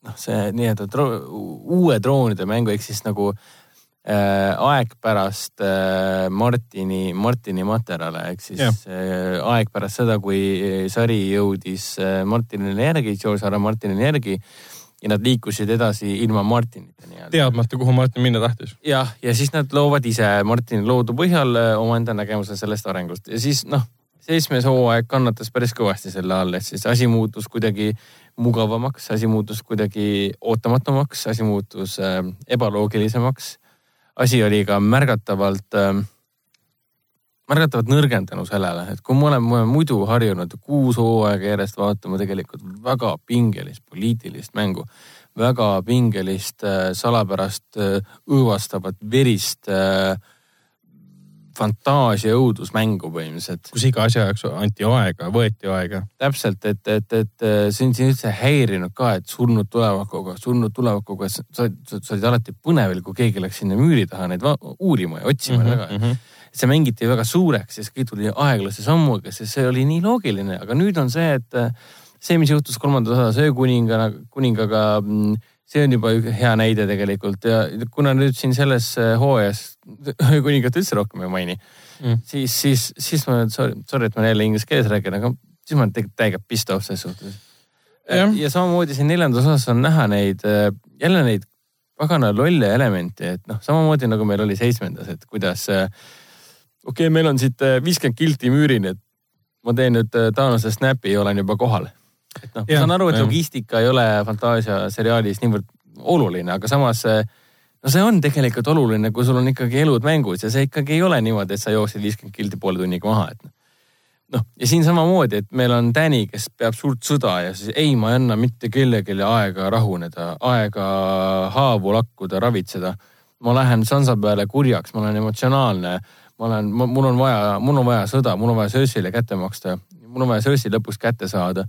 noh, see nii-öelda uue droonide mängu ehk siis nagu äh, aeg pärast äh, Martini, Martini materjale ehk siis yeah. äh, aeg pärast seda, kui sari jõudis äh, Martinile järgi, George R. Martinile järgi ja nad liikusid edasi ilma Martinita nii-öelda. teadmata, kuhu Martin minna tahtis. jah, ja siis nad loovad ise Martini loodu põhjal äh, omaenda nägemuse sellest arengust ja siis noh seitsmes hooaeg kannatas päris kõvasti selle all, et siis asi muutus kuidagi mugavamaks, asi muutus kuidagi ootamatumaks, asi muutus äh, ebaloogilisemaks. Asi oli ka märgatavalt äh,, märgatavalt nõrgendanud sellele, et kui me oleme muidu harjunud kuus hooaega järjest vaatama tegelikult väga pingelist poliitilist mängu, väga pingelist äh, salapärast äh, õõvastavat verist äh, fantaasia õudusmängu põhimõtteliselt. kus iga asja jaoks anti aega, võeti aega. täpselt, et, et, et see on siin üldse häirinud ka, et surnud tulevakuga, surnud tulevakuga, sa, sa, sa olid alati põnevil, kui keegi läks sinna müüri taha neid uurima ja otsima mm -hmm, taga mm. -hmm see mängiti väga suureks, siis kõik tuli aeglase sammuga, sest see oli nii loogiline, aga nüüd on see, et see, mis juhtus kolmandas osas öökuninga, kuningaga mm, see on juba hea näide tegelikult ja kuna nüüd siin selles äh, hooajas kuningat üldse rohkem ei maini mm., siis, siis, siis ma, sorry, sorry, et ma jälle inglise keeles räägin, aga siis ma olen tegelikult täiega pissed off selles suhtes. ja, ja samamoodi siin neljandas osas on näha neid, äh, jälle neid pagana lolle elemente, et noh, samamoodi nagu meil oli seitsmendas, et kuidas äh, okei okay,, meil on siit viiskümmend kilti müürini, et ma teen nüüd Taanose snap'i ja olen juba kohal et noh, ma saan aru, et logistika ei ole Fantaasia seriaalis niivõrd oluline, aga samas no see on tegelikult oluline, kui sul on ikkagi elud mängus ja see ikkagi ei ole niimoodi, et sa jooksid viiskümmend kilti poole tunniga maha, et noh. noh, ja siin samamoodi, et meil on Danny, kes peab suurt sõda ja siis ei, ma ei anna mitte kellelegi aega rahuneda, aega haavu lakkuda, ravitseda. ma lähen Sansa peale kurjaks, ma olen emotsionaalne, ma olen, mul on vaja, mul on vaja sõda, mul on vaja Cersei'le kätte maksta, mul on vaja Cersei lõpuks kätte saada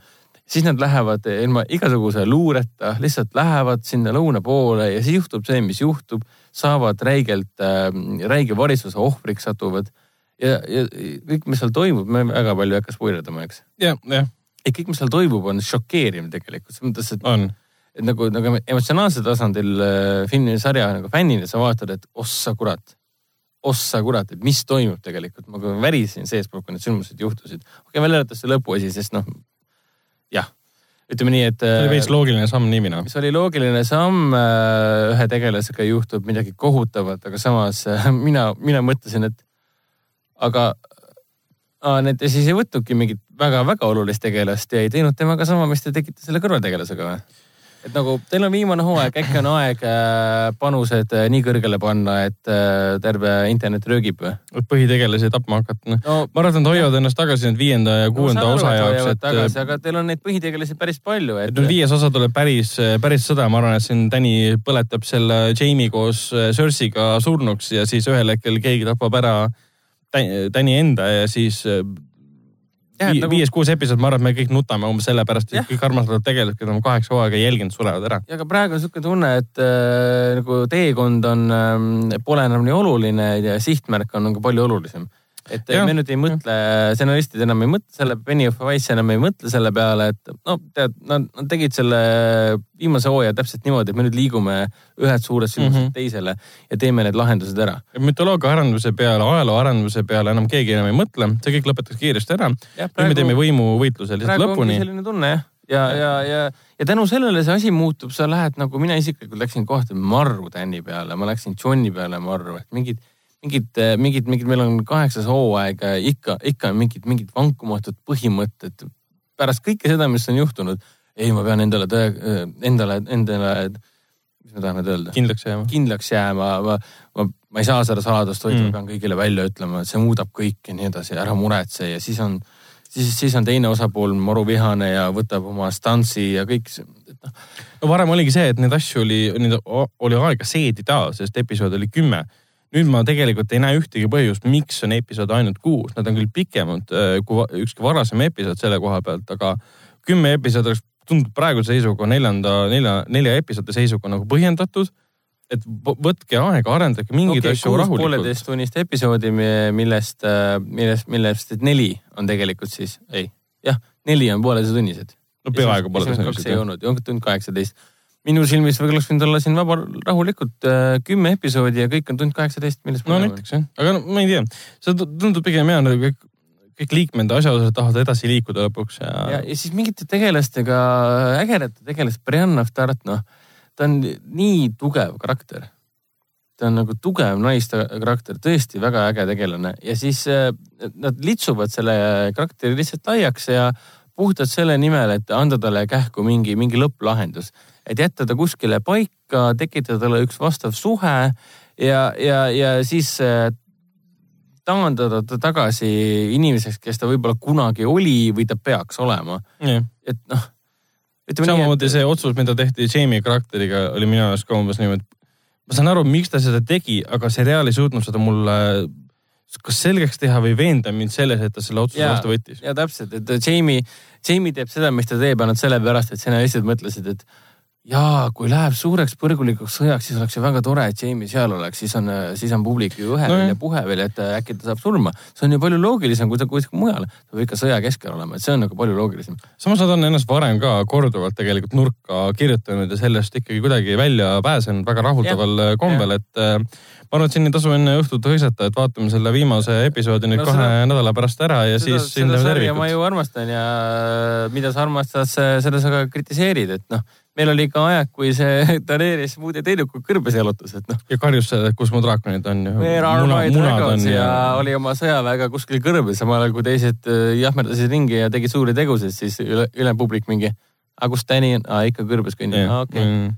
siis nad lähevad ilma igasuguse luureta, lihtsalt lähevad sinna lõuna poole ja siis juhtub see, mis juhtub, saavad räigelt äh,, räige varistuse ohvriks satuvad. ja, ja kõik, mis seal toimub, me väga palju ei hakka spoilerdama, eks. jah, jah. et kõik, mis seal toimub, on šokeeriv tegelikult, selles mõttes, et on et nagu, nagu emotsionaalsel tasandil äh, filmi sarja nagu fännina sa vaatad, et ossa kurat, ossa kurat, et mis toimub tegelikult. ma värisin seestpoolt, kui need sündmused juhtusid. okei okay,, välja arvatud see lõpuasi, sest noh, jah, ütleme nii, et. see oli veits loogiline samm niimina. see oli loogiline samm, äh, ühe tegelasega juhtub midagi kohutavat, aga samas äh, mina, mina mõtlesin, et aga need siis ei võtnudki mingit väga-väga olulist tegelast ja ei teinud temaga sama, mis te tegite selle kõrvaltegelasega või? Et nagu teil on viimane hooaeg, äkki on aeg äh, panused äh, nii kõrgele panna, et äh, terve internet röögib või? põhitegelasi tapma hakata, noh no,. ma arvan, et nad hoiavad ennast tagasi nüüd viienda ja kuuenda no, osa jaoks, et. tagasi, aga teil on neid põhitegelasi päris palju, et. nüüd viies osa tuleb päris, päris sõda, ma arvan, et siin Danny põletab selle Jamie koos Cersei'ga surnuks ja siis ühel hetkel keegi tapab ära Danny enda ja siis Vi, nagu... viies-kuus episood, ma arvan, et me kõik nutame umbes sellepärast, et kõik armastavad tegelased, keda on kaheksa hooaega jälginud, surevad ära. ja aga praegu on niisugune tunne, et äh, nagu teekond on äh,, pole enam nii oluline ja sihtmärk on nagu palju olulisem et ja, me nüüd ei mõtle, stsenaristid enam ei mõtle selle, Benny of Wise enam ei mõtle selle peale, et no tead, nad, nad tegid selle viimase hooaja täpselt niimoodi, et me nüüd liigume ühest suurest sündmusest mm -hmm. teisele ja teeme need lahendused ära. mütoloogia arenduse peale, ajaloo arenduse peale enam keegi enam ei mõtle, see kõik lõpetatakse kiiresti ära. nüüd me teeme võimuvõitluse lihtsalt lõpuni. selline tunne jah ja, ja, ja, ja tänu sellele see asi muutub, sa lähed nagu mina isiklikult läksin kohati marru Danny peale, ma läksin Johni peale marru, et mingid mingid, äh, mingid, mingid, meil on kaheksas hooaeg, ikka, ikka mingid, mingid vankumatud põhimõtted. pärast kõike seda, mis on juhtunud, ei, ma pean endale tõe, äh, endale, endale, mis ma tahan nüüd öelda? kindlaks jääma. kindlaks jääma, ma, ma, ma ei saa seda saladust hoida mm., ma pean kõigile välja ütlema, et see muudab kõike ja nii edasi, ära muretse ja siis on, siis, siis on teine osapool maruvihane ja võtab oma stantsi ja kõik noh. no varem oligi see, et neid asju oli, oli aega seedida, sest episood oli kümme nüüd ma tegelikult ei näe ühtegi põhjust, miks on episood ainult kuus, nad on küll pikemad äh, kui ükski varasem episood selle koha pealt, aga kümme episoodi oleks, tundub praeguse seisuga neljanda, nelja, nelja episoodi seisuga nagu põhjendatud. et võtke aega, arendage mingeid okay, asju rahulikult. pooleteisttunnist episoodi, millest, äh, millest, millest neli on tegelikult siis, ei, jah, neli on pooleteisttunnised. no peaaegu pooleteisttunnised. ei olnud, tund kaheksateist minu silmis oleks võinud olla siin vaba, rahulikult äh, kümme episoodi ja kõik on tund kaheksateist, millest. no näiteks jah, aga no, ma ei tea, see tundub pigem hea, nagu kõik, kõik liikmed, asjaosalised tahavad edasi liikuda lõpuks ja. ja, ja siis mingite tegelastega, ägedate tegelast, Brianna Start, noh, ta on nii tugev karakter. ta on nagu tugev naiste karakter, tõesti väga äge tegelane ja siis äh, nad litsuvad selle karakteri lihtsalt laiaks ja puhtalt selle nimel, et anda talle kähku mingi, mingi lõpplahendus et jätta ta kuskile paika, tekitada talle üks vastav suhe ja, ja, ja siis äh, taandada ta tagasi inimeseks, kes ta võib-olla kunagi oli või ta peaks olema. et noh. samamoodi et... see otsus, mida tehti Jamie karakteriga, oli minu arust ka umbes niimoodi, ma saan aru, miks ta seda tegi, aga seriaal ei suutnud seda mulle kas selgeks teha või veenda mind selles, et ta selle otsuse vastu võttis. ja täpselt, et Jamie, Jamie teeb seda, mis ta teeb ainult sellepärast, et sina lihtsalt mõtlesid, et jaa, kui läheb suureks põrgulikuks sõjaks, siis oleks ju väga tore, et Jamie seal oleks, siis on, siis on publik ju ühe no, ja puhe veel, et äkki ta saab surma. see on ju palju loogilisem, kui ta kuskil mujal, ta peab ikka sõja keskel olema, et see on nagu palju loogilisem. samas nad on ennast varem ka korduvalt tegelikult nurka kirjutanud ja sellest ikkagi kuidagi välja pääsenud väga rahuldaval kombel, et äh, ma arvan, et siin ei tasu enne õhtut hõisata, et vaatame selle viimase episoodi nüüd no, kahe seda, nädala pärast ära ja seda, siis hindame tervikut. ma ju armastan ja mida sa armastad, seda sa ka kritiseerid, et noh meil oli ka aeg, kui see Daenerys muud ei teinud, kui kõrbes jalutas, et noh. ja karjus, kus mu draakonid on. Ja, ja oli oma sõjaväega kuskil kõrbes, samal ajal kui teised äh, jahmerdasid ringi ja tegid suuri tegusid, siis üle, üle publik mingi. aga kus Danny on? ikka kõrbes kõnnib, okei okay. mm..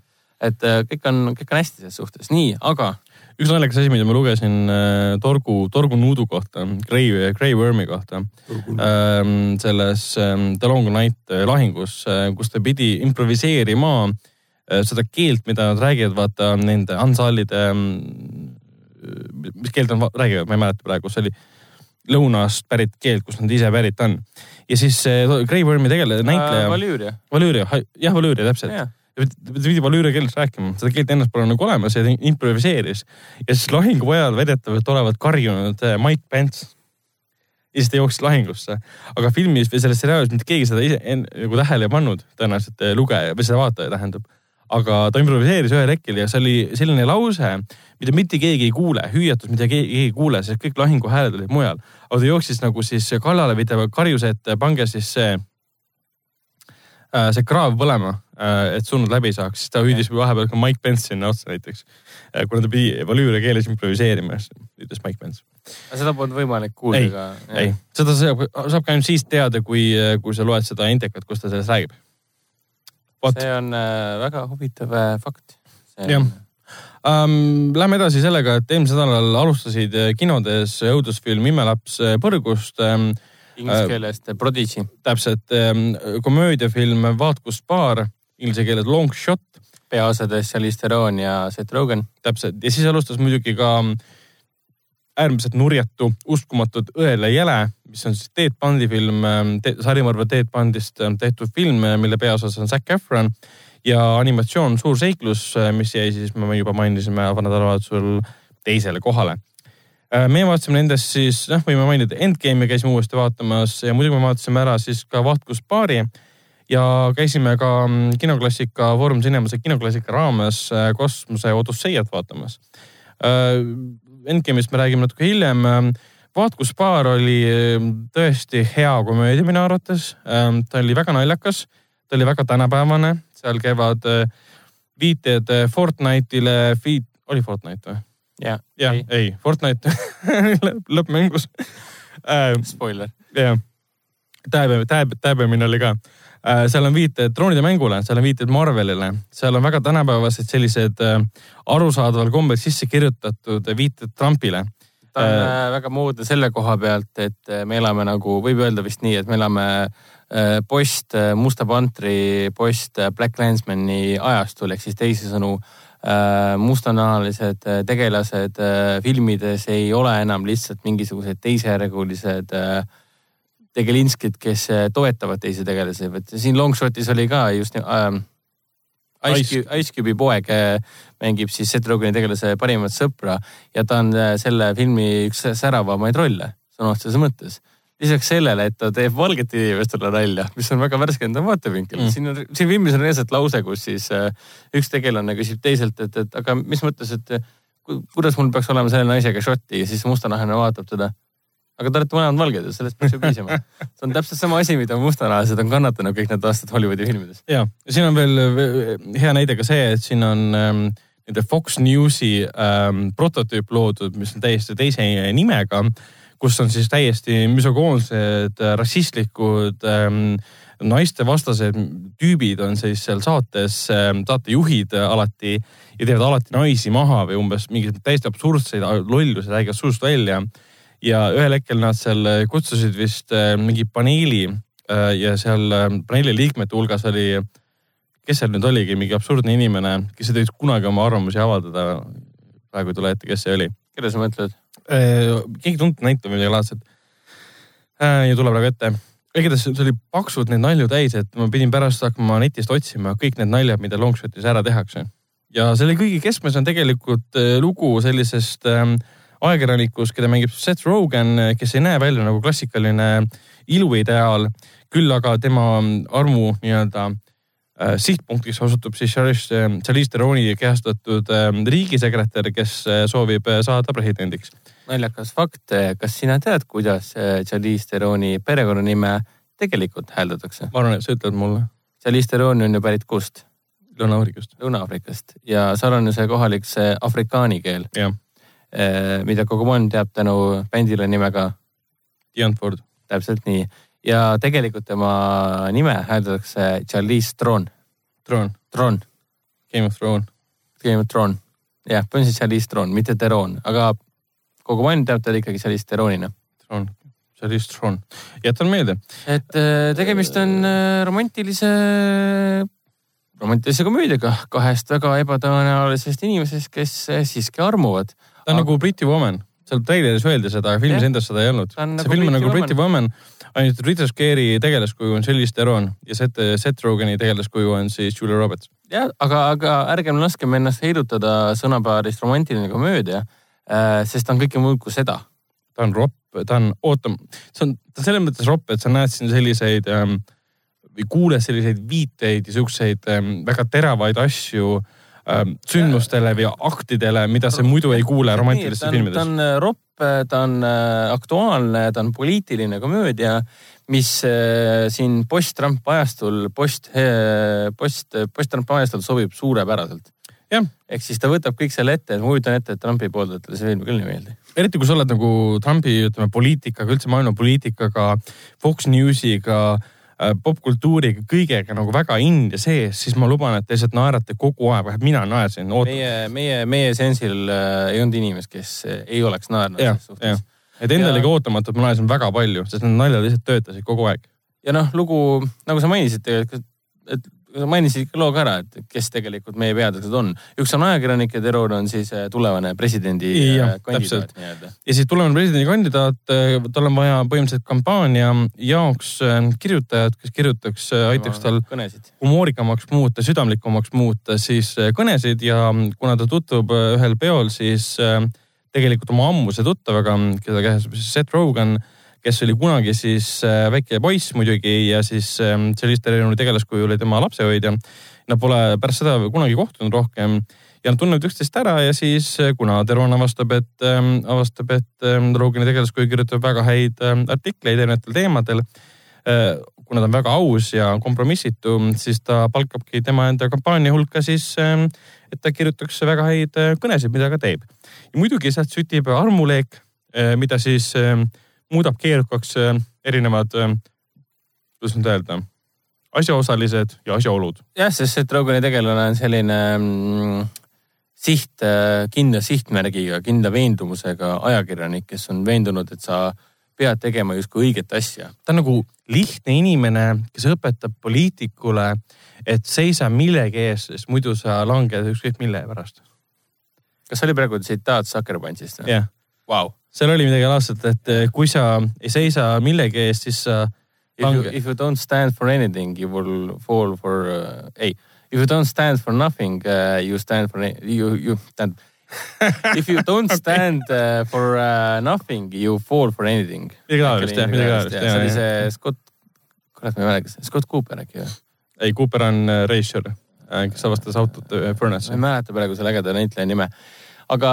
et äh, kõik on, kõik on hästi selles suhtes, nii, aga üks naljakas asi, mida ma lugesin äh, torgu, torgu nuudu kohta, Grey, Grey Wormi kohta ähm,. selles ähm, The Long Night äh, lahingus äh,, kus ta pidi improviseerima äh, seda keelt, mida nad räägivad, vaata nende ansaalide ähm,. mis keelt nad räägivad, ma ei mäleta praegu, see oli lõunast pärit keelt, kust nad ise pärit on. ja siis äh, Grey Wormi tegeleja, näitleja äh,. Valüüria. Valüüria, jah, Valüüria täpselt yeah ta pidi Valüüria keeles rääkima, seda keelt ennast pole nagu olemas ja ta improviseeris. ja siis lahingu ajal väidetavalt olevat karjunud äh, Mike Pence. ja siis ta jooksis lahingusse. aga filmis või selles seriaalis mitte keegi seda ise nagu tähele ei pannud, tõenäoliselt äh, lugeja või seda vaataja tähendab. aga ta improviseeris ühel hetkel ja see oli selline lause, mida mitte keegi ei kuule, hüüatus, mida keegi ei kuule, sest kõik lahinguhääled olid mujal. aga ta jooksis nagu siis kallale või ta karjus, et pange siis see Äh, see kraav põlema, et surnud läbi saaks, siis ta hüüdis vahepeal ka Mike Pence sinna otsa näiteks. Äh, kuna ta pidi valüüria keeles improviseerima, ütles Mike Pence. seda polnud võimalik kuulda ka? ei, seda saab, saab ka ainult siis teada, kui, kui sa loed seda intekat, kus ta sellest räägib. see on äh, väga huvitav äh, fakt. jah um,. Lähme edasi sellega, et eelmisel nädalal alustasid kinodes õudusfilm Imelaps põrgust um, Inglise äh, keeles The Prodigy. täpselt, ähm, komöödiafilm Vaat kus paar, inglise keeles Long Shot. peaosades Charlize Theron ja Seth Rogen. täpselt ja siis alustas muidugi ka äärmiselt nurjatu, uskumatut Õele jäle, mis on siis Ted Bundi film te,, sarimõrva Ted Bundist ähm, tehtud film, mille peaosas on Zac Efron ja animatsioon Suur seiklus, äh, mis jäi siis, me juba mainisime nädalavahetusel teisele kohale Äh, meie vaatasime nendest siis, noh, võime mainida Endgame'i käisime uuesti vaatamas ja muidugi me vaatasime ära siis ka Vahtkuspaari ja käisime ka mm, kinoklassika Foorum Cinemase kinoklassika raames äh, kosmose Odusseiat vaatamas. Äh, Endgame'ist me räägime natuke hiljem. vaatkuspaar oli tõesti hea komöödia minu arvates. ta oli väga naljakas, ta oli väga tänapäevane, seal käivad viited Fortnite'ile, oli Fortnite või? jah, jah, ei, Fortnite lõppmängus äh,. Spoiler. jah, tääbe, tääbe, tääbemine oli ka äh,. Seal on viited droonide mängule, seal on viited Marvelile, seal on väga tänapäevased sellised äh, arusaadaval kombel sisse kirjutatud viited Trumpile. Ta on äh, äh, väga moodne selle koha pealt, et äh, me elame nagu, võib öelda vist nii, et me elame äh, post Musta Pantri, post Black Landsmani ajastul ehk siis teisisõnu äh, Äh, mustanahalised äh, tegelased äh, filmides ei ole enam lihtsalt mingisugused teisejärgulised tegelinskid, kes toetavad teisi tegelasi, vaid siin Longshotis oli ka just äh, Ice, Ice Cube'i poeg mängib siis Seth Rogeni tegelase parimat sõpra ja ta on selle filmi üks säravamaid rolle sõna otseses mõttes. Lisaks sellele, et ta teeb valgete inimestele nalja, mis on väga värskendav vaatevinkel. Mm.. siin on, siin filmis on reaalselt lause, kus siis äh, üks tegelane küsib teiselt, et, et aga mis mõttes, et kuidas mul peaks olema selle naisega šotti ja siis mustanahaline vaatab teda. Aga te olete mõlemad valged ja sellest peaks ju piisama. see on täpselt sama asi, mida mustanahalised on kannatanud kõik need aastad Hollywoodi filmides. ja, ja siin on veel hea näide ka see, et siin on ähm, nende Fox Newsi ähm, prototüüp loodud, mis on täiesti teise nimega kus on siis täiesti misogoonsed, rassistlikud ähm, naistevastased tüübid on siis seal saates ähm,, saatejuhid alati ja teevad alati naisi maha või umbes mingeid täiesti absurdseid lollusi räägivad suust välja. Ja ühel hetkel nad seal kutsusid vist äh, mingi paneeli äh, ja seal äh, paneeli liikmete hulgas oli, kes seal nüüd oligi, mingi absurdne inimene, kes ei tohiks kunagi oma arvamusi avaldada. praegu ei tule ette, kes see oli. keda sa mõtled? keegi tuntud näitab midagi laadset ja tuleb praegu ette. igatahes see oli paksult neid nalju täis, et ma pidin pärast hakkama netist otsima kõik need naljad, mida Longshotis ära tehakse. ja selle kõige keskmes on tegelikult lugu sellisest äh, ajakirjanikust, keda mängib Seth Rogen, kes ei näe välja nagu klassikaline iluideaal, küll aga tema armu nii-öelda äh, sihtpunktiks osutub siis Charlize, Charlize Theron'i kehastatud äh, riigisekretär, kes äh, soovib äh, saada presidendiks. naljakas fakt, kas sina tead, kuidas äh, Charlize Theron'i perekonnanime tegelikult hääldatakse? ma arvan, et sa ütled mulle. Charlize Theron on ju pärit kust? Lõuna-Aafrikast. Lõuna-Aafrikast ja seal on ju see kohalik see afrikaani keel Eh, mida Kogomon teab tänu bändile nimega Dion Ford. täpselt nii. ja tegelikult tema nime hääldatakse Charlize Theron, Throne, Tron, Game of Throne. Game of Thron. jah, põhimõtteliselt Charlize Theron, mitte Theron, aga Kogomon teab teda ikkagi Charlize Theronina. Throne, Charlize Throne. jätan meelde. et eh, tegemist on eh, romantilise, romantilise komöödiaga kahest väga ebatõenäolisest inimesest, kes siiski armuvad ta on nagu Pretty Woman, seal treileris öeldi seda, aga filmis Jah. endas seda ei olnud. See nagu film on nagu Woman. Pretty Woman, ainult Rita Scare'i tegelaskuju on Charlize Theron ja Seth, Seth Rogeni tegelaskuju on siis Julia Roberts. jah, aga, aga ärgem laskem ennast heidutada sõnapaarist romantiline komöödia, sest ta on kõike muud kui seda. ta on ropp, ta on, oota, see on, ta on selles mõttes ropp, et sa näed siin selliseid ähm, või kuuled selliseid viiteid ja siukseid ähm, väga teravaid asju ähm, sündmustele või aktidele, mida sa muidu ei kuule romantilistes filmides ta on äh, ropp, ta on äh, aktuaalne, ta on poliitiline komöödia, mis äh, siin post-Trump ajastul, post, post, post-Trump ajastul sobib suurepäraselt. Ehk siis ta võtab kõik selle ette, ma kujutan ette, et Trumpi pooldajatele see film küll ei meeldi. eriti kui sa oled nagu Trumpi, ütleme poliitikaga, üldse maailma poliitikaga, Fox Newsiga äh, popkultuuriga, kõigega nagu väga in ja sees, siis ma luban, et te lihtsalt naerate kogu aeg, vähemalt mina naersin. meie, meie, meie sensil äh, ei olnud inimest, kes äh, ei oleks naernud selles suhtes. et endal Ja- ootamatult, ma naersin väga palju, sest need naljad lihtsalt töötasid kogu aeg. ja noh, lugu, nagu sa mainisid tegelikult, et sa mainisid ikka loo ka ära, et kes tegelikult meie peategelased on. üks on ajakirjanik ja Teror on siis äh, tulevane presidendi äh, kandidaat täpselt. nii-öelda. ja siis tulevane presidendikandidaat, tal on vaja põhimõtteliselt kampaania jaoks äh, kirjutajat, kes kirjutaks, aitaks tal humoorikamaks muuta, südamlikumaks muuta siis äh, kõnesid ja kuna ta tutvub äh, ühel peol siis äh, tegelikult oma ammuse tuttavaga, keda käsib siis Seth Rogen, kes oli kunagi siis äh, väike poiss muidugi ja siis äh, selliste erinevaid tegelaskuju oli tema lapsehoidja. Nad pole pärast seda kunagi kohtunud rohkem ja nad tunnevad üksteist ära ja siis äh, kuna Teron avastab, et äh, avastab, et äh, Rogeni tegelaskuju kirjutab väga häid äh, artikleid erinevatel teemadel äh, kuna ta on väga aus ja kompromissitu, siis ta palkabki tema enda kampaania hulka siis, ähm, et ta kirjutaks väga häid äh, kõnesid, mida ka teeb. ja muidugi sealt sütib armuleek, mida siis ähm, muudab keerukaks äh, erinevad, ähm, kuidas nüüd öelda, asjaosalised ja asjaolud. jah, sest see Drogani tegelane on selline mm, siht, kindla sihtmärgiga, kindla veendumusega ajakirjanik, kes on veendunud, et sa pead tegema justkui õiget asja. ta on nagu lihtne inimene, kes õpetab poliitikule, et seisa millegi ees, sest muidu sa langed ükskõik mille pärast. kas see oli praegu tsitaat Sucker Punchist või? jah Vau. Seal oli midagi laadset, et eh, kui sa ei seisa millegi eest, siis sa If you, if you don't stand for anything, you will fall for uh,, ei, if you don't stand for nothing uh,, you stand for, you, you, tähendab. If you don't stand uh, for uh, nothing, you fall for anything. Midagi taolist, jah, midagi taolist, see oli see Scott, kurat ma ei mäleta, Scott Cooper äkki või? ei, Cooper on äh, kes avastas autot äh, ma ei mäleta praegu selle ägeda näitleja nime. Aga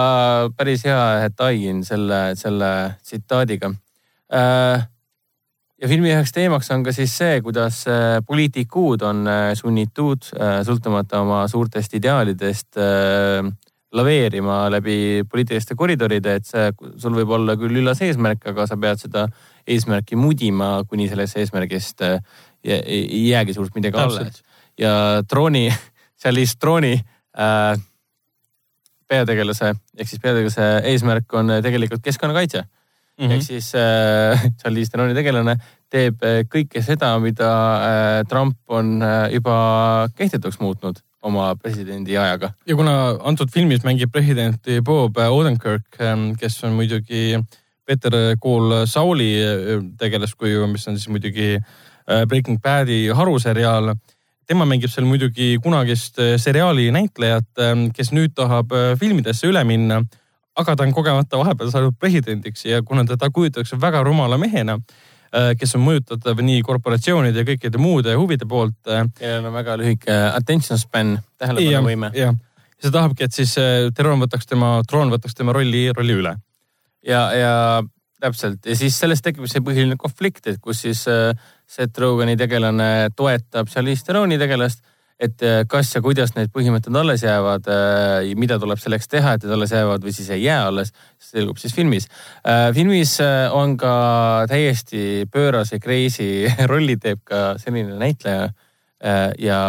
päris hea detail selle, selle tsitaadiga äh, ja filmi üheks teemaks on ka siis see, kuidas äh, poliitikud on äh, sunnitud äh, sõltumata oma suurtest ideaalidest laveerima läbi poliitiliste koridoride, et see, sul võib olla küll üllas eesmärk, aga sa pead seda eesmärki mudima, kuni sellest eesmärgist ei jäägi suurt midagi alles. ja trooni, seal siis trooni äh, peategelase ehk siis peategelase eesmärk on tegelikult keskkonnakaitse mm. Mhm. ehk siis äh, Charlize Theroni tegelane teeb äh, kõike seda, mida äh, Trump on äh, juba kehtetuks muutnud oma presidendi ajaga. ja kuna antud filmis mängib presidenti Bob Odenkirk, kes on muidugi Peter Kool Sauli tegelaskuju, mis on siis muidugi Breaking Badi haruseriaal tema mängib seal muidugi kunagist seriaali näitlejat, kes nüüd tahab filmidesse üle minna. aga ta on kogemata vahepeal saanud presidendiks ja kuna teda kujutatakse väga rumala mehena, kes on mõjutatav nii korporatsioonide ja kõikide muude huvide poolt. kellel on väga lühike attention span, tähelepanuvõime. jah, ja see tahabki, et siis troon võtaks tema, troon võtaks tema rolli, rolli üle. ja, ja täpselt ja siis sellest tekib see põhiline konflikt, et kus siis äh, Seth Rogani tegelane toetab Charlize Theron'i tegelast, et äh, kas ja kuidas need põhimõtted alles jäävad, äh, mida tuleb selleks teha, et need alles jäävad või siis ei jää alles, selgub siis filmis. filmis on ka täiesti pöörase crazy rolli teeb ka selline näitleja ja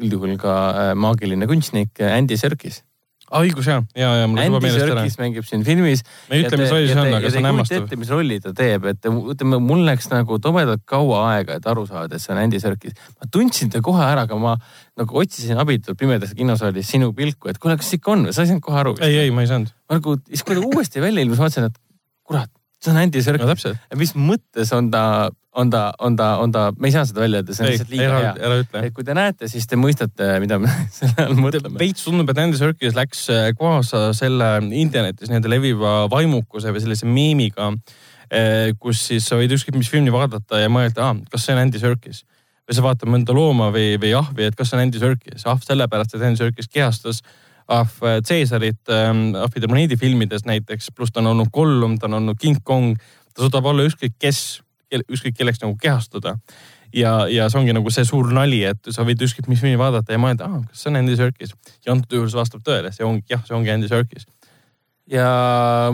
üldjuhul ka maagiline kunstnik Andy Serkis ah,. õigus ja, ja, ja mul juba meelest ära. mängib siin filmis. me ei ütle, mis roll see on, aga see on hämmastav. ette, mis rolli ta teeb, et ütleme, mul läks nagu tobedalt kaua aega, et aru saada, et see on Andy Serkis. ma tundsin ta kohe ära, aga ma nagu otsisin abitult pimedas kinosaalis sinu pilku, et kuule, kas ikka on või sa ei saanud kohe aru? ei, ei, ma ei saanud. ma nagu, siis kui ta uuesti välja ilmus, ma mõtlesin, et kurat, see on Andy Serkis no,. mis mõttes on ta on ta, on ta, on ta, me ei saa seda välja öelda, see on lihtsalt liiga hea. et kui te näete, siis te mõistate, mida me selle all mõtleme. veits tundub, et Andy Serkis läks äh, kaasa selle internetis nii-öelda leviva vaimukuse või sellise meemiga, äh, kus siis sa võid ükskõik mis filmi vaadata ja mõelda, ah, kas see on Andy Serkis. või sa vaatad mõnda looma või, või ahvi, et kas see on Andy Serkis. ahv sellepärast, et Andy Serkis kehastas ahv Caesarit ähm, ahvide planeedi filmides näiteks, pluss ta on olnud Gollum, ta on olnud King Kong. ta suudab olla ükskõik kes ükskõik kelleks nagu kehastuda. ja, ja see ongi nagu see suur nali, et sa võid ükskõik mis filmi vaadata ja mõelda, kas see on Andy Serkis. ja antud juhul see vastab tõele, see ongi, jah, see ongi Andy Serkis. ja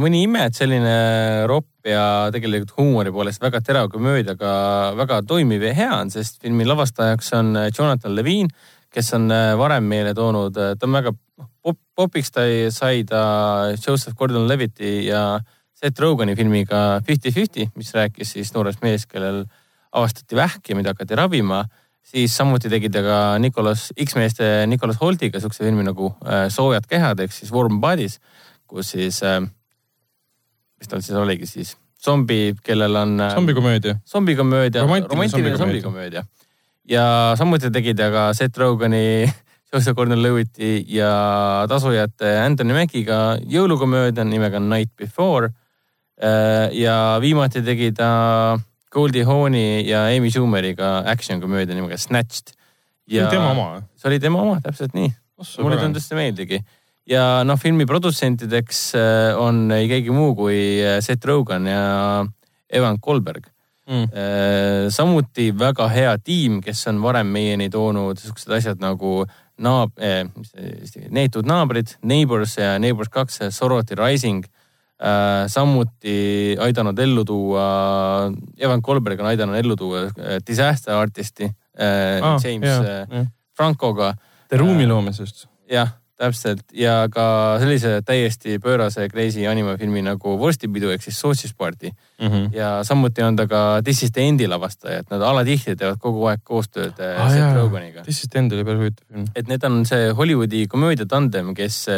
mõni ime, et selline ropp ja tegelikult huumori poolest väga terav komöödiaga väga toimiv ja hea on, sest filmi lavastajaks on Jonathan Levine, kes on varem meile toonud, ta on väga noh, pop, popiks ta sai ta Joseph Gordon-Levitti ja Seth Rogani filmiga Fifty Fifty, mis rääkis siis noorest mehest, kellel avastati vähk ja mida hakati ravima. siis samuti tegi ta ka Nicolas, X-meeste Nicolas Holtiga siukse filmi nagu äh, Soojad kehad ehk siis Warm Bodies, kus siis äh,, mis tal siis oligi siis, zombi, kellel on äh,. zombikomöödia. zombikomöödia, romantiline zombikomöödia. ja samuti tegi ta ka Seth Rogani Joseph Gordon-Levitti ja tasujate Anthony Mackiga jõulukomöödia nimega Night Before ja viimati tegi ta Goldie Hawni ja Amy Schumeriga action komöödia nimega Snatched. see oli tema oma? see oli tema oma, täpselt nii. mulle tundus see meeldigi. ja noh, filmi produtsentideks äh, on ei keegi muu kui äh, Seth Rogen ja Evan Kolberg mm.. samuti väga hea tiim, kes on varem meieni toonud siuksed asjad nagu naab- eh,, Neetud naabrid, Neighbors ja Neighbors kaks, Sorority Rising Äh, samuti aidanud ellu tuua, Evan Kolberg on aidanud ellu tuua äh, Disaster Artisti äh, ah, James jah, jah. Francoga. The Room'i loomisest. jah, täpselt ja ka sellise täiesti pöörase crazy animafilmi nagu Vorstipidu ehk siis Sausage Party mm. -hmm. ja samuti on ta ka This is the End'i lavastaja, et nad alatihti teevad kogu aeg koostööd ah, Seth Rogeniga. This is the End oli päris huvitav film. et need on see Hollywoodi komöödia tandem, kes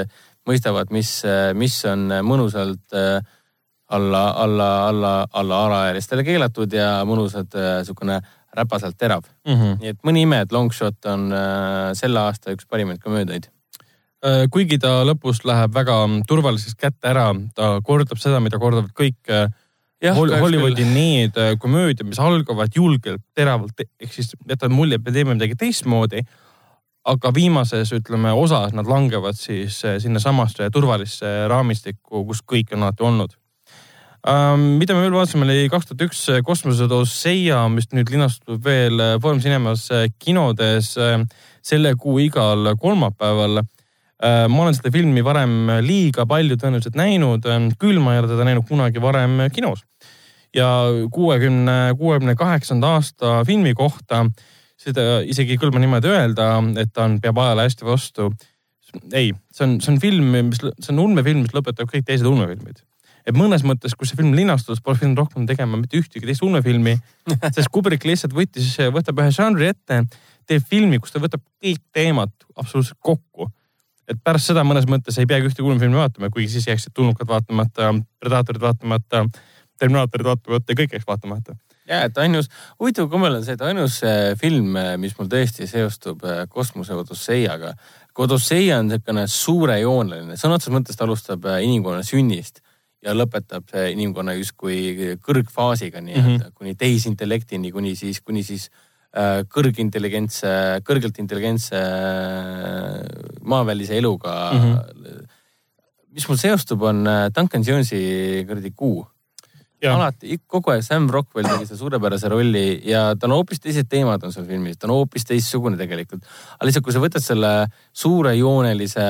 mõistavad, mis, mis on mõnusalt äh, alla, alla, alla, alla alaealistele keelatud ja mõnusalt niisugune äh, räpaselt terav mm. -hmm. nii et mõni ime, et Longshot on äh, selle aasta üks parimaid komöödiaid kuigi ta lõpus läheb väga turvalisest kätte ära, ta kordab seda, mida kordavad kõik ja, Hollywoodi need komöödiad, mis algavad julgelt, teravalt, ehk siis jätavad mulje, et me teeme midagi teistmoodi aga viimases, ütleme, osas nad langevad siis eh, sinnasamasse turvalisse raamistikku, kus kõik on alati olnud um,. mida me veel vaatasime, oli kaks tuhat üks kosmosedoos Seia, mis nüüd linastub veel eh, Foorum Cinemas eh, kinodes selle kuu igal kolmapäeval uh,. ma olen seda filmi varem liiga palju tõenäoliselt näinud, küll ma ei ole teda näinud kunagi varem kinos. ja kuuekümne, kuuekümne kaheksanda aasta filmi kohta seda isegi ei kõlba niimoodi öelda, et ta on, peab ajale hästi vastu. ei, see on, see on film, mis, see on ulmefilm, mis lõpetab kõik teised ulmefilmid. et mõnes mõttes, kus see film linastus, pole pidanud rohkem tegema mitte ühtegi teist ulmefilmi, sest Kubrick lihtsalt võttis, võtab ühe žanri ette, teeb filmi, kus ta võtab kõik teemad absoluutselt kokku. et pärast seda mõnes mõttes ei peagi ühtegi ulmefilmi vaatama, kuigi siis jääksid tulnukad vaatamata, Predaatorid vaatamata, Terminaatorid vaatamata ja kõik jääks vaatamata ja et ainus, huvitav kombel on see, et ainus äh, film, äh, mis mul tõesti seostub äh, kosmose Odusseiaga. Odusseia on niisugune suurejooneline, sõna otseses mõttes ta alustab inimkonna sünnist ja lõpetab inimkonna justkui kõrgfaasiga nii-öelda mm -hmm. kuni tehisintellektini, kuni siis, kuni siis äh, kõrgintelligentse, kõrgelt intelligentse maavälise eluga mm. -hmm. mis mul seostub, on Duncan Jonesi kuradi Kuu alati, kogu aeg Sam Rockwell tegi selle suurepärase rolli ja ta on hoopis teised teemad on seal filmis, ta on hoopis teistsugune tegelikult. aga lihtsalt, kui sa võtad selle suurejoonelise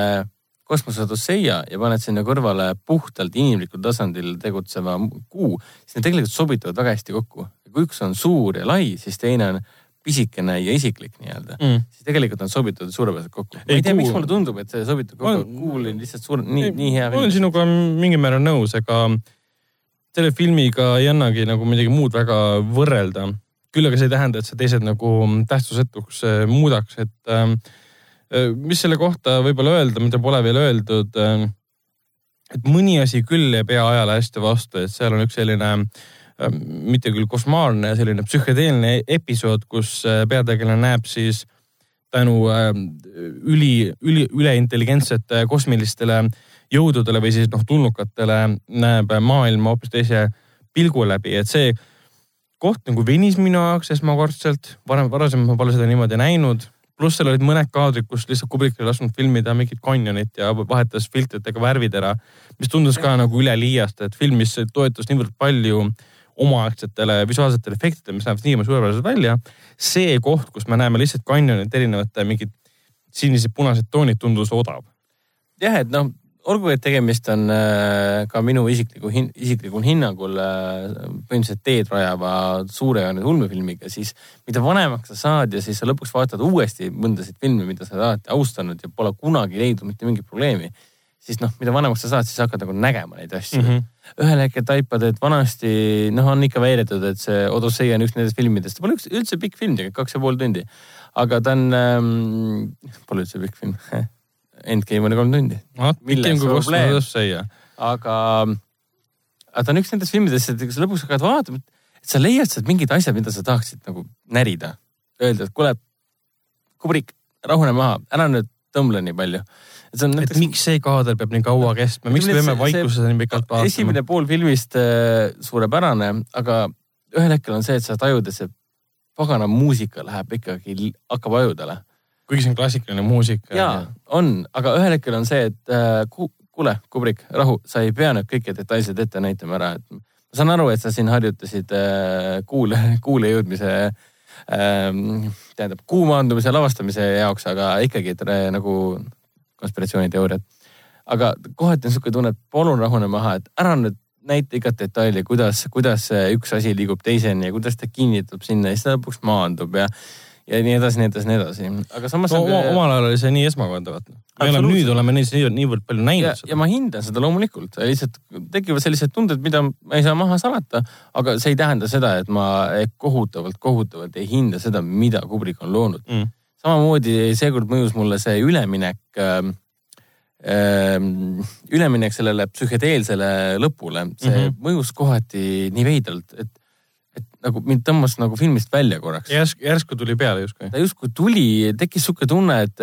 kosmose Odosseia ja paned sinna kõrvale puhtalt inimlikul tasandil tegutseva kuu, siis need tegelikult sobituvad väga hästi kokku. kui üks on suur ja lai, siis teine on pisikene ja isiklik nii-öelda mm., siis tegelikult on sobitatud suurepäraselt kokku. ma ei tea, miks mulle tundub, et see sobitub kokku, Kuul on lihtsalt suur, nii, nii hea. ma olen sinuga mingil määral nõus, ega selle filmiga ei annagi nagu midagi muud väga võrrelda. küll aga see ei tähenda, et see teised nagu tähtsusetuks äh, muudaks, et ähm, äh, mis selle kohta võib-olla öelda, mida pole veel öeldud äh,. et mõni asi küll ei pea ajale hästi vastu, et seal on üks selline äh, mitte küll košmaarne, selline psühhedeelne episood, kus äh, peategelane näeb siis tänu äh, üli, üli, üleintelligentsete kosmilistele äh, jõududele või siis noh, tulnukatele näeb maailma hoopis teise pilgu läbi, et see koht nagu venis minu jaoks esmakordselt, varem, varasemalt ma pole seda niimoodi näinud. pluss seal olid mõned kaadrid, kus lihtsalt Kubrick oli lasknud filmida mingit kanjonit ja vahetas filtritega värvid ära, mis tundus ka nagu üleliiast, et filmis toetus niivõrd palju omaaegsetele visuaalsetele efektidele, mis näevad niivõrd suurepäraselt välja. see koht, kus me näeme lihtsalt kanjonit erinevate mingid sinised, punased toonid, tundus odav. jah, et noh, olgu, et tegemist on äh, ka minu isikliku hin,, isiklikul hinnangul äh, põhimõtteliselt teed rajava suurejoonelise ulmefilmiga, siis mida vanemaks sa saad ja siis sa lõpuks vaatad uuesti mõndasid filme, mida sa oled alati austanud ja pole kunagi leidnud mitte mingit probleemi. siis noh, mida vanemaks sa saad, siis hakkad nagu nägema neid asju mm. -hmm. Ühel hetkel taipad, et vanasti noh, on ikka väidetud, et see Odyssey on üks nendest filmidest, ta pole üks, üldse pikk film tegelikult, kaks ja pool tundi. aga ta on ähm,, pole üldse pikk film Endgame oli kolm tundi. aga, aga ta on üks nendest filmidest, et kui sa lõpuks hakkad vaatama, et sa leiad sealt mingid asjad, mida sa tahaksid nagu närida. Öelda, et kuule, Kubrick, rahune maha, ära nüüd tõmble nii palju. Et, on, näiteks... miks see kaader peab nii kaua kestma, miks me peame vaikuses nii pikalt vaatama? esimene pool filmist äh, suurepärane, aga ühel hetkel on see, et sa tajud, et see pagana muusika läheb ikkagi, hakkab ajudele kuigi see on klassikaline muusika. ja on, aga ühel hetkel on see, et äh, ku, kuule, Kubrik, rahu, sa ei pea nüüd kõike detailselt ette näitama ära, et ma saan aru, et sa siin harjutasid äh, kuule, kuule jõudmise äh,, tähendab kuu maandumise lavastamise jaoks, aga ikkagi et, äh, nagu konspiratsiooniteooriad. aga kohati on sihuke tunne, et palun rahune maha, et ära nüüd näita igat detaili, kuidas, kuidas üks asi liigub teiseni ja kuidas ta kinnitab sinna ja siis ta lõpuks maandub ja ja nii edasi, nii edasi, nii edasi. aga samas no,. Oma, omal ajal oli see nii esmakordne, vaata. me oleme nüüd oleme neid niivõrd, niivõrd palju näinud ja, seda. ja ma hindan seda loomulikult, lihtsalt tekivad sellised tunded, mida ma ei saa maha salata. aga see ei tähenda seda, et ma kohutavalt, kohutavalt ei hinda seda, mida Kubrick on loonud mm.. Samamoodi seekord mõjus mulle see üleminek äh, üleminek sellele psühhedeelsele lõpule, see mm -hmm. mõjus kohati nii veidralt, et et nagu mind tõmbas nagu filmist välja korraks. järsku, järsku tuli peale justkui. ta justkui tuli, tekkis sihuke tunne, et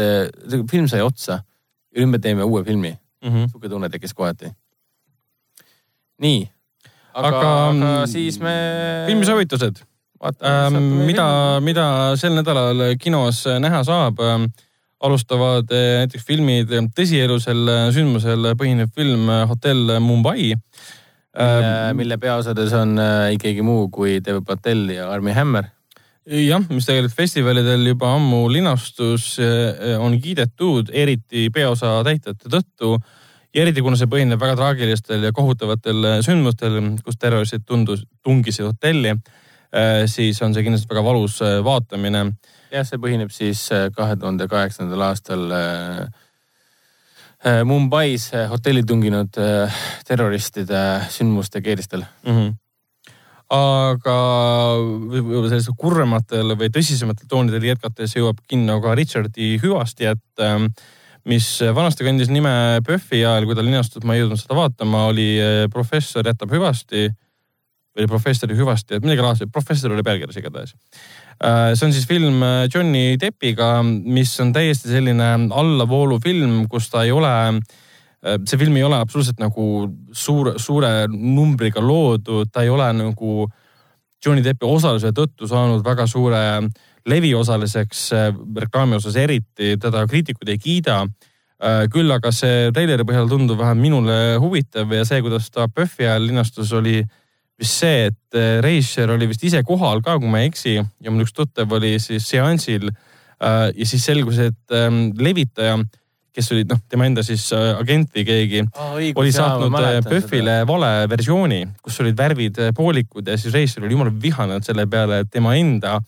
film sai otsa ja nüüd me teeme uue filmi mm -hmm.. sihuke tunne tekkis kohati. nii, aga, aga, aga mm, siis me. filmisoovitused ähm,. mida, mida sel nädalal kinos näha saab ähm,? alustavad äh, näiteks filmid tõsielusel sündmusel põhinev film Hotell Mumbai äh, mille, ähm, mille peaosades on äh, ikkagi muu kui Dave Patel ja Armi Hammer. jah, mis tegelikult festivalidel juba ammu linastus, äh, on kiidetud, eriti peaosa täitjate tõttu ja eriti kuna see põhineb väga traagilistel ja kohutavatel sündmustel, kus terroristid tundus, tungisid hotelli, äh, siis on see kindlasti väga valus vaatamine. jah, see põhineb siis kahe tuhande kaheksandal aastal äh, Äh, Mumbais äh, hotelli tunginud äh, terroristide sündmuste keeristel mm. -hmm. aga võib-olla sellise kurvematel või tõsisematel toonidel jätkates jõuab kinno ka Richardi hüvasti, et ähm, mis vanasti kandis nime PÖFFi ajal, kui ta linastus, ma ei jõudnud seda vaatama, oli äh, Professor jätab hüvasti või professori hüvasti, midagi laadset, professor oli pealkirjas igatahes. Äh, see on siis film äh, Johnny Deppiga, mis on täiesti selline allavoolufilm, kus ta ei ole Äh, see film ei ole absoluutselt nagu suure, suure numbriga loodud, ta ei ole nagu Johnny Deppi osaluse tõttu saanud väga suure leviosaliseks äh, reklaami osas eriti, teda kriitikud ei kiida. Äh, küll aga see treileri põhjal tundub vähem minule huvitav ja see, kuidas ta PÖFFi ajal linastus, oli vist see, et reisijal oli vist ise kohal ka, kui ma ei eksi ja mul üks tuttav oli siis seansil. ja siis selgus, et ähm, levitaja kes oli noh, tema enda siis äh, agent või keegi oh,, oli saatnud äh, PÖFFile vale versiooni, kus olid värvid äh, poolikud ja siis reisijal oli jumala vihane selle peale, et tema enda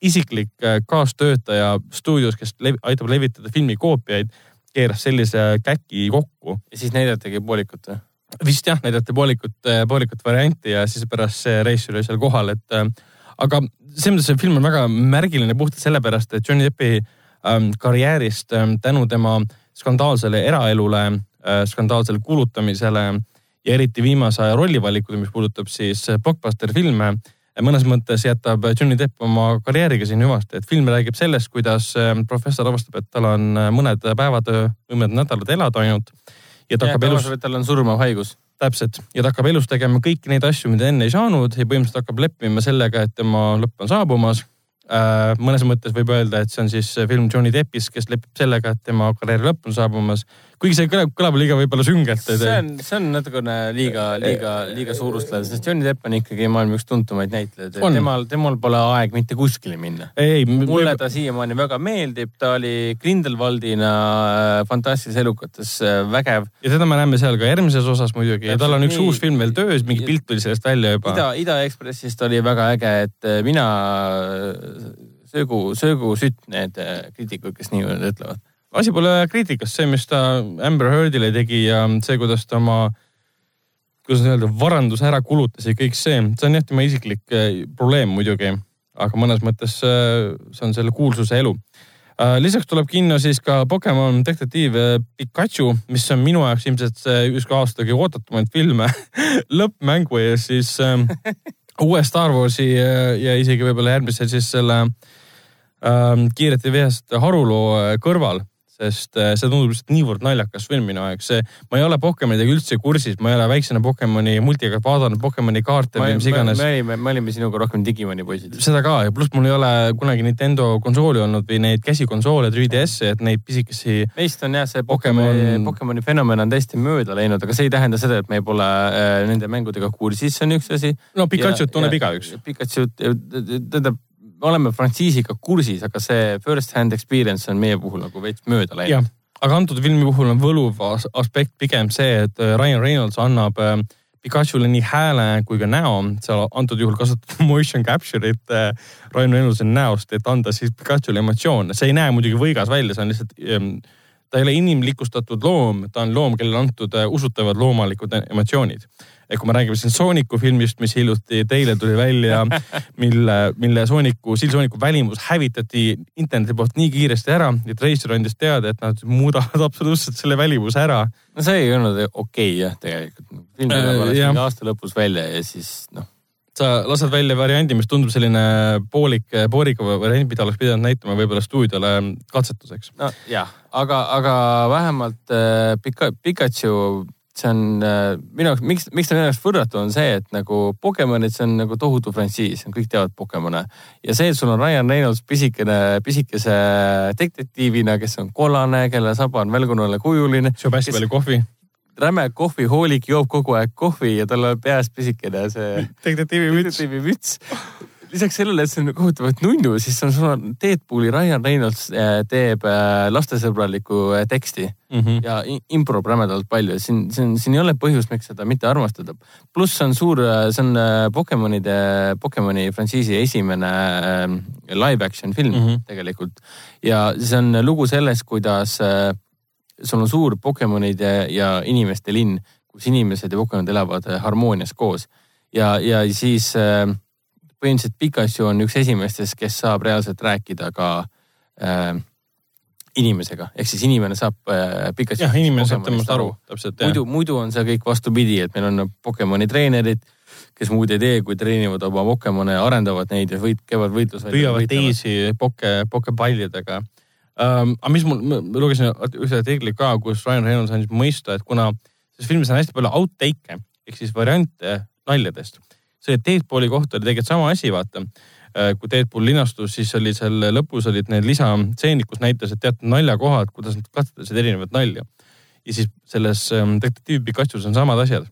isiklik kaastöötaja stuudios, kes lev aitab levitada filmi koopiaid, keeras sellise käki kokku. ja siis näidatagi poolikut või? Vist jah, näidati poolikut, poolikut varianti ja siis pärast see reisijal oli seal kohal, et aga selles mõttes see film on väga märgiline puhtalt sellepärast, et Johnny Deppi ähm, karjäärist ähm, tänu tema äh, skandaalsele eraelule, äh, skandaalsele kulutamisele ja eriti viimase aja rollivalikule, mis puudutab siis blockbuster filme. mõnes mõttes jätab Johnny Depp oma karjääriga siin hüvasti, et film räägib sellest, kuidas äh, professor avastab, et tal on äh, mõned päevad mõned nädalad elada ainult. Ja ta hakkab elus. tal on surmav haigus täpselt ja ta hakkab elus tegema kõiki neid asju, mida enne ei saanud ja põhimõtteliselt hakkab leppima sellega, et tema lõpp on saabumas Äh, mõnes mõttes võib öelda, et see on siis film Johnny Deppis, kes lepib sellega, et tema karjääri lõpp on saabumas. Kuigi see kõlab, kõlab liiga võib-olla süngelt. see on, see on natukene liiga, liiga, liiga suurustada, sest Johnny Depp on ikkagi maailma üks tuntumaid näitlejaid. temal, temal pole aeg mitte kuskile minna. mulle ta siiamaani väga meeldib, ta oli Grindelwaldina äh, Fantastilistes elukates äh, vägev. ja teda me näeme seal ka järgmises osas muidugi ja tal on üks nii, uus film veel töös, mingi pilt tuli sellest välja juba. Ida, Ida Ekspressist oli väga äge, et mina söögu, söögu sütt need äh, kriitikud, kes nii ütlevad. Asi pole kriitikas, see, mis ta Amber Heardile tegi ja see, kuidas ta oma, kuidas öelda, varanduse ära kulutas ja kõik see, see on jah tema isiklik äh, probleem muidugi, aga mõnes mõttes äh, see on selle kuulsuse elu. Lisaks tuleb kinno siis ka Pokemon detektiiv Pikachu, mis on minu jaoks ilmselt see üks aasta kõige ootatumaid filme lõppmängu ees siis uue Star Warsi ja isegi võib-olla järgmise siis selle ähm, kiirete vihast haruloo äh, kõrval, sest äh, see tundub lihtsalt niivõrd naljakas film minu jaoks. see, ma ei ole Pokemonidega üldse kursis, ma ei ole väiksena Pokemoni multiga vaadanud Pokemoni kaarte või mis iganes. me olime, me olime sinuga rohkem Digimoni poisid. seda ka ja pluss mul ei ole kunagi Nintendo konsooli olnud või neid käsikonsoole 3DS-e, et neid pisikesi. meist on jah see Pokemoni Pokemon..., Pokemoni fenomen on täiesti mööda läinud, aga see ei tähenda seda, et me pole äh, nende mängudega kursis, see on üks asi. no Pikachu't tunneb igaüks. Pikachu't, tähendab me oleme frantsiisiga kursis, aga see first hand experience on meie puhul nagu veits mööda läinud. aga antud filmi puhul on võluv aspekt pigem see, et äh, Ryan Reynolds annab äh, Pikachule nii hääle kui ka näo, seal antud juhul kasutatud motion capture'it äh, Ryan Reynoldsi näost, et anda siis Pikachule emotsioone. see ei näe muidugi võigas välja, see on lihtsalt ähm, ta ei ole inimlikustatud loom, ta on loom, kellele antud usutavad loomalikud emotsioonid et kui me räägime siin Sooniku filmist, mis hiljuti teile tuli välja, mille, mille Sooniku, Siil Sooniku välimus hävitati interneti poolt nii kiiresti ära, et reisijal andis teada, et nad muudavad absoluutselt selle välimuse ära. no see ei olnud okei okay, jah, tegelikult. film tuleb alles mingi aasta lõpus välja ja siis noh sa lased välja variandi, mis tundub selline poolik, pooliga variant, mida oleks pidanud näitama võib-olla stuudiole katsetuseks. nojah, aga, aga vähemalt äh, Pika, Pikachu see on äh, minu jaoks, miks, miks ta minu jaoks võrratu on see, et nagu Pokemonid, see on nagu tohutu frantsiis, kõik teavad Pokemone. ja see, et sul on Ryan Reynolds pisikene, pisikese detektiivina, kes on kollane, kelle saba on välgunale kujuline. sööb hästi palju kohvi. Räme kohvihoolik, joob kogu aeg kohvi ja tal on peas pisikene see detektiivi müts. müts lisaks sellele, et see on kohutavalt nunnu, siis on sul on Deadpooli Ryan Reynolds äh, teeb äh, lastesõbralikku äh, teksti mm -hmm. ja improb rämedalt palju. siin, siin, siin ei ole põhjust, miks seda mitte armastada. pluss on suur, see on Pokemonide, Pokemoni frantsiisi esimene live action film mm -hmm. tegelikult. ja see on lugu sellest, kuidas sul on suur Pokemonide ja inimeste linn, kus inimesed ja Pokemonid elavad harmoonias koos ja, ja siis äh, põhimõtteliselt Pikachu on üks esimestest, kes saab reaalselt rääkida ka äh, inimesega, ehk siis inimene saab äh, Pikachu. jah, inimene saab temast aru, täpselt. muidu, muidu on see kõik vastupidi, et meil on Pokemoni treenerid, kes muud ei tee, kui treenivad oma Pokemone, arendavad neid ja võit, käivad võitlusel. püüavad teisi poke, pokepallidega um,. aga mis mul, ma lugesin ühte artiklit ka, kus Ryan Reynolds andis mõista, et kuna selles filmis on hästi palju outtake'e ehk siis variante naljadest. see Deadpooli kohta oli tegelikult sama asi, vaata kui Deadpool linastus, siis oli seal lõpus olid need lisatseenid, kus näitas, et teatud naljakohad, kuidas nad katsetasid erinevat nalja. ja siis selles ähm, detektiiv Pikachu's on samad asjad.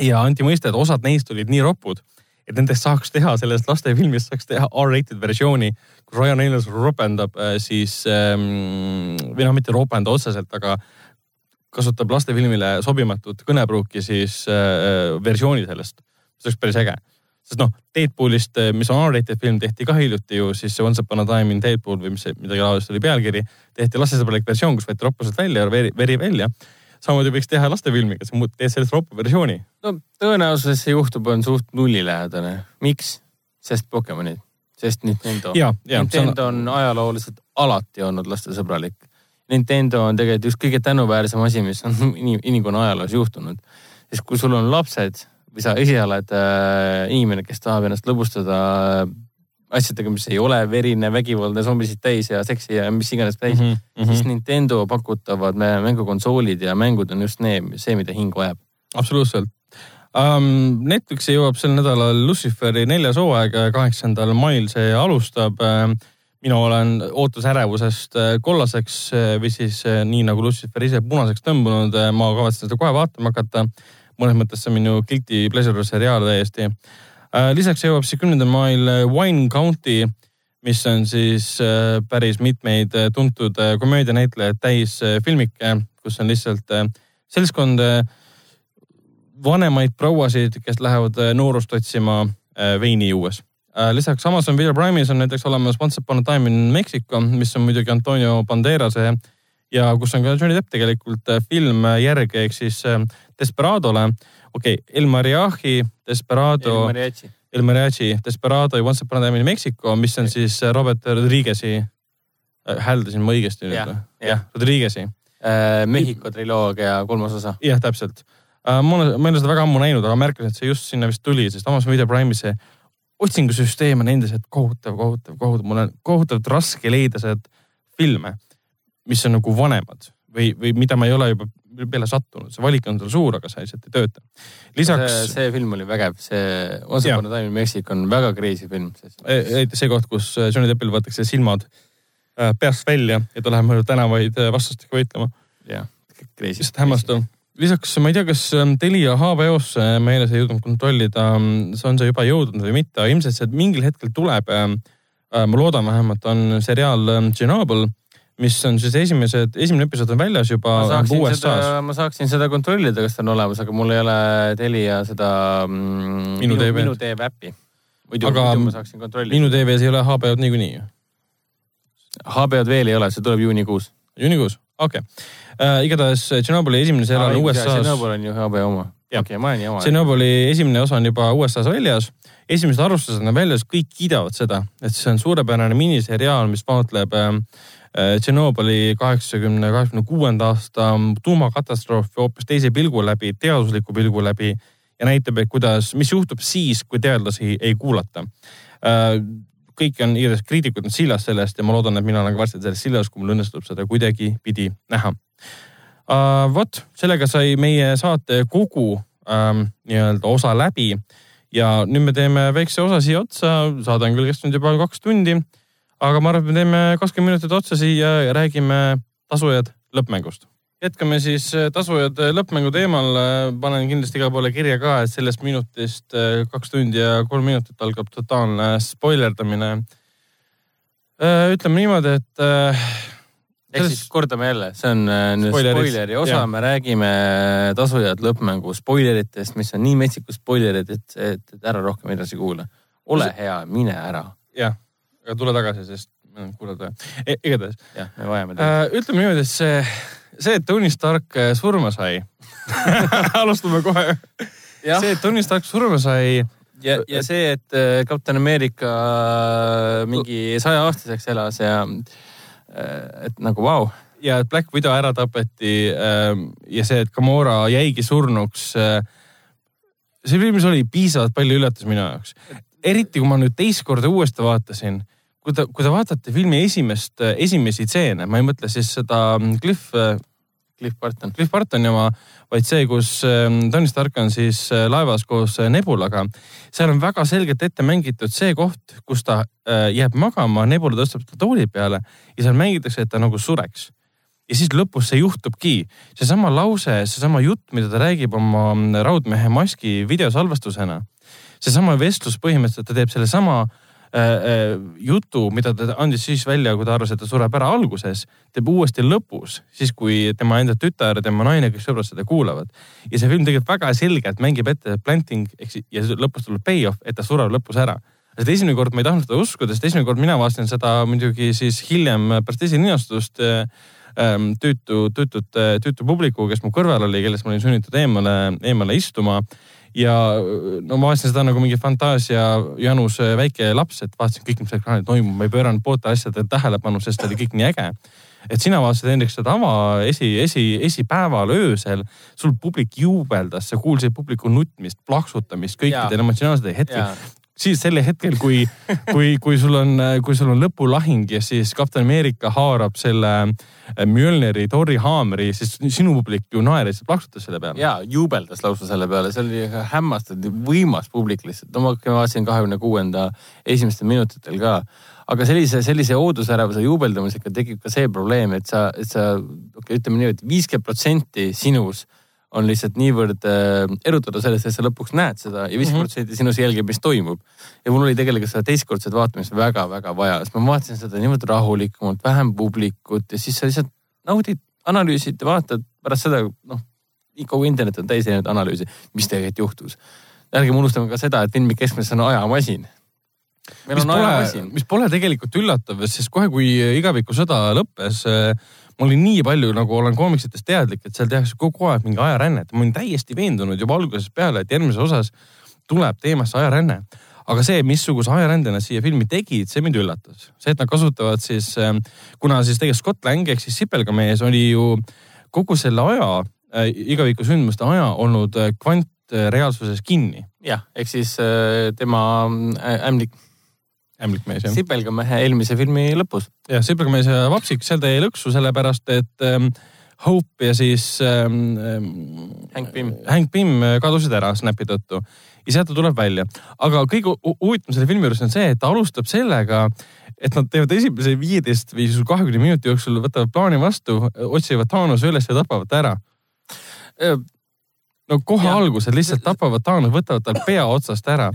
ja anti mõista, et osad neist olid nii ropud, et nendest saaks teha, sellest lastefilmist saaks teha R-rated versiooni, kus Ryan Reynolds ropendab äh, siis ähm,, või noh, mitte ropenda otseselt, aga kasutab lastefilmile sobimatut kõnepruuki siis äh, versiooni sellest. see oleks päris äge sest noh, Deadpoolist, eh, mis on R-rated film, tehti ka hiljuti ju siis see Once upon a time in Deadpool või mis see midagi laadset oli pealkiri. tehti lastesõbralik versioon, kus võeti roppuselt välja ja veri, veri välja. Samamoodi võiks teha lastefilmiga, sa teed sellest roppu versiooni. no tõenäosus, et see juhtub, on suht nullilähedane. miks? sest Pokemonid, sest Nintendo. Nintendo on... ajalooliselt alati olnud lastesõbralik. Nintendo on tegelikult üks kõige tänuväärsem asi, mis on inimkonna ajaloos juhtunud. sest kui sul on lapsed või sa ise oled äh, inimene, kes tahab ennast lõbustada asjadega, mis ei ole verine, vägivaldne, zombisid täis ja seksi ja mis iganes täis mm, -hmm. siis Nintendo pakutavad mängukonsoolid ja mängud on just need, see, mida hing vajab. absoluutselt um,. Netflixi jõuab sel nädalal Luciferi neljas hooaeg, kaheksandal mail see alustab uh, mina olen ootusärevusest äh, kollaseks või siis nii nagu Lucifer ise punaseks tõmbunud, ma kavatsen seda kohe vaatama hakata mõnes mõttes see on minu guilty pleasure seriaal täiesti. Äh, lisaks jõuab siis kümnendal mail äh, Wine County, mis on siis äh, päris mitmeid tuntud komöödianäitlejaid täis filmike, kus on lihtsalt seltskond vanemaid prouasid, kes lähevad noorust otsima veini juues. Lisaks Amazon Video Prime'is on näiteks olemas Once upon a time in Mexico, mis on muidugi Antonio Banderase ja kus on ka Johnny Depp tegelikult film järg ehk siis Desperadole. okei okay,, El Mariachi, Desperado. El Mariachi. El Mariachi, Desperado ja Once Upon a Time in Mexico, mis on siis äh, Robert Rodriguez'i äh,, hääldasin ma õigesti nüüd või? jah, Rodriguez'i äh,. Mehhiko triloogia kolmas osa. jah, täpselt äh,. ma olen, ma ei ole seda väga ammu näinud, aga märkasin, et see just sinna vist tuli, sest Amazon Video Prime'is see otsingusüsteem on endiselt kohutav, kohutav, kohutav. mul on kohutavalt raske leida sealt filme, mis on nagu vanemad või, või mida ma ei ole juba peale sattunud, see valik on tal suur, aga see lihtsalt ei tööta. lisaks. see film oli vägev, see Once upon a time in Mexico on väga crazy film. eriti see koht, kus äh, Johnny Deppil võetakse silmad äh, peast välja ja ta läheb mööda tänavaid vastastikku võitlema. jah, crazy. lihtsalt hämmastav. lisaks ma ei tea, kas Telia HBO-sse ma eile ei jõudnud kontrollida, ähm, on see juba jõudnud või mitte, ilmselt see mingil hetkel tuleb. Ma loodan vähemalt, on seriaal Chernobyl mis on siis esimesed, esimene episood on väljas juba USA-s. ma saaksin seda kontrollida, kas ta on olemas, aga mul ei ole Telia seda mm, minu, TV. minu TV äppi. muidu, muidu ma saaksin kontrollida. minu TV-s ei ole HBO-d niikuinii ju. HBO-d veel ei ole, see tuleb juunikuus. juunikuus, okei okay. äh,. igatahes Tšernobõli esimene seriaal on USA-s. Tšernobõl on ju HBO oma. okei ma olen oma. Tšernobõli esimene osa on juba USA-s väljas. esimesed arvustused on väljas, kõik kiidavad seda, et see on suurepärane miniseriaal, mis äh, Äh, Tšernobõli kaheksakümne, kaheksakümne kuuenda aasta tuumakatastroofi hoopis teise pilgu läbi, teadusliku pilgu läbi ja näitab, et kuidas, mis juhtub siis, kui teadlasi ei kuulata. Äh, kõik on, kriitikud on sillas sellest ja ma loodan, et mina olen ka varsti selles sillas, kui mul õnnestub seda kuidagipidi näha. Äh, vot, sellega sai meie saate kogu ähm, nii-öelda osa läbi ja nüüd me teeme väikse osa siia otsa, saade on küll kestnud juba kaks tundi aga ma arvan, et me teeme kakskümmend minutit otsa siia ja räägime tasujad lõppmängust. jätkame siis äh, tasujad äh, lõppmängu teemal. Äh, panen kindlasti igale poole kirja ka, et sellest minutist kaks tundi ja kolm minutit algab totaalne spoilerdamine. ütleme niimoodi, et ehk siis kordame jälle, see on nüüd spoileri osa, me räägime tasujad lõppmängu spoileritest, mis on nii metsikud spoilerid, et, et, et ära rohkem edasi kuula. ole hea, mine ära. jah aga tule tagasi, sest kuulad vaja e. igatahes. jah, me vajame teid äh,. ütleme niimoodi, et see, see, et Tony Stark äh, surma sai alustame kohe. see, et Tony Stark surma sai ja, ja see, et äh, kapten Ameerika äh, mingi sajaaastaseks elas ja et nagu vau wow. ja et Black Widow ära tapeti ähm, ja see, et Gamora jäigi surnuks. see filmis oli piisavalt palju üllatus minu jaoks, eriti kui ma nüüd teist korda uuesti vaatasin kui te, kui te vaatate filmi esimest, esimesi stseene, ma ei mõtle siis seda mm, Cliff Cliff Barton. Cliff Bartoni oma, vaid see, kus ähm, Tony Stark on siis äh, laevas koos äh, Nebulaga. seal on väga selgelt ette mängitud see koht, kus ta äh, jääb magama, Nebula tõstab ta tooli peale ja seal mängitakse, et ta nagu sureks. ja siis lõpus see juhtubki. seesama lause, seesama jutt, mida ta räägib oma mm, Raudmehe maski videosalvestusena. seesama vestlus põhimõtteliselt, ta teeb sellesama äh, Äh, äh, jutu, mida ta andis siis välja, kui ta arvas, et ta sureb ära alguses, teeb uuesti lõpus, siis kui tema enda tütar tema naine, kes sõbrad seda kuulavad. ja see film tegelikult väga selgelt mängib ette planting ehk siis ja lõpus tuleb payoff, et ta sureb lõpus ära. sest esimene kord ma ei tahtnud seda uskuda, sest esimene kord mina vaatasin seda muidugi siis hiljem pärast esilinastust ähm, tüütu, tüütut, tüütu publiku, kes mu kõrval oli, kellest ma olin sunnitud eemale, eemale istuma ja no ma vaatasin seda nagu mingi fantaasia janus äh, väike laps, et vaatasin kõik, mis ekraanil toimub, ma ei pööranud poolte asjadele tähelepanu, sest oli kõik nii äge. et sina vaatasid Hendrik seda tava esi, esi, esipäeval öösel, sul publik juubeldas, sa kuulsid publiku nutmist, plaksutamist, kõikidel emotsionaalsetel hetkel siis sel hetkel, kui, kui, kui sul on, kui sul on lõpulahing ja siis kapten Ameerika haarab selle äh, Mjölneri torrihaamri, siis sinu publik ju naeris ja plaksutas selle peale. ja juubeldas lausa selle peale, see oli hämmastav, võimas publik lihtsalt. no ma vaatasin kahekümne kuuenda esimestel minutitel ka aga sellise, sellise oodusärevuse juubeldamisega tekib ka see probleem, et sa, et sa, okay,, ütleme nii, et viiskümmend protsenti sinus on lihtsalt niivõrd äh, erutada sellest, et sa lõpuks näed seda ja viiskümmend mhm. protsenti sinus jälgib, mis toimub. ja mul oli tegelikult seda teistkordset vaatamist väga-väga vaja, sest ma vaatasin seda niivõrd rahulikumalt, vähem publikut ja siis sa lihtsalt naudid, analüüsid ja vaatad pärast seda, noh, kogu internet on täis erinevaid analüüse, mis tegelikult juhtus. ärgem unustame ka seda, et filmi keskmes on ajamasin on ajamasin. mis pole tegelikult üllatav, sest kohe, kui igavikusõda lõppes äh, ma olin nii palju nagu olen koomiksitest teadlik, et seal tehakse kogu aeg mingi ajarännet. ma olin täiesti veendunud juba algusest peale, et järgmises osas tuleb teemasse ajaränne. aga see, missuguse ajarändena siia filmi tegid, see mind üllatas. see, et nad kasutavad siis, ähm, kuna siis tegelikult Scott Lang ehk siis sipelgamees oli ju kogu selle aja äh,, igavikusündmuste aja olnud äh, kvantreaalsuses kinni. jah, ehk siis äh, tema äh, ämblik ämblikmees jah. sipelgamehe eelmise filmi lõpus. jah, sipelgamees ja vapsik, seal ta jäi lõksu sellepärast, et ähm, Hope ja siis ähm, ähm Hank Pym, Hank Pym kadusid ära Snapi tõttu ja sealt ta tuleb välja. aga kõige huvitavam selle filmi juures on see, et ta alustab sellega, et nad teevad esimese viieteist või siis kahekümne minuti jooksul, võtavad plaani vastu, otsivad Thaanose üles ja tapavad ta ära. no kohe alguses lihtsalt tapavad Thaanose, võtavad tal pea otsast ära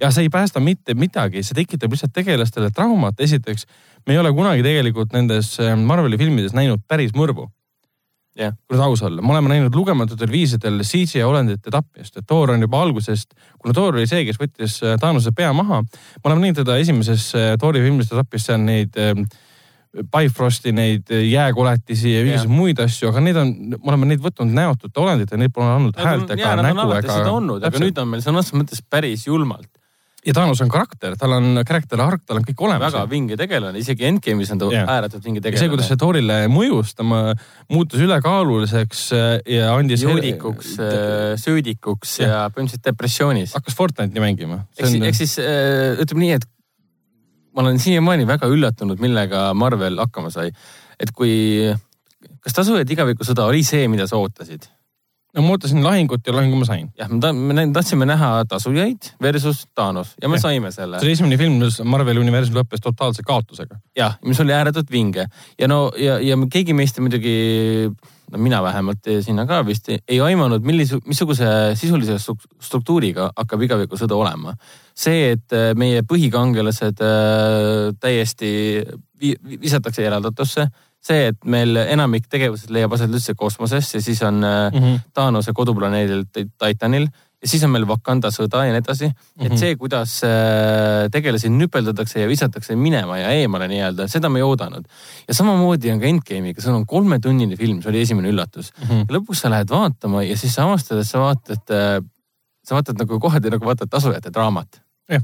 ja see ei päästa mitte midagi, see tekitab lihtsalt tegelastele traumat. esiteks, me ei ole kunagi tegelikult nendes äh, Marveli filmides näinud päris mõrvu yeah.. kui nüüd aus olla, me oleme näinud lugematutel viisidel CGI olendite tapmist, et Thor on juba algusest, kuna Thor oli see, kes võttis äh, Thaanose pea maha. me oleme näinud teda esimeses äh, Thori filmis, ta tappis seal neid Bifrosti neid jääkoletisi ja igasuguseid muid asju, aga neid on, me oleme neid võtnud näotute olendit ja neid pole andnud häält ega nägu ega. olnud, aga nüüd on meil sõna otseses mõttes päris julmalt ja Thanos on karakter, tal on karakter arg, tal on kõik olemas. väga vinge tegelane, isegi Endgame'is on ta yeah. ääretult vinge tegelane. see, kuidas see Thorile mõjus, ta muutus ülekaaluliseks äh, ja andis. juudikuks, äh, süüdikuks yeah. ja põhimõtteliselt depressioonis. hakkas Fortnite'i mängima. eks on... siis äh, ütleme nii, et ma olen siiamaani väga üllatunud, millega Marvel hakkama sai. et kui, kas Tasu ja igavikusõda oli see, mida sa ootasid? No ma ootasin lahingut ja lahingu ma sain. jah, me tahtsime näha tasujaid versus Thanos ja me ja. saime selle. see esimene film, mis Marveli universum lõppes totaalse kaotusega. jah, mis oli ääretult vinge ja no ja, ja keegi meist muidugi, no mina vähemalt sinna ka vist ei, ei aimanud, millise, missuguse sisulise struktuuriga hakkab igavikusõda olema. see, et äh, meie põhikangelased äh, täiesti visatakse eraldatusse see, et meil enamik tegevused leiab aset üldse kosmoses ja siis on mm -hmm. Thaanose koduplaneedil Titanil ja siis on meil Wakanda sõda ja nii edasi mm. -hmm. et mhm. see, kuidas äh, tegelasi nüpeldatakse ja visatakse minema ja eemale nii-öelda, seda me ei oodanud. ja samamoodi on ka Endgame'iga, see on kolmetunnine film, see oli esimene üllatus mm. -hmm. ja lõpuks sa lähed vaatama ja siis sa avastad, et sa vaatad sa vaatad nagu kohati nagu vaatad tasujate draamat. Jah.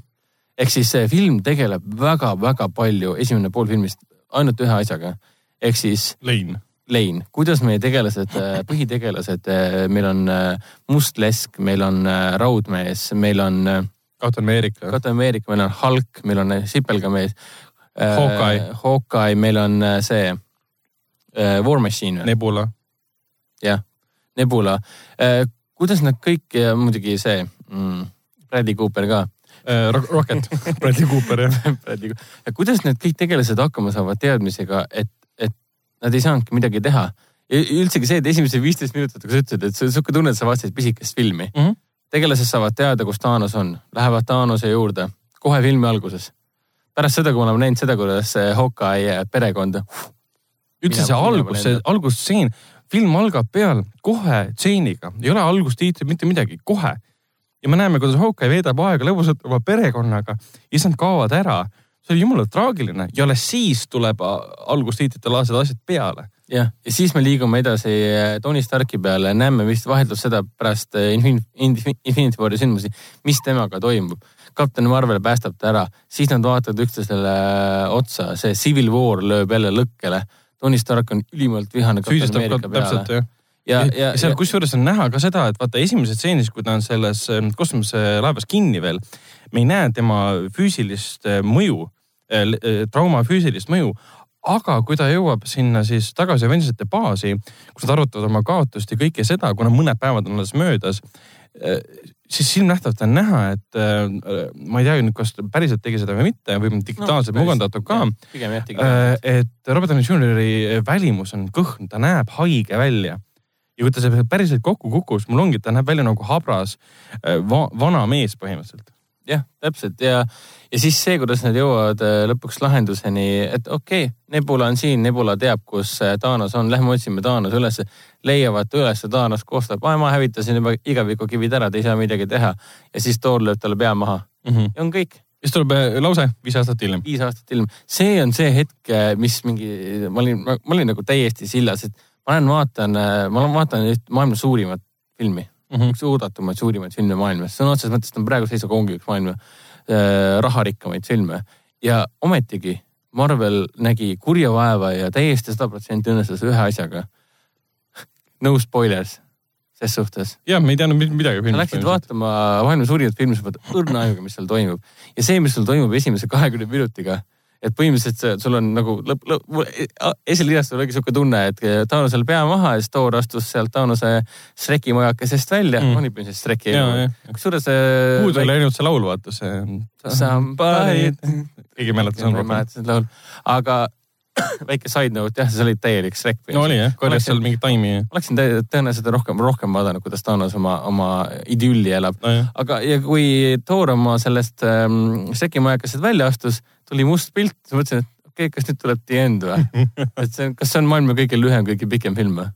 ehk siis see film tegeleb väga-väga palju, esimene pool filmist ainult ühe asjaga. Ehk siis lein. lein, kuidas meie tegelased, põhitegelased, meil on äh, Must Lesk, meil on äh, Raudmees, meil on äh, Captain America. Captain America, meil on Hulk, meil on Sipelgamees. Hawkeye. Hawkeye, meil on äh, see äh, War Machine. Nebula. jah, Nebula. kuidas nad kõik ja muidugi see mm, Bradley Cooper ka äh, Rocket, Bradley Cooper jah. Bradley, kuidas need kõik tegelased hakkama saavad teadmisega, et nad ei saanudki midagi teha üldsegi see, et esimesed viisteist minutit, kui sa ütlesid, et see on sihuke tunne, et sa vaatasid pisikest filmi mm. -hmm. tegelased saavad teada, kus Thanos on, lähevad Thanose juurde kohe filmi alguses. pärast seda, kui me oleme näinud seda, kuidas Hawkeye perekond. üldse see algus, see algusstseen, film algab peal kohe stseeniga, ei ole algustiitrit, mitte midagi, kohe. ja me näeme, kuidas Hawkeye veedab aega lõbusalt oma perekonnaga ja siis nad kaovad ära. See oli jumala traagiline. Ja alles siis tuleb algustiitrite laadsed asjad peale. Jah, ja siis me liigume edasi eh, Tony Starki peale, näeme vist vahetult seda pärast eh, Infinity, Infinity War'i sündmusi, mis temaga toimub. kapten Marvel päästab ta ära, siis nad vaatavad üksteisele eh, otsa, see Civil War lööb jälle lõkkele. Tony Stark on ülimalt vihane kapten Ameerika peale. ja, ja, ja, ja seal kusjuures on näha ka seda, et vaata esimeses stseenis, kui ta on selles kosmoselaevas kinni veel, me ei näe tema füüsilist mõju, trauma füüsilist mõju, aga kui ta jõuab sinna siis tagasi Avengersite baasi, kus nad arutavad oma kaotust ja kõike seda, kuna mõned päevad on alles möödas, eh, siis silmnähtavalt on näha, et äh, ma ei tea nüüd, kas ta päriselt tegi seda või mitte või digitaalselt no, mugandatud ka. Äh, et Robert Downey Jr.'i välimus on kõhn, ta näeb haige välja. ja kui ta see päriselt kokku kukkus, mul ongi, ta näeb välja nagu habras äh, va vana mees põhimõtteliselt jah, täpselt ja, ja siis see, kuidas nad jõuavad äh, lõpuks lahenduseni, et okei okay,, Nebula on siin, Nebula teab, kus äh, Thanos on, lähme otsime Thanos ülesse. leiavad üles, Thanos koostab, ma hävitasin juba igavikukivid ära, te ei saa midagi teha. ja siis Thor lööb talle pea maha mm -hmm. ja on kõik. siis tuleb äh, lause viis aastat hiljem. viis aastat hiljem, see on see hetk, mis mingi, ma olin, ma olin nagu täiesti sillas, et ma lähen vaatan, ma vaatan üht maailma suurimat filmi mm -hmm. üks oodatumaid, suurimaid filme maailmas, sõna otseses mõttes ta on praeguse seisuga ongi üks maailma äh, raharikkamaid filme ja ometigi Marvel nägi kurja vaeva ja täiesti sada protsenti õnnestus ühe asjaga. no spoilers ses suhtes. jah, me ei teadnud midagi. sa läksid vaatama maailma suurimat filmi, sa pead õrna ajuga, mis seal toimub ja see, mis sul toimub esimese kahekümne minutiga et põhimõtteliselt sul on nagu lõpp, lõpp, esilinast oligi sihuke tunne, et Taunusel pea maha ja siis Thor astus sealt Taunuse Shreki majakesest välja mm., on ilmselt Shreki. kusjuures. puudu oli ainult see laul, vaata see. Somebody. keegi ei mäleta seda. ma ei mäleta seda laulu, aga väike side note jah, see oli täielik Shrek. no oli jah, korjas seal mingit taimi. oleksin tõenäoliselt rohkem, rohkem vaadanud, kuidas Thanos oma, oma idülli elab no,. aga, ja kui Thor oma sellest ähm, Shreki majakesest välja astus, tuli must pilt, siis mõtlesin, et okei okay,, kas nüüd tuleb The End või? et see on, kas see on maailma kõige lühem, kõige pikem film või?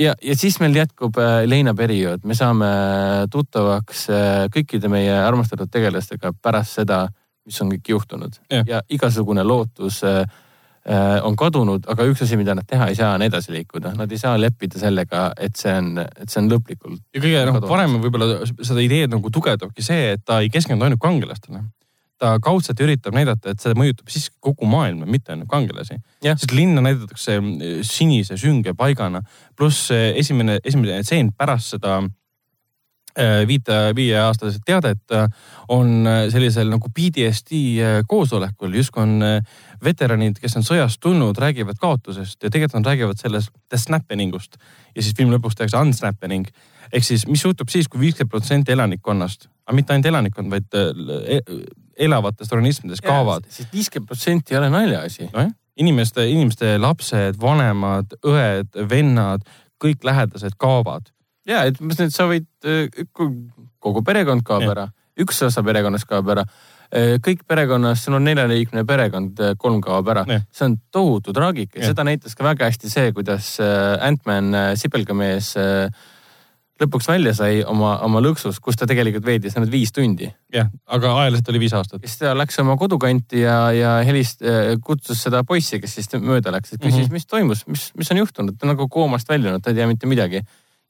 ja, ja siis meil jätkub äh, leinaperiood, me saame tuttavaks äh, kõikide meie armastatud tegelastega pärast seda, mis on kõik juhtunud ja, ja igasugune lootus äh, Äh, on kadunud, aga üks asi, mida nad teha ei saa, on edasi liikuda, nad ei saa leppida sellega, et see on, et see on lõplikult. ja kõige noh, parem võib-olla seda ideed nagu tugevdabki see, et ta ei keskendu ainult kangelastele. Ta kaudselt üritab näidata, et see mõjutab siiski kogu maailma, mitte ainult kangelasi. sest linna näidatakse sinise sünge paigana, pluss esimene, esimene tseen pärast seda Äh, viite, viieaastased teadet on sellisel nagu PTSD koosolekul, justkui on veteranid, kes on sõjast tulnud, räägivad kaotusest ja tegelikult nad räägivad sellest the snappening ust. ja siis filmi lõpus tehakse unsnappening ehk siis, mis juhtub siis kui, kui viiskümmend protsenti elanikkonnast, aga mitte ainult elanikkond, vaid e elavatest organismidest kaovad. siis viiskümmend protsenti ei ole naljaasi no. inimeste, inimeste lapsed, vanemad, õed, vennad, kõik lähedased kaovad ja, et mis nüüd sa võid, äh, kogu perekond kaob ja. ära, üks osa perekonnast kaob ära äh, kõik perekonnas, sul on neljaliikmeline perekond, äh, kolm kaob ära. see on tohutu traagika ja seda näitas ka väga hästi see, kuidas Ant-Man, sipelgamees lõpuks välja sai oma, oma lõksus, kus ta tegelikult veedis ainult viis tundi. jah, aga ajaliselt oli viis aastat. siis ta läks oma kodukanti ja, ja helist-, kutsus seda poissi, kes siis mööda läks, et küsis mm, -hmm. mis toimus, mis, mis on juhtunud, ta on nagu koomast väljunud, ta ei tea mitte midagi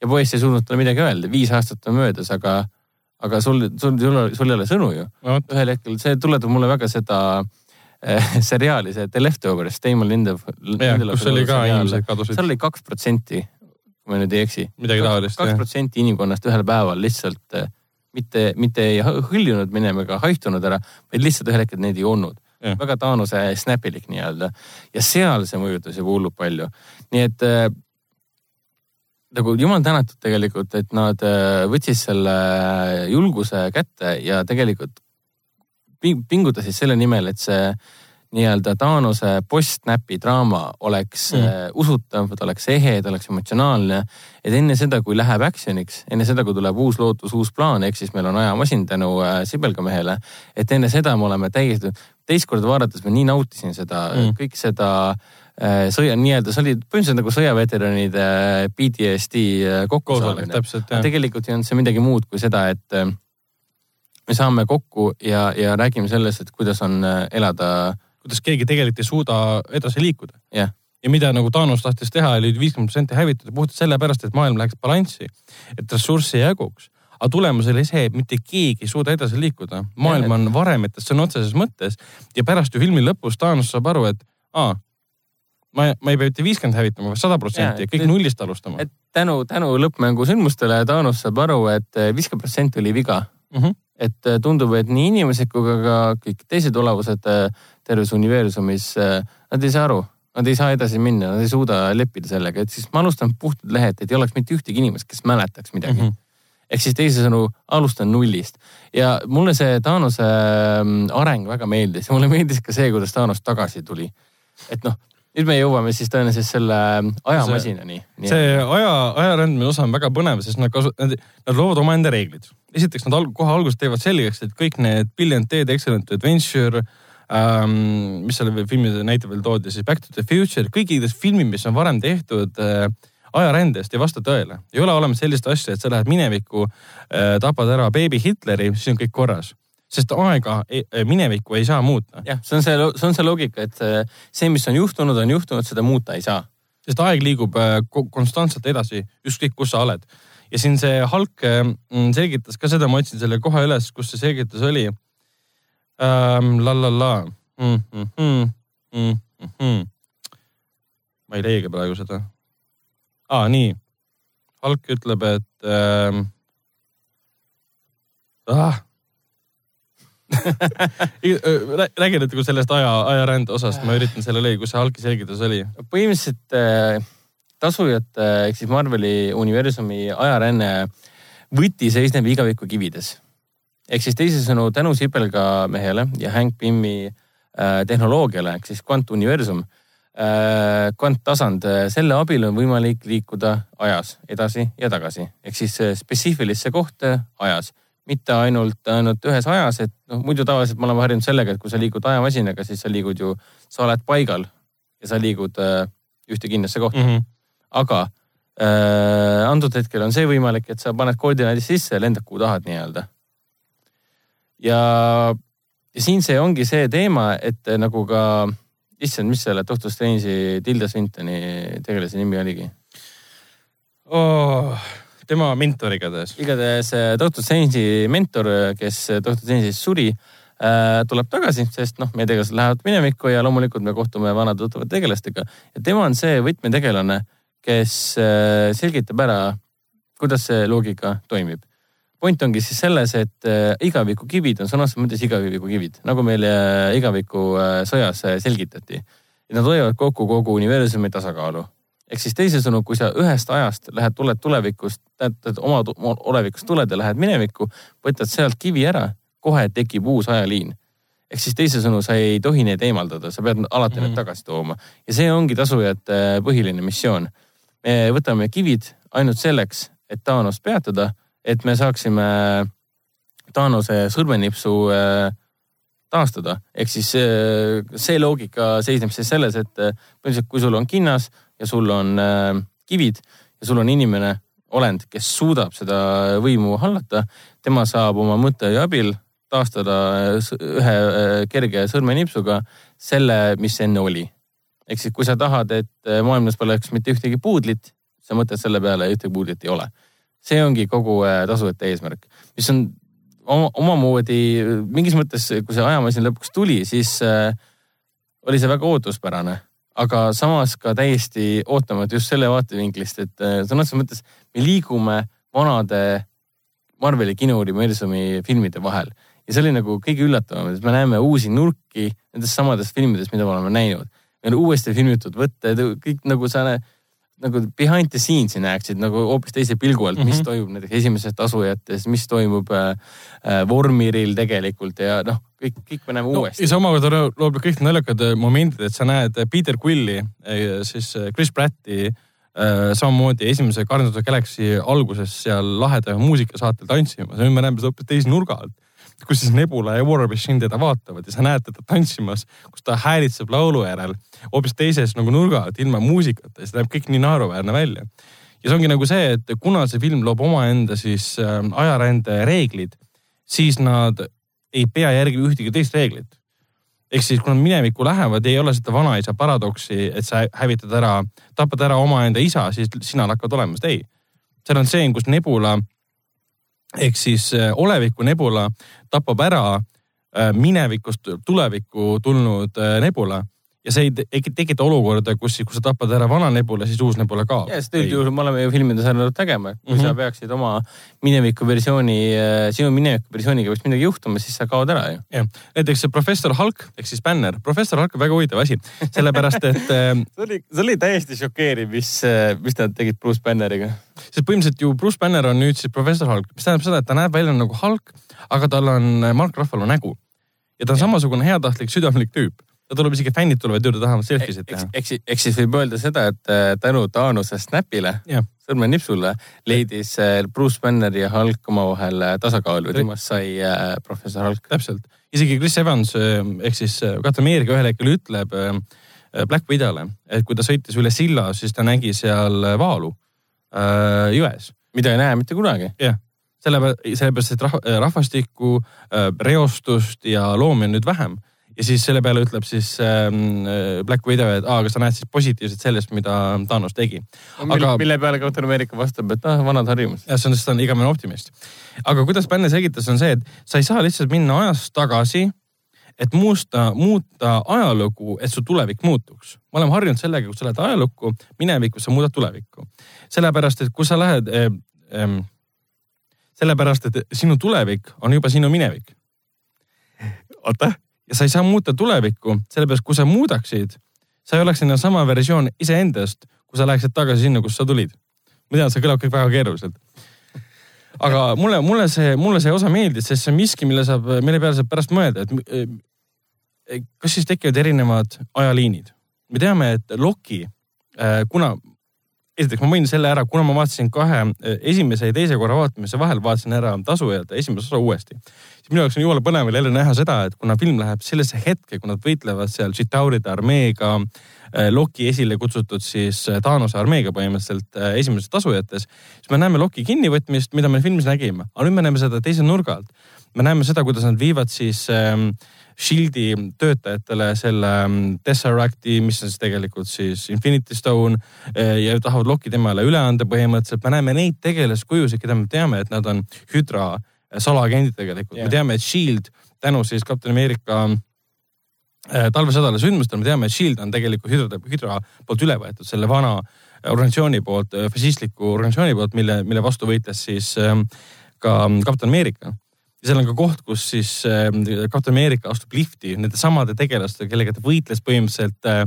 ja poiss ei suutnud talle midagi öelda, viis aastat on möödas, aga, aga sul, sul, sul, sul ei ole sõnu ju. ühel hetkel see tuletab mulle väga seda äh, seriaali, see The Leftovers, Damon Lindelof. kus oli ka inimesed kadusid. seal oli kaks protsenti, kui ma nüüd ei eksi. kaks protsenti inimkonnast ühel päeval lihtsalt äh, mitte, mitte ei hõljunud minema ega haihtunud ära, vaid lihtsalt ühel hetkel neid ei olnud. väga Taanuse snäpilik nii-öelda ja seal see mõjutas juba hullult palju. nii et äh, nagu jumal tänatud tegelikult, et nad äh, võtsid selle julguse kätte ja tegelikult pingutasid selle nimel, et see nii-öelda Taanuse post-näpi draama oleks mm. uh, usutav, ta oleks ehe, ta oleks emotsionaalne. et enne seda, kui läheb action'iks, enne seda, kui tuleb uus lootus, uus plaan, ehk siis meil on ajamasin tänu uh, Sibelgamehele. et enne seda me oleme täiesti, teist korda vaadates ma nii nautisin seda mm., kõik seda Äh, sõja, nii-öelda, see oli põhimõtteliselt nagu sõjaveteranide äh, PTSD äh, kokkusaamine. tegelikult ei olnud see midagi muud kui seda, et me saame kokku ja, ja räägime sellest, et kuidas on elada. Kuidas keegi tegelikult ei suuda edasi liikuda yeah.. ja mida nagu Thanos tahtis teha, oli viiskümmend protsenti hävitada puhtalt sellepärast, et maailm läheks balanssi, et ressurssi jaguks aga tulemus oli see, et mitte keegi ei suuda edasi liikuda. maailm on varemetes sõna otseses mõttes ja pärast ju filmi lõpus Thanos saab aru, et aa, ma, ma ei pea mitte viiskümmend hävitama, vaid sada protsenti ja kõik nullist alustama. et tänu, tänu lõppmängu sündmustele Thanos saab aru, et eh, viiskümmend protsenti oli viga mm. -hmm. et eh, tundub, et nii inimesed kui ka kõik teised olevused eh, terves universumis, nad ei saa aru, nad ei saa edasi minna, nad ei suuda leppida sellega, et siis ma alustan puhtalt lehelt, et ei oleks mitte ühtegi inimest, kes mäletaks midagi mm. -hmm ehk siis teisisõnu, alustan nullist ja mulle see Thaanose mm, areng väga meeldis ja mulle meeldis ka see, kuidas Thanos tagasi tuli. et noh, nüüd me jõuame siis tõenäoliselt selle ajamasinani. see aja, ajarändmise osa on väga põnev, sest nad kasu-, nad, nad loovad omaenda reeglid. esiteks nad alg, kohe alguses teevad selgeks, et kõik need Billion Dead Excellent Adventure ähm,, mis selle filmi näite veel toodi, siis Back to the Future, kõikides filmid, mis on varem tehtud äh, ajarändest ei vasta tõele. ei ole olemas sellist asja, et sa lähed minevikku äh,, tapad ära beebi Hitleri, siis on kõik korras sest aega, minevikku ei saa muuta. jah, see on see, see on see loogika, et äh, see, mis on juhtunud, on juhtunud, seda muuta ei saa. sest aeg liigub konstantselt edasi, ükskõik kus sa oled. ja siin see Hulk selgitas ka seda, ma otsin selle kohe üles, kus see selgitus oli ähm,. la la la mm,. Mm, mm, mm, mm. ma ei leia praegu seda. aa, nii. Hulk ütleb, et ähm, ah, räägi natuke sellest aja, ajarände osast, ma üritan selle leida, kus see algki selgitus oli. põhimõtteliselt äh, tasujate ehk siis Marveli universumi ajaränne võti seisneb igavikukivides. Ehk siis teisisõnu tänu Sibelga mehele ja Hank Pymmi äh, tehnoloogiale ehk siis kvantuniversum äh,, kvanttasand, äh, selle abil on võimalik liikuda ajas edasi ja tagasi ehk siis äh, spetsiifilisse kohta ajas mitte ainult, ainult ühes ajas, et noh, muidu tavaliselt me oleme harjunud sellega, et kui sa liigud ajamasinaga, siis sa liigud ju, sa oled paigal ja sa liigud äh, ühte kindlasse kohta mm. -hmm. aga äh, antud hetkel on see võimalik, et sa paned koordinaadid sisse ja lendad kuhu tahad nii-öelda. Ja, ja siin see ongi see teema, et äh, nagu ka, issand, mis selle Doctor Strange'i Tilda Swintoni tegelase nimi oligi oh.? tema mentor igatahes. igatahes äh, Doctor Strange'i mentor, kes Doctor Strange'is suri äh, tuleb tagasi, sest noh, meie tegelased lähevad minevikku ja loomulikult me kohtume vanade tuttavate tegelastega. ja tema on see võtmetegelane, kes selgitab ära, kuidas see loogika toimib. Point ongi siis selles, et igavikukivid on sõna otseses mõttes igavikukivid, nagu meile igavikusõjas selgitati. Nad hoiavad kokku kogu universumi tasakaalu ehk siis teisisõnu, kui sa ühest ajast lähed, tuled tulevikust, tähendab oma olevikust tuled ja lähed minevikku, võtad sealt kivi ära, kohe tekib uus ajaliin. ehk siis teisisõnu, sa ei tohi neid eemaldada, sa pead alati mm. need tagasi tooma ja see ongi tasujate põhiline missioon. me võtame kivid ainult selleks, et Thanost peatada, et me saaksime Thanose sõrmenipsu äh, taastada. ehk siis see, see loogika seisneb siis selles, et põhimõtteliselt kui sul on kinnas ja sul on äh, kivid ja sul on inimene, olend, kes suudab seda võimu hallata, tema saab oma mõttetöö abil taastada ühe äh, kerge sõrmenipsuga selle, mis enne oli. ehk siis, kui sa tahad, et äh, maailmas poleks mitte ühtegi puudlit, sa mõtled selle peale, ühtegi puudlit ei ole. See ongi kogu tasujate eesmärk, mis on oma, omamoodi mingis mõttes, kui see ajamasin lõpuks tuli, siis äh, oli see väga ootuspärane, aga samas ka täiesti ootamatu just selle vaatevinklist, et äh, sõna otseses mõttes me liigume vanade Marveli kinouniversumi filmide vahel ja see oli nagu kõige üllatavam, et me näeme uusi nurki nendes samades filmides, mida me oleme näinud. meil on uuesti filmitud võtted, kõik nagu sa näed nagu behind the scenes'i näeksid nagu hoopis teise pilgu alt, mis mm -hmm. toimub näiteks esimeses tasujates, mis toimub äh, äh, Vormiril tegelikult ja noh, kõik, kõik me näeme no, uuesti. ja see omakorda loob kõik naljakad äh, momendid, et sa näed äh, Peter Quilli, siis Chris Pratti äh, samamoodi esimese Guardians of the Galaxy alguses seal laheda muusikasaatel tantsimas ja nüüd me näeme seda hoopis teise nurga alt kus siis Nebula ja War Machine teda vaatavad ja sa näed teda tantsimas, kus ta häälitseb laulu järel hoopis teises nagu nurga alt ilma muusikata ja see näeb kõik nii naeruväärne välja. ja see ongi nagu see, et kuna see film loob omaenda siis äh, ajarände reeglid, siis nad ei pea järgima ühtegi teist reeglit. ehk siis, kui nad minevikku lähevad, ei ole seda vanaisa paradoksi, et sa hävitad ära, tapad ära omaenda isa, siis sina hakkad olema, sest ei. seal on see, kus Nebula ehk siis äh, oleviku nebula tapab ära äh, minevikust tulevikku tulnud äh, nebula ja see ei tekita olukorda, kus, kui sa tapad ära vana nebula, siis uus nebula kaob. ja, sest üldjuhul me oleme ju filmides harjunud tegema, et kui mm -hmm. sa peaksid oma mineviku versiooni, sinu mineviku versiooniga peaks midagi juhtuma, siis sa kaod ära ju. jah, näiteks professor Hulk ehk siis Banner, professor Hulk on väga huvitav asi, sellepärast et see oli, see oli täiesti šokeeriv, mis, mis nad tegid Bruce Banneriga. sest põhimõtteliselt ju Bruce Banner on nüüd siis professor Hulk, mis tähendab seda, et ta näeb välja nagu Hulk, aga tal on Mark Ruffalo nägu. ja ta on samasugune heatahtlik, südamlik tüüp ta tuleb isegi fännid tulevad juurde tahavad selfisid teha. eks, eks siis võib öelda seda, et äh, tänu Taanuse snapile, sõrmenipsule, leidis äh, Bruce Banner ja Hulk omavahel äh, tasakaalu ja temast sai professor Hulk. täpselt, isegi Chris Evans ehk siis Captain America ühel hetkel ütleb Black Widow'le, et kui ta sõitis üle silla, siis ta nägi seal vaalu jões. mida ei näe mitte kunagi. jah sellepärast, sellepärast, et rahvastikku, reostust ja loomi on nüüd vähem ja siis selle peale ütleb siis ähm, äh, Black Widow, et aa, kas sa näed siis positiivset sellest, mida Thanos tegi. aga mille peale Captain America vastab, et ah, vanad harjumused. jah, see on, sest ta on igavene optimist. aga kuidas Bänne selgitas, on see, et sa ei saa lihtsalt minna ajas tagasi, et muusta, muuta ajalugu, et su tulevik muutuks. me oleme harjunud sellega, kui sa lähed ajalukku, minevikku, sa muudad tulevikku. sellepärast, et kui sa lähed äh,, äh, sellepärast, et sinu tulevik on juba sinu minevik. oota ja sa ei saa muuta tulevikku, sellepärast kui sa muudaksid, sa ei oleks enam sama versioon iseendast, kui sa läheksid tagasi sinna, kust sa tulid. ma tean, see kõlab kõik väga keeruliselt. aga mulle, mulle see, mulle see osa meeldis, sest see on miski, mille saab, mille peale saab pärast mõelda, et kas siis tekivad erinevad ajaliinid. me teame, et Loki, eh, kuna esiteks ma mainin selle ära, kuna ma vaatasin kahe eh, esimese ja teise korra vaatamise vahel, vaatasin ära tasujad esimese osa uuesti. siis minu jaoks on jumala põnev jälle näha seda, et kuna film läheb sellesse hetke, kui nad võitlevad seal Chitauride armeega, eh, Loki esile kutsutud siis eh, Thaanose armeega põhimõtteliselt esimeses tasujates, siis me näeme Loki kinnivõtmist, mida me filmis nägime, aga nüüd me näeme seda teise nurga alt. me näeme seda, kuidas nad viivad siis äh, Shieldi töötajatele selle mm, Tesseracti, mis on siis tegelikult siis Infinity Stone eh, ja tahavad Loki temale üle anda põhimõtteliselt. me näeme neid tegelaskujusid, keda me teame, et nad on Hydra eh, salaagendid tegelikult. Yeah.. me teame, et Shield tänu siis Captain America eh, talvesõdala sündmustel me teame, et Shield on tegelikult Hydra, Hydra poolt üle võetud, selle vana organisatsiooni poolt, fašistliku organisatsiooni poolt, mille, mille vastu võitles siis ka Captain America ja seal on ka koht, kus siis äh, Captain America astub lifti nende samade tegelastega, kellega ta võitles põhimõtteliselt äh,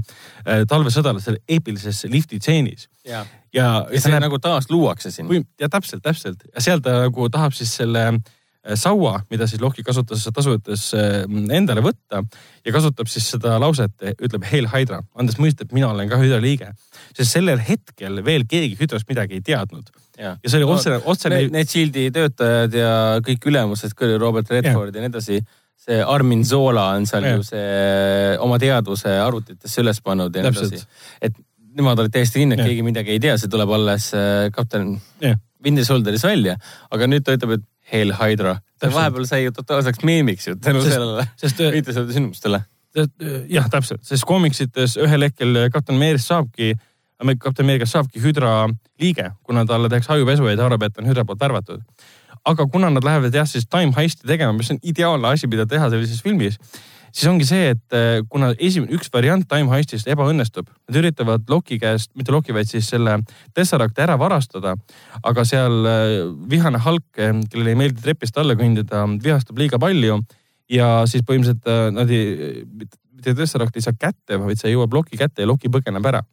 äh talvesõdal seal eepilises lifti tseenis. ja, ja, ja see näeb, nagu taas luuakse sinna. ja täpselt, täpselt ja seal ta nagu tahab siis selle äh, saua, mida siis Loki kasutas tasudes äh, endale võtta ja kasutab siis seda lauset, ütleb Hail Hydra, andes mõista, et mina olen ka Hydra liige. sest sellel hetkel veel keegi Hydrast midagi ei teadnud. Ja, ja see oli otsene, otsene. Need Shieldi töötajad ja kõik ülemused, Robert Redford ja. ja nii edasi see Armin Zola on seal ja. ju see oma teadvuse arvutitesse üles pannud ja nii edasi. et nemad olid täiesti kinni, et keegi midagi ei tea, see tuleb alles äh, kapten Winter Soldieris välja, aga nüüd ta ütleb, et Hail Hydra. vahepeal sai ju totaalseks meemiks ju tänu sellele sest viitesõidu sündmustele. jah, täpselt, sest koomiksites ühel hetkel Captain Amerikast saabki, Captain Amerikast saabki Hydra liige, kuna talle tehakse ajupesu ja ta arvab, et on Hydra poolt värvatud. aga kuna nad lähevad jah, siis time heist'i tegema, mis on ideaalne asi, mida teha sellises filmis, siis ongi see, et äh, kuna esimene, üks variant time heist'ist ebaõnnestub, nad üritavad Loki käest, mitte Loki, vaid siis selle Tesseracti ära varastada. aga seal äh, vihane Hulk, kellele ei meeldi trepist alla kõndida, vihastab liiga palju ja siis põhimõtteliselt nad ei, mitte Tesseracti ei saa kätte, vaid see jõuab Loki kätte ja Loki põgeneb ära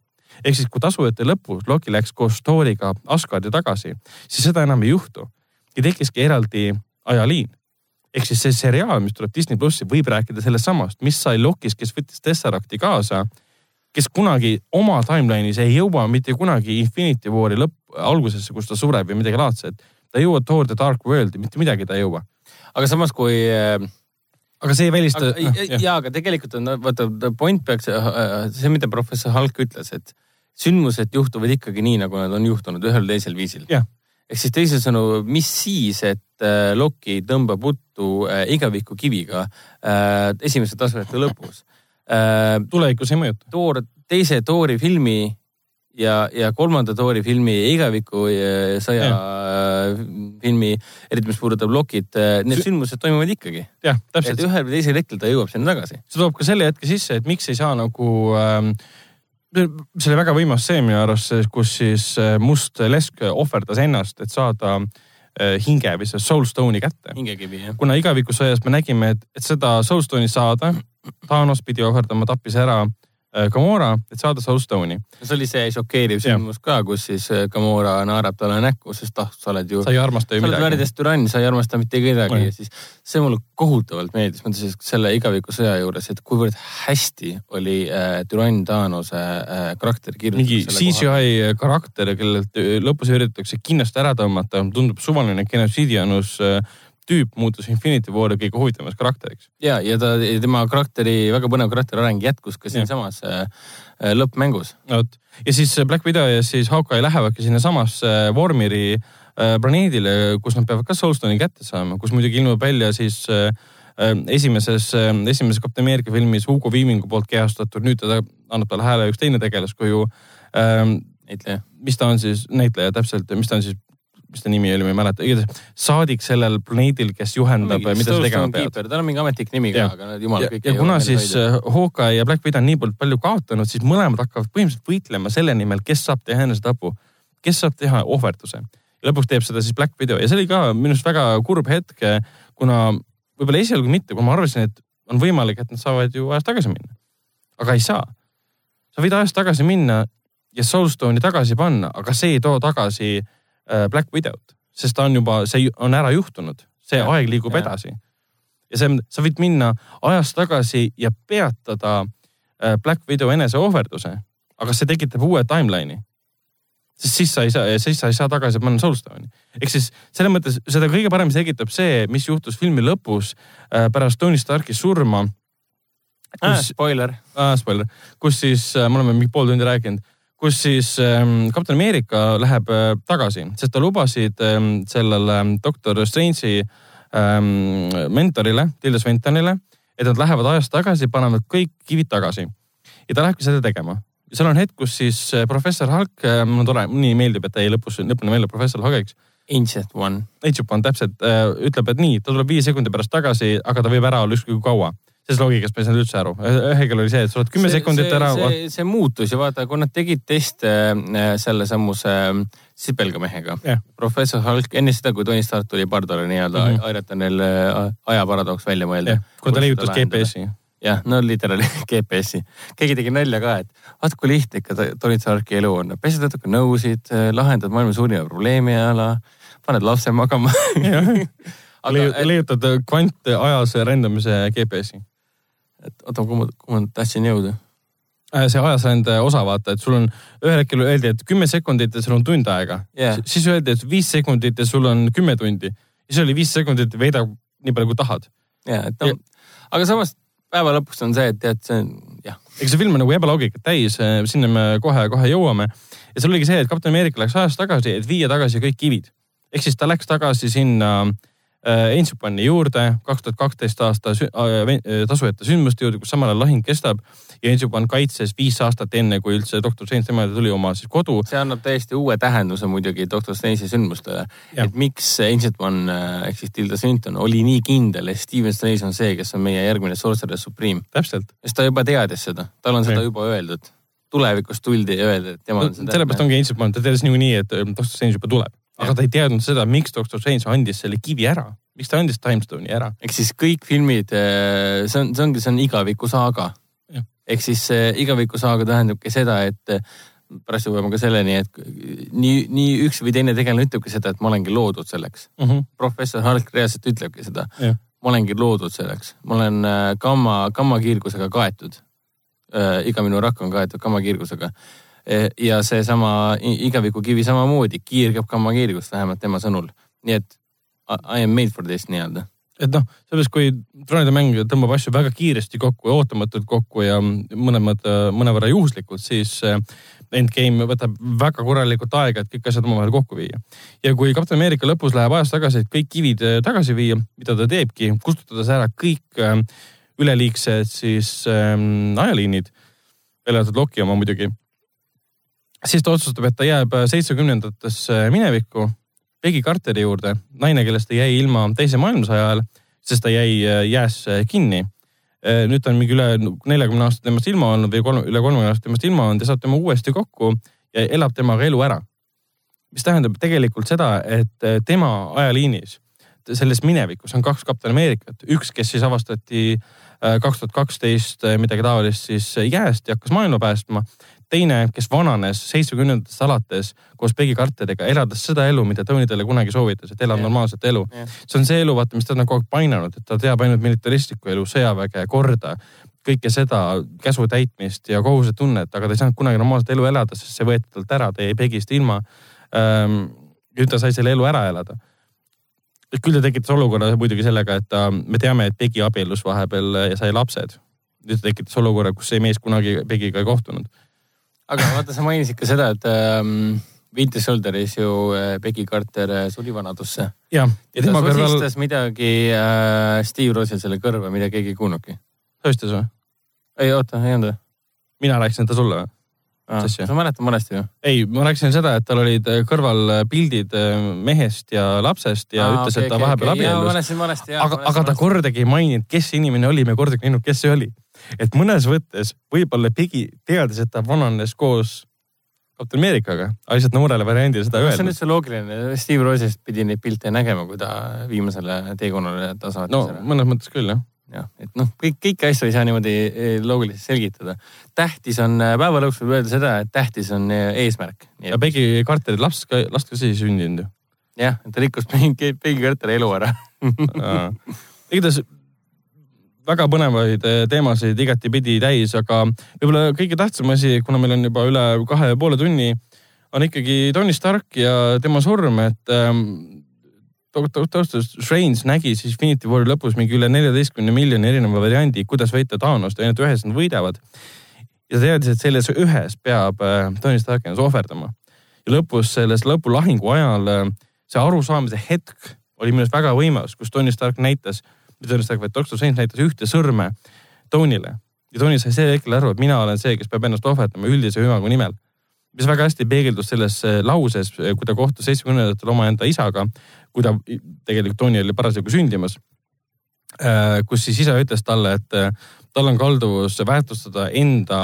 ehk siis, kui tasujate lõpus Loki läks koos Thoriga Asgardi tagasi, siis seda enam ei juhtu ja tekkiski eraldi ajaliin. ehk siis see seriaal, mis tuleb Disney plussi, võib rääkida sellest samast, mis sai Lokis, kes võttis Tesseracti kaasa, kes kunagi oma timeline'is ei jõua mitte kunagi Infinity War'i lõpp, algusesse, kus ta sureb või midagi laadset. ta ei jõua Thor the Dark World'i, mitte midagi ta ei jõua. aga samas, kui äh, aga see ei välista. ja, ja, aga tegelikult on, vaata point peaks, äh, äh, see, mida professor Hulk ütles, et sündmused juhtuvad ikkagi nii, nagu nad on juhtunud ühel teisel viisil. ehk siis teisisõnu, mis siis, et äh, Loki tõmbab uttu äh, igaviku kiviga äh, esimese tasandite lõpus tulevikus ei mõjuta. Toor, teise Toori filmi ja, ja kolmanda Toori filmi igaviku sõja äh, filmi, eriti mis puudutab Lokit, need Sü sündmused toimuvad ikkagi. jah, täpselt. ühel või teisel hetkel ta jõuab sinna tagasi. see toob ka selle hetke sisse, et miks ei saa nagu ähm, see oli väga võimas see minu arust, kus siis äh, Must Lesk ohverdas ennast, et saada äh, hinge või see soulstone'i kätte. hingekivi jah. kuna igavikusõjas me nägime, et, et seda soulstone'i saada, Thanos pidi ohverdama, tappis ära Gamora, et saada Soulstone'i. see oli see šokeeriv sündmus ka, kus siis äh, Gamora naerab talle näkku, sest ah, sa oled ju. sa ei armasta ju midagi. sa oled värdjast türann, sa ei armasta mitte kedagi ja siis see mulle kohutavalt meeldis, ma ütlesin selle igavikusõja juures, et kuivõrd hästi oli äh, türann Thanose äh, karakter kirjutatud. mingi CGI karakter, kellelt äh, lõpus üritatakse kindlasti ära tõmmata, tundub suvaline genotsiidianus äh, tüüp muutus Infinity War'i kõige huvitavamaks karakteriks. ja, ja ta, tema karakteri, väga põnev karakteri areng jätkus ka siinsamas äh, äh, lõppmängus. vot ja siis Black Widow ja siis Hawkeye lähevadki sinnasamasse äh, Vormiri planeedile, kus nad peavad ka Soulstone'i kätte saama, kus muidugi ilmub välja siis esimeses, esimeses Captain America filmis Hugo Weavingu poolt kehastatud, nüüd ta annab talle hääle üks teine tegelaskuju ähm,. näitleja. mis ta on siis, näitleja täpselt, mis ta on siis mis ta nimi oli, ma ei mäleta, igatahes saadik sellel planeedil, kes juhendab, mida sa tegema pead. tal on mingi ametlik nimi ka, aga jumal kõik. ja kuna siis äh, Hawkeye ja Black Widow on nii palju kaotanud, siis mõlemad hakkavad põhimõtteliselt võitlema selle nimel, kes saab teha enesetapu, kes saab teha ohverduse. lõpuks teeb seda siis Black Widow ja see oli ka minu arust väga kurb hetk, kuna võib-olla esialgu mitte, kui ma arvasin, et on võimalik, et nad saavad ju ajas tagasi minna. aga ei saa. sa võid ajas tagasi minna ja Soulstone'i tagasi panna, aga see ei too tagasi Äh, Black Widow't, sest ta on juba, see on ära juhtunud, see ja, aeg liigub ja. edasi. ja see, sa võid minna ajas tagasi ja peatada äh, Black Widow eneseohverduse, aga see tekitab uue timeline'i. sest siis sa ei saa, siis sa ei saa tagasi panna Soulstone'i. ehk siis selles mõttes seda kõige paremini selgitab see, mis juhtus filmi lõpus äh, pärast Tony Starki surma. Ah, spoiler ah,. Spoiler, kus siis äh,, me oleme mingi pool tundi rääkinud kus siis ähm, kapten Ameerika läheb äh, tagasi, sest ta lubasid ähm, sellele ähm, doktor Strange'i ähm, mentorile, Tilda Swintonile, et nad lähevad ajas tagasi, panevad kõik kivid tagasi. ja ta lähebki seda tegema. seal on hetk, kus siis äh, professor Hulk äh,, mulle tore, nii meeldib, et ta jäi lõpus, lõpuni välja professor Hulkiks. Ancient One. Ancient One, täpselt äh,, ütleb, et nii, ta tuleb viie sekundi pärast tagasi, aga ta võib ära olla ükskõik kui kaua sellest loogikast ma ei saanud üldse aru. ühel oli see, et sa oled kümme sekundit ära. see, see muutus ja vaata, kui nad tegid teste äh, selle samuse äh, sipelgamehega yeah., professor Hulk, enne seda, kui Tony Stark tuli pardale nii-öelda mm -hmm. aidata neil äh, ajaparadoks välja mõelda yeah.. kui ta liigutas GPS-i. jah, no literaali GPS-i. keegi tegi nalja ka, et vaata kui lihtne ikka Tony Starki elu on. pesed natuke nõusid, lahendad maailma suurima probleemi ala, paned lapse magama leiutad kvantajas rändamise GPS-i et oota, kuhu ma, kuhu ma tahtsin jõuda? Äh, see ajasrände osa, vaata, et sul on, ühel hetkel öeldi, et kümme sekundit ja sul on tund aega yeah.. siis öeldi, et viis sekundit ja sul on kümme tundi. siis oli viis sekundit, veeda nii palju, kui tahad. ja, et no, ja. aga samas päeva lõpuks on see, et tead, see on jah. eks see film on nagu ebaloogikat täis, äh, sinna me kohe-kohe jõuame. ja seal oligi see, et kapten Ameerika läks ajas tagasi, et viia tagasi kõik kivid. ehk siis ta läks tagasi sinna äh, Ancient One'i juurde, kaks tuhat kaksteist aasta sü- äh, tasujate sündmuste juurde, kus samal ajal lahing kestab ja Ancient One kaitses viis aastat enne, kui üldse doktor Strange tema juurde tuli oma siis kodu. see annab täiesti uue tähenduse muidugi Doctor Strange'i sündmustele. et miks One äh, ehk siis Tilda Swinton oli nii kindel, et Steven Strange on see, kes on meie järgmine Sorcerer Supreme. täpselt. sest ta juba teadis seda, tal on seda ja. juba öeldud. tulevikus tuldi ja öeldi, et tema on seda. sellepärast ongi One, ta teadis niikuinii, et äh, Doctor Strange juba tuleb. Aga ja. ta ei teadnud seda, miks Doctor Strange andis selle kivi ära. miks ta andis Timestone'i ära? ehk siis kõik filmid, äh, see on, see ongi, see on igaviku saaga ehk siis äh, igavikusaaga tähendabki seda, et äh, pärast jõuame ka selleni, et nii, nii üks või teine tegelane ütlebki seda, et ma olengi loodud selleks mm. -hmm. professor Hulk reaalselt ütlebki seda. ma olengi loodud selleks, ma olen äh, gamma, gammakiirgusega kaetud äh,. iga minu rakk on kaetud gammakiirgusega e,. ja seesama igavikukivi samamoodi kiirgab gammakiirgust, vähemalt tema sõnul. nii et I am made for this nii-öelda et noh, selles, kui troonide mäng tõmbab asju väga kiiresti kokku ja ootamatult kokku ja mõlemad mõnevõrra juhuslikult, siis eh, Endgame võtab väga korralikult aega, et kõik asjad omavahel kokku viia. ja kui Kapten Ameerika lõpus läheb ajas tagasi, et kõik kivid eh, tagasi viia, mida ta teebki, kustutades ära kõik eh, üleliigsed siis ähm, ajaliinid, välja arvatud Loki oma muidugi, siis ta otsustab, et ta jääb seitsmekümnendatesse minevikku Peggy Carteri juurde, naine, kellest ta jäi ilma teise maailmasõja ajal, sest ta jäi äh, jääs äh, kinni. Äh, nüüd ta on mingi üle neljakümne aastat temast ilma olnud või kolm, üle kolmekümne aastat temast ilma olnud ja saab tema uuesti kokku ja elab temaga elu ära. mis tähendab tegelikult seda, et tema ajaliinis, selles minevikus on kaks kapten Ameerikat, üks, kes siis avastati kaks tuhat kaksteist midagi taolist siis jääst ja hakkas maailma päästma teine, kes vananes seitsmekümnendatest alates koos Peggy Carteriga, elades seda elu, mida Tony talle kunagi soovitas, et ela normaalset elu. see on see elu, vaata, mis ta on kogu aeg painanud, et ta teab ainult militaristlikku elu, sõjaväge, korda, kõike seda käsu täitmist ja kohusetunnet, aga ta ei saanud kunagi normaalset elu elada, sest see võeti talt ära, ta jäi Pegist ilma ähm,. nüüd ta sai selle elu ära elada küll ta tekitas olukorra muidugi sellega, et ta, me teame, et Pegi abiellus vahepeal ja sai lapsed. nüüd ta tekitas olukorra, kus see mees kunagi Pegiga ei kohtunud aga vaata, sa mainisid ka seda, et ähm, Winter Soldieris ju äh, Becky Carter äh, suri vanadusse. jah, ja tema kõrval. sosistas midagi äh, Steve Rossel selle kõrva, mida keegi ei kuulnudki. sosistas või? ei, oota, ei olnud või? mina rääkisin seda sulle või? Ah, sa mäletad valesti ju? ei, ma rääkisin seda, et tal olid äh, kõrval pildid mehest ja lapsest ja ah, ütles okay,, et ta okay, vahepeal okay. abiellus. aga, aga ta kordagi ei maininud, kes see inimene oli, me kordagi ei näinud, kes see oli et mõnes võttes võib-olla Pegi teadis, et ta vananes koos Kapten Ameerikaga, aga lihtsalt noorele variandile seda öelda. see on üldse loogiline, Steve Rossist pidi neid pilte nägema, kui ta viimasele teekonnale ta saatis. no ära. mõnes mõttes küll jah jah, et noh, kõik, kõiki asju ei saa niimoodi eh, loogiliselt selgitada. tähtis on, eh, päeva lõpuks võib öelda seda, et tähtis on eh, eesmärk. ja Pegi Carteri laps ka, last ka siis sündinud ju. jah, ta rikkus Pegi Carteri elu ära igatahes väga põnevaid eh, teemasid igatipidi täis, aga võib-olla kõige tähtsam asi, kuna meil on juba üle kahe ja poole tunni, on ikkagi Tony Stark ja tema surm, et ähm, Doctor Strange nägi siis Infinity War'i lõpus mingi üle neljateistkümne miljoni erineva variandi, kuidas võita Thanost ja ainult ühes nad võidavad. ja ta teadis, et selles ühes peab äh, Tony Stark ennast ohverdama. ja lõpus selles lõpulahingu ajal äh, see arusaamise hetk oli minu arust väga võimas, kus Tony Stark näitas tõenäoliselt vaid Doctor Strange näitas ühte sõrme Tonyle ja Tony sai sel hetkel aru, et mina olen see, kes peab ennast ohverdama üldise hüvangu nimel. mis väga hästi peegeldus selles äh, lauses, äh, kui ta kohtus seitsmekümnendatel omaenda isaga, kui ta tegelikult Tony oli parasjagu sündimas. Äh, kus siis isa ütles talle, et tal on kalduvus väärtustada enda,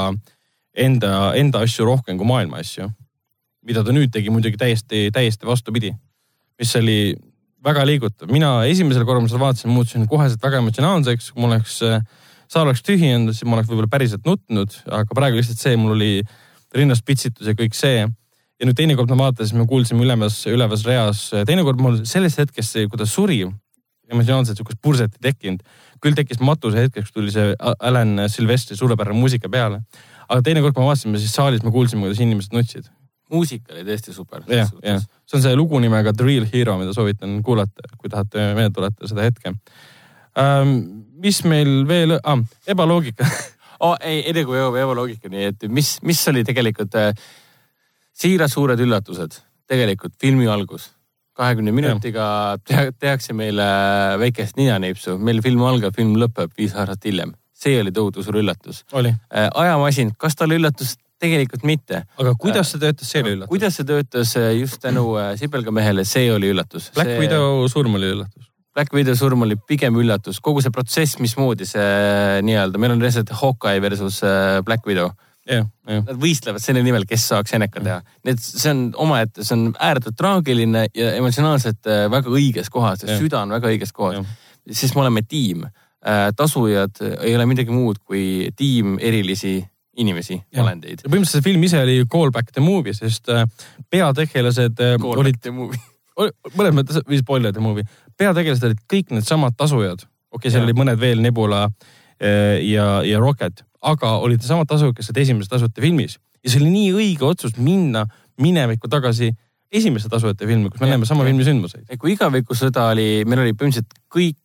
enda, enda asju rohkem kui maailma asju. mida ta nüüd tegi muidugi täiesti, täiesti vastupidi. mis oli väga liigutav, mina esimesel korral, ma seda vaatasin, muutusin koheselt väga emotsionaalseks, mul oleks, saal oleks tühinenud, siis ma oleks võib-olla päriselt nutnud, aga praegu lihtsalt see, mul oli rinnast pitsitus ja kõik see. ja nüüd teinekord ma vaatasin, me kuulsime ülemas, ülevas reas, teinekord mul sellest hetkest, kui ta suri, emotsionaalselt sihukest purset ei tekkinud. küll tekkis matuse hetkeks, tuli see Alan Silvestri suurepärane muusika peale. aga teinekord, kui me vaatasime, siis saalis me kuulsime, kuidas inimesed nutsid muusika oli tõesti super. jah, jah, see on see lugu nimega The Real Hero, mida soovitan kuulata, kui tahate meelde tuletada seda hetke ähm,. mis meil veel ah,, ebaloogika oh,. ei, enne kui jõuame ebaloogikani, et mis, mis oli tegelikult äh, siiras suured üllatused tegelikult filmi algus kahekümne minutiga teha- tehakse meile väikest ninanipsu, meil film algab, film lõpeb viis aastat hiljem. see oli tohutu suur üllatus. oli. ajamasin, kas ta oli üllatus? Tegelikult mitte. aga kuidas see töötas, see oli üllatus? kuidas see töötas just tänu sipelgamehele, see oli üllatus. Black see... Widow surm oli üllatus. Black Widow surm oli pigem üllatus, kogu see protsess, mismoodi see nii-öelda, meil on lihtsalt Hawkeye versus Black Widow jah, jah. Nad võistlevad selle nimel, kes saaks Eneka teha. nii et see on omaette, see on ääretult traagiline ja emotsionaalselt väga õiges kohas, süda on väga õiges kohas. siis me oleme tiim. tasujad ei ole midagi muud kui tiim erilisi inimesi, olendeid. põhimõtteliselt see film ise oli callback the movie, sest peategelased call olid. mõnes mõttes või spoiler the movie, peategelased olid kõik needsamad tasujad. okei okay,, seal oli mõned veel, Nebula ja, ja Rocket aga olid needsamad tasud, kes olid esimeses tasuta filmis ja see oli nii õige otsus minna minevikku tagasi esimesse tasuta filmi, kus me näeme sama filmi sündmuseid. kui igavikusõda oli, meil oli põhimõtteliselt kõik äh,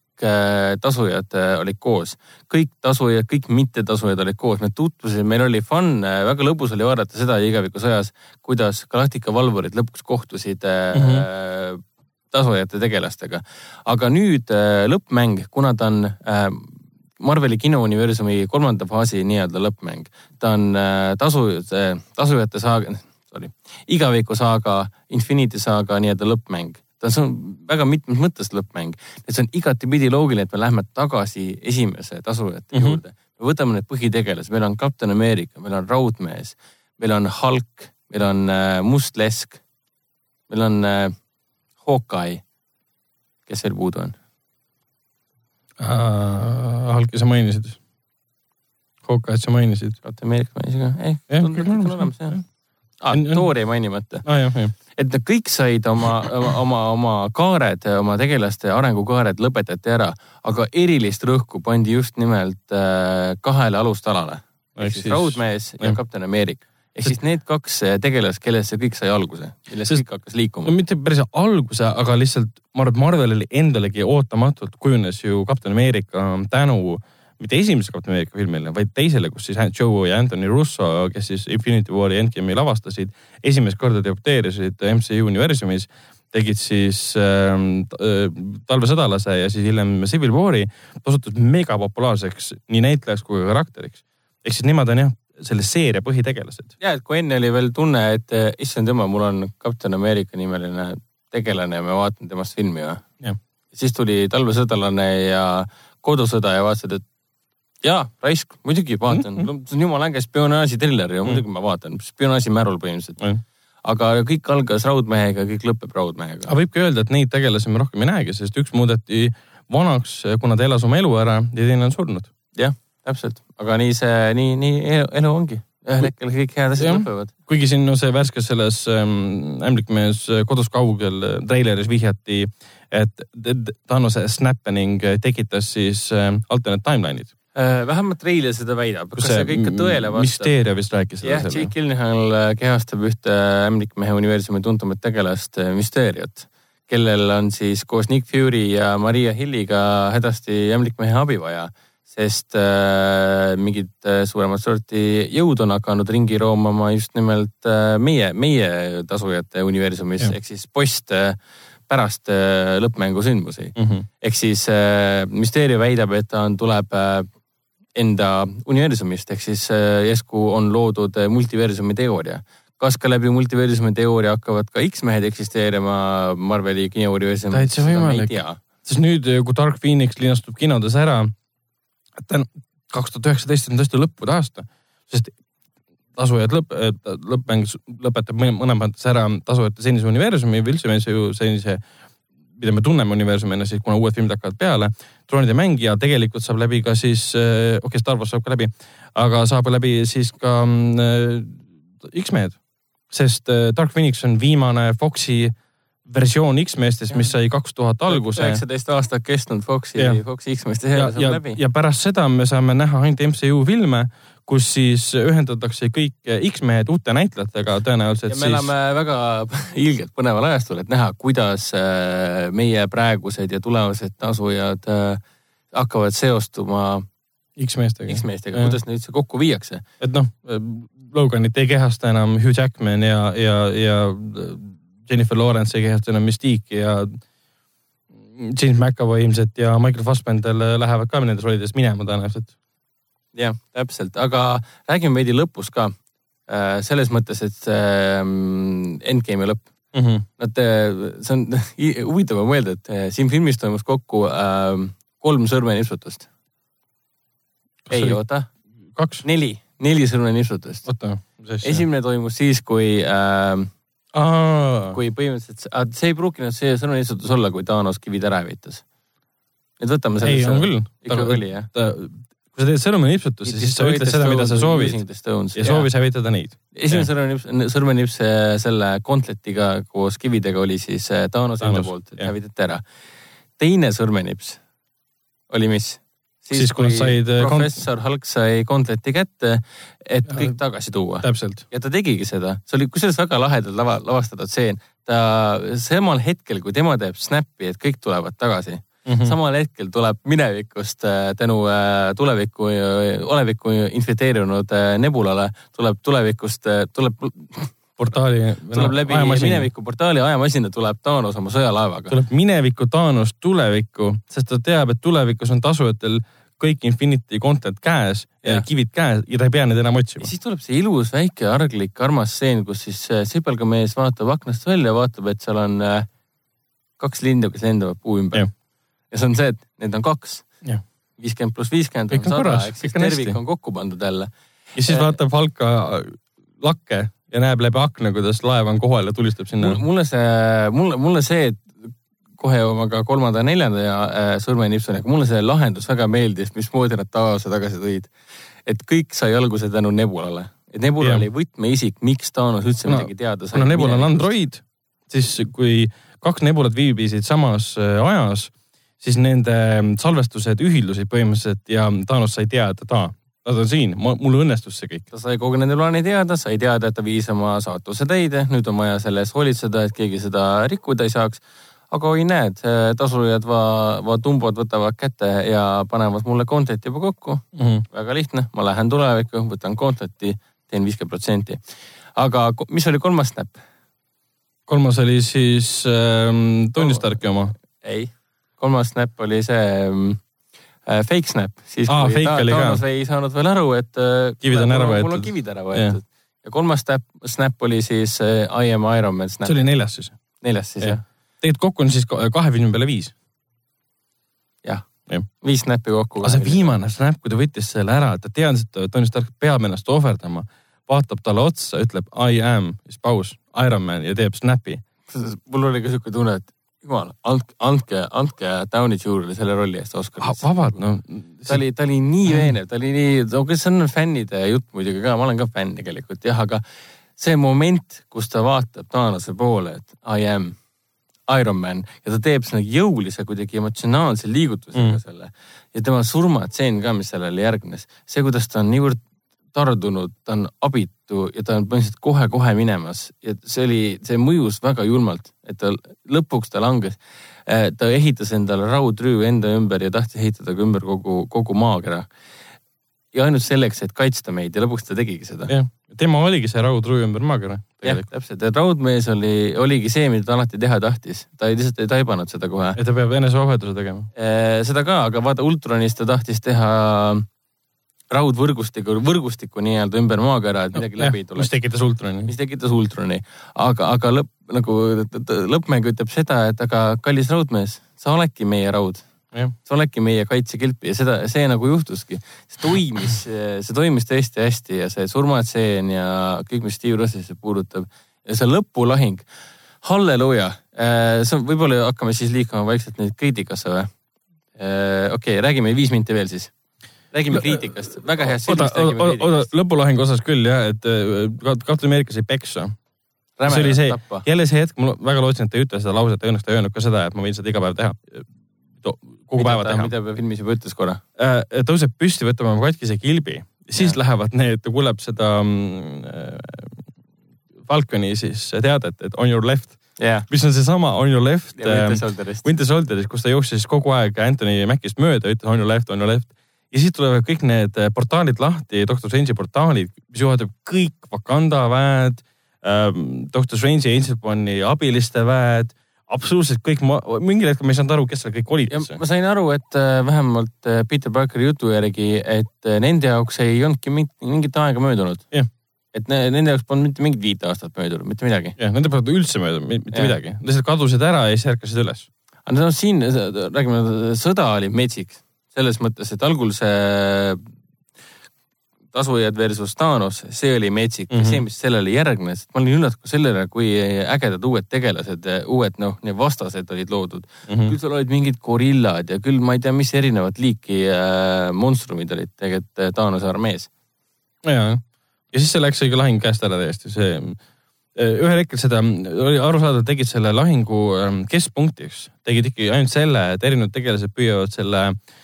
tasujad äh, olid koos, kõik tasujad, kõik mittetasujad olid koos, me tutvusime, meil oli fun, äh, väga lõbus oli vaadata seda igavikusõjas, kuidas Galactica valvurid lõpuks kohtusid mm -hmm. tasujate tegelastega. aga nüüd lõppmäng, kuna ta on Marveli kinouniversumi kolmanda faasi nii-öelda lõppmäng. ta on äh, tasu, tasujate saaga, sorry, igaviku saaga, Infinity saaga nii-öelda lõppmäng. Ta on, väga mitmes mõttes lõppmäng. et see on igatipidi loogiline, et me lähme tagasi esimese tasujate mm -hmm. juurde. me võtame need põhitegelased, meil on Captain America, meil on Raudmees, meil on Hulk, meil on äh, Must Lesk, meil on äh, Hawkeye. kes veel puudu on? äh,. Hulki sa mainisid. Hawkeye'd sa mainisid. Captain America mainisid ka, ei, tundub, et on olemas jah. Ah, Thor jäi mainimata ah,. et nad kõik said oma, oma, oma kaared, oma tegelaste arengukaared lõpetati ära, aga erilist rõhku pandi just nimelt äh, kahele alustalale. ehk siis Raudmees ja Captain America ehk siis need kaks eh, tegelast, kellest see kõik sai alguse, millest Sest, kõik hakkas liikuma. no mitte päris alguse, aga lihtsalt ma arvan, et Marvelile endalegi ootamatult kujunes ju Captain America tänu mitte esimese Captain America filmile, vaid teisele, kus siis Joe ja Anthony Russo, kes siis Infinity War'i Endgame'i lavastasid, esimest korda debuteerisid MCU universumis, tegid siis ähm, äh, talvesõdalase ja siis hiljem Civil War'i, osutus megapopulaarseks nii näitlejaks kui ka karakteriks. ehk siis nemad on jah selle seeria põhitegelased. ja, et kui enne oli veel tunne, et eh, issand jumal, mul on Captain America nimeline tegelane ja ma vaatan temast filmi või. siis tuli talvesõdalane ja kodusõda ja vaatasid, et jaa, raisk, muidugi vaatan mm, -hmm. see on jumala äge spionaažitriller ja -hmm. muidugi ma vaatan, spionaažimärul põhimõtteliselt mm. -hmm aga kõik algas Raudmehega, kõik lõpeb Raudmehega. aga võibki öelda, et neid tegelasi me rohkem ei näegi, sest üks muudeti vanaks, kuna ta elas oma elu ära ja teine on surnud. jah täpselt, aga nii see, nii, nii elu ongi. ühel hetkel kõik head asjad lõpevad. kuigi siin no see värskes selles ähm, ämblikmees kodus kaugel treileris vihjati, et Thanos snappening tekitas siis ähm, alternate timeline'id äh, vähemalt treiler seda väidab, kas see kõik tõele vastab? Mysteria vist rääkis seda. jah, Jake Gyllenhaal äh, kehastab ühte ämblikmehe universumi tuntumat tegelast äh, Mysteriat, kellel on siis koos Nick Fury ja Maria Hilliga hädasti ämblikmehe abi vaja sest äh, mingid äh, suuremat sorti jõud on hakanud ringi roomama just nimelt äh, meie, meie tasujate universumis ehk siis post äh, pärast äh, lõppmängu sündmusi mm. -hmm. ehk siis äh, Mysteerium väidab, et ta on, tuleb äh, enda universumist ehk siis äh, järsku on loodud äh, multiversumi teooria kas ka läbi multiversumi teooria hakkavad ka X-mehed eksisteerima Marveli kinouniversumis? täitsa võimalik. sest nüüd, kui Dark Phoenix linastub kinodes ära, täna kaks tuhat üheksateist on tõesti lõppude aasta, sest tasujad lõpp, lõppmäng lõpetab mõttes ära tasujate senise universumi või üldse ju sellise, mida me tunneme universumina siis, kuna uued filmid hakkavad peale. troonide mängija tegelikult saab läbi ka siis, okei okay,, Star Wars saab ka läbi, aga saab läbi siis ka äh, X-mehed. sest äh, Dark Phoenix on viimane Foxi versioon X-meestest, mis sai kaks tuhat alguse. üheksateist aastat kestnud Foxi, Foxi X-meeste seeria saab läbi. ja pärast seda me saame näha ainult MCU filme, kus siis ühendatakse kõik X-mehed uute näitlejatega tõenäoliselt. ja me siis... elame väga ilgelt põneval ajastul, et näha, kuidas äh, meie praegused ja tulevased tasujad äh, hakkavad seostuma X-meestega. X-meestega, kuidas neid üldse kokku viiakse. et noh, Loganit ei kehasta enam Hugh Jackman ja, ja, ja Jennifer Lawrence ei kehasta enam Mystique'i ja James McAvoy ilmselt ja Michael Fassbender lähevad ka nendes rollides minema tõenäoliselt. Jah, täpselt, aga räägime veidi lõpus ka. Äh, selles mõttes, et see ähm, endgame'i lõpp mm. -hmm. Nad, see on huvitav on mõelda, et äh, siin filmis toimus kokku äh, kolm sõrmenipsutust. ei, oota. kaks? neli, neli sõrmenipsutust. oota, mis asja? esimene toimus siis, kui äh, Aa. kui põhimõtteliselt, see ei pruukinud see sõrmenipsutus olla, kui Thanos kivid ära hävitas. et võtame selle. ei, on küll. ikkagi oli jah? Kui sa teed sõrmenipsutuse, siis sa ütled seda, mida sa soovid. ja soovis hävitada neid. esimene sõrmenips, sõrmenips selle Gauntletiga koos kividega oli siis äh, Thanos enda poolt, et hävitati ära. teine sõrmenips oli mis? siis, siis kui said. Äh, professor Hulk sai Gauntleti kätte, et ja, kõik tagasi tuua. ja ta tegigi seda, see oli kusjuures väga lahedalt lava, lavastatud stseen. ta samal hetkel, kui tema teeb snappi, et kõik tulevad tagasi mm. -hmm. samal hetkel tuleb minevikust äh, tänu äh, tulevikku, äh, olevikku infeteerunud nebulale, tuleb tulevikust, tuleb portaali. tuleb läbi mineviku portaali ajamasina, tuleb Thanos oma sõjalaevaga. tuleb mineviku Thanos tulevikku, sest ta teab, et tulevikus on tasujatel kõik Infinity content käes ja, ja kivid käes ja ta ei pea neid enam otsima. siis tuleb see ilus väike arglik armas stseen, kus siis sipelgamees vaatab aknast välja, vaatab, et seal on kaks lindu, kes lendavad puu ümber ja see on see, et neid on kaks. viiskümmend pluss viiskümmend on sada, ehk siis tervik on kokku pandud jälle. ja siis vaatab Valka lakke ja näeb läbi akna, kuidas laev on kohal ja tulistab sinna. mulle see, mulle, mulle see, et kohe jõuame ka kolmanda ja neljanda ja äh, sõrmenipsuni, aga mulle see lahendus väga meeldis, mismoodi nad Taose tagasi tõid. et kõik sai alguse tänu Nebulale, et Nebula ja. oli võtmeisik, miks Thanos üldse no, midagi teada sai. kuna Nebula on android, siis kui kaks Nebulat viibisid samas äh, ajas siis nende salvestused ühildusid põhimõtteliselt ja Thanos sai teada, et aa, nad on siin, mul õnnestus see kõik. ta sai kogu nende plaani teada, sai teada, et ta viis oma saatuse täide, nüüd on vaja selle eest hoolitseda, et keegi seda rikkuda ei saaks. aga oi näed, tasujad va, va tumbod võtavad kätte ja panevad mulle content'i juba kokku mm. -hmm. väga lihtne, ma lähen tulevikku, võtan content'i, teen viiskümmend protsenti. aga mis oli kolmas snap? kolmas oli siis ähm, Tony Starki oma. ei kolmas snap oli see äh, fake snap, siis Aa, kui ta, Thanos ei saanud veel aru, et äh, kivid on ära võetud. mul on kivid ära võetud yeah. ja kolmas snap, snap oli siis äh, I am Iron Man snap. see oli neljas siis? neljas siis jah ja. tegelikult kokku on siis kahe filmi peale viis. jah ja., viis snappi kokku. aga see viimane snap, kui ta võttis selle ära, ta teadis, et Tony Stark peab ennast ohverdama, vaatab talle otsa, ütleb I am, siis paus, Iron Man ja teeb snap'i. mul oli ka siuke tunne, et jumal, andke, andke, andke Downey Jr.'ile selle rolli eest Oscarisse. vabalt, no. ta oli, ta oli nii veenev, ta oli nii, no see on fännide jutt muidugi ka, ma olen ka fänn tegelikult jah, aga see moment, kus ta vaatab Thanose poole, et I am Iron Man ja ta teeb sinna jõulise kuidagi emotsionaalse liigutusega mm. selle ja tema surmatseen ka, mis sellele järgnes, see, kuidas ta on niivõrd tardunud, ta on abitu ja ta on põhimõtteliselt kohe-kohe minemas ja see oli, see mõjus väga julmalt, et ta lõpuks ta langes. Äh, ta ehitas endale raudrüü enda ümber ja tahtis ehitada ka ümber kogu, kogu maakera. ja ainult selleks, et kaitsta meid ja lõpuks ta tegigi seda. jah, tema oligi see raudrüü ümber maakera. jah, täpselt, et raudmees oli, oligi see, mida ta alati teha tahtis, ta ei, lihtsalt ei taibanud seda kohe. et ta peab eneseohverduse tegema. Äh, seda ka, aga vaata Ultronis ta tahtis teha raudvõrgustiku, võrgustiku nii-öelda ümber maakera, et midagi läbi tuleks. mis tekitas ultroni. mis tekitas ultroni, aga, aga lõpp nagu lõppmäng ütleb seda, et aga kallis raudmees, sa oledki meie raud. sa oledki meie kaitsekilp ja seda, see nagu juhtuski. see toimis, see toimis tõesti hästi ja see surmatseen ja kõik, mis Steve Rossisse puudutab ja see lõpulahing. halleluuja, äh, see on, võib-olla hakkame siis liikuma vaikselt nüüd kriitikasse või? Äh, okei okay,, räägime viis minti veel siis räägime kriitikast, väga heast filmist räägime kriitikast. lõpulahingu osas küll jah, et äh, Captain America sai peksa. see oli see, jälle see hetk, ma väga lootsin, et ta ei ütle seda lauset õnneks ta ei öelnud ka seda, et ma võin seda iga päev teha. kogu mida päeva ta, teha. mida ta filmis juba ütles korra äh,? tõuseb püsti, võtab oma katkise kilbi, siis ja. lähevad need, ta kuuleb seda äh, Falconi siis teadet, et on your left yeah.. mis on seesama On your left. Winter Soldierist. Winter Soldierist, kus ta jooksis kogu aeg Anthony Macist mööda, ütles on your left, on your left ja siis tulevad kõik need eh, portaalid lahti, Doctor Strange'i portaalid, mis juhatab kõik Wakanda väed ähm, Doctor Strange'i ja Ancient One'i abiliste väed absoluutselt kõik, mingil hetkel ma ei saanud aru, kes seal kõik olid. ma sain aru, et äh, vähemalt äh, Peter Parkeri jutu järgi, et äh, nende jaoks ei olnudki mingit aega möödunud. et ne, nende jaoks polnud mitte mingit viit aastat möödunud, mitte midagi. jah, nende polnud üldse möödunud, mitte ja. midagi, lihtsalt kadusid ära ja siis ärkasid üles. aga no siin räägime, sõda oli metsik selles mõttes, et algul see tasujad versus Thanos, see oli metsik mm -hmm. ja see, mis sellele järgnes, ma olin üllatunud sellele, kui ägedad uued tegelased, uued noh, need vastased olid loodud mm. -hmm. küll seal olid mingid gorillad ja küll ma ei tea, mis erinevat liiki äh, monstrumid olid tegelikult äh, Thanose armees. ja, ja siis see läks õige lahing käest ära täiesti, see äh, ühel hetkel seda oli arusaadav, tegid selle lahingu ähm, keskpunktiks, tegid ikkagi ainult selle, et erinevad tegelased püüavad selle äh,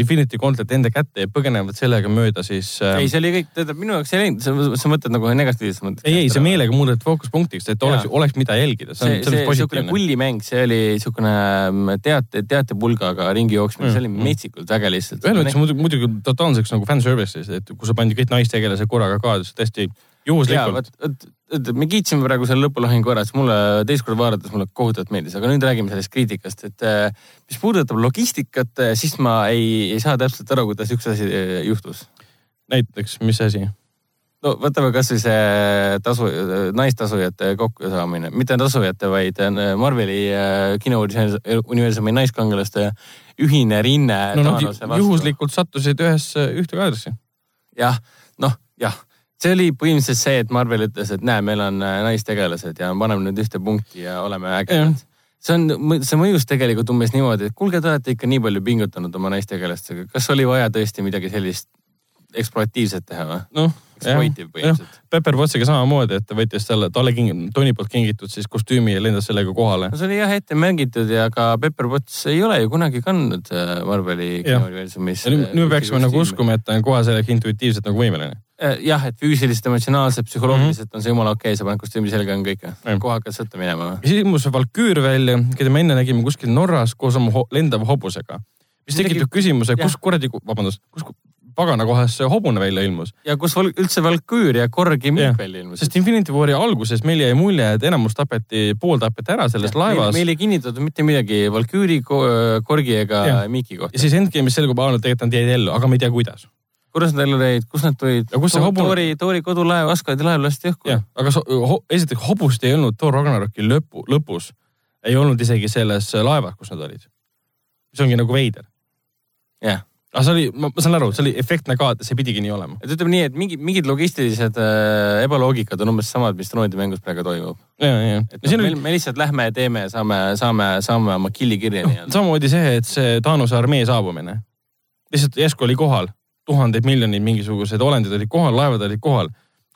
Infinity Gauntlet enda kätte ja põgenevad sellega mööda siis uh.... ei, see oli kõik, tähendab minu jaoks ei läinud, sa, mõtled nagu negatiivses mõttes. ei, ei, see meelega muudeti fookuspunktiks, et oleks, oleks mida jälgida. see, see, see niisugune kullimäng, see oli niisugune mm, teate, teatepulgaga ringi jooksmine mm., see oli mm. metsikult äge lihtsalt. ühel mõttes muidugi, muidugi totaalseks nagu fanservice'is, et kui sa pandi kõik naistegelased korraga ka, tõesti juhuslikult me kiitsime praegu selle lõpulahingu ära, siis mulle teist korda vaadates mulle kohutavalt meeldis, aga nüüd räägime sellest kriitikast, et äh, mis puudutab logistikat, äh, siis ma ei, ei saa täpselt aru, kuidas üks asi äh, juhtus. näiteks, mis asi? no võtame kasvõi see tasu, naistasujate kokkusaamine, mitte tasujate, vaid Marveli kinouniversumi naiskangelaste ühine rinne. no nad juhuslikult sattusid ühes, ühte kaadrisse. jah, noh, jah see oli põhimõtteliselt see, et Marvel ütles, et näe, meil on äh, naistegelased ja paneme nüüd ühte punkti ja oleme ägedad. see on, see mõjus tegelikult umbes niimoodi, et kuulge, te olete ikka nii palju pingutanud oma naistegelastega, kas oli vaja tõesti midagi sellist eksploatiivset teha või? noh, Pepper Pottsiga samamoodi, et ta võttis talle, talle king-, Tony poolt kingitud siis kostüümi ja lendas sellega kohale. no see oli jah ette märgitud ja ka Pepper Potts ei ole ju kunagi kandnud äh, Marveli kinouniversumis. nüüd, nüüd me peaksime nagu uskuma, et ta on kohe selleks intuitiivselt nagu võimeline Äh, jah, et füüsiliselt, emotsionaalselt, psühholoogiliselt mm -hmm. on see jumala okei okay,, sa paned kostüümi selga, on kõik. kohe hakkad sõtta minema. siis ilmus Valküür välja, keda me enne nägime kuskil Norras koos oma ho lendava hobusega. mis tekitab küsimuse, kus kuradi, vabandust, kus pagana kohas see hobune välja ilmus. ja kus üldse Valküür ja Korg ja Mikk välja ilmus. sest Infinity War'i alguses meil jäi mulje, et enamus tapeti, pool tapeti ära selles ja, laevas. meil ei kinnitatud mitte midagi Valküüri, Korgi ega Miki kohta. ja siis Endgame'is selgub, et tegelikult nad jäid ellu, aga me ei tea, kuidas kuidas nad ellu jäid, kust nad tulid? hobune? Toori, Toori kodulaev, Asgadi laev lasti õhku. aga so, ho, esiteks hobust ei olnud Thor Ragnaroki lõpu, lõpus. ei olnud isegi selles laevas, kus nad olid. mis ongi nagu veider. jah. aga see oli, ma saan aru, see oli efektne ka, et see pidigi nii olema. et ütleme nii, et mingid, mingid logistilised äh, ebaloogikad on umbes samad, mis Troonide mängus praegu toimub. ja, ja. et no, me, me lihtsalt lähme ja teeme, saame, saame, saame oma killi kirja no, nii-öelda. samamoodi see, et see Taanuse armee saabumine. lihtsalt järsku oli kohal tuhandeid miljoneid mingisugused olendid olid kohal, laevad olid kohal.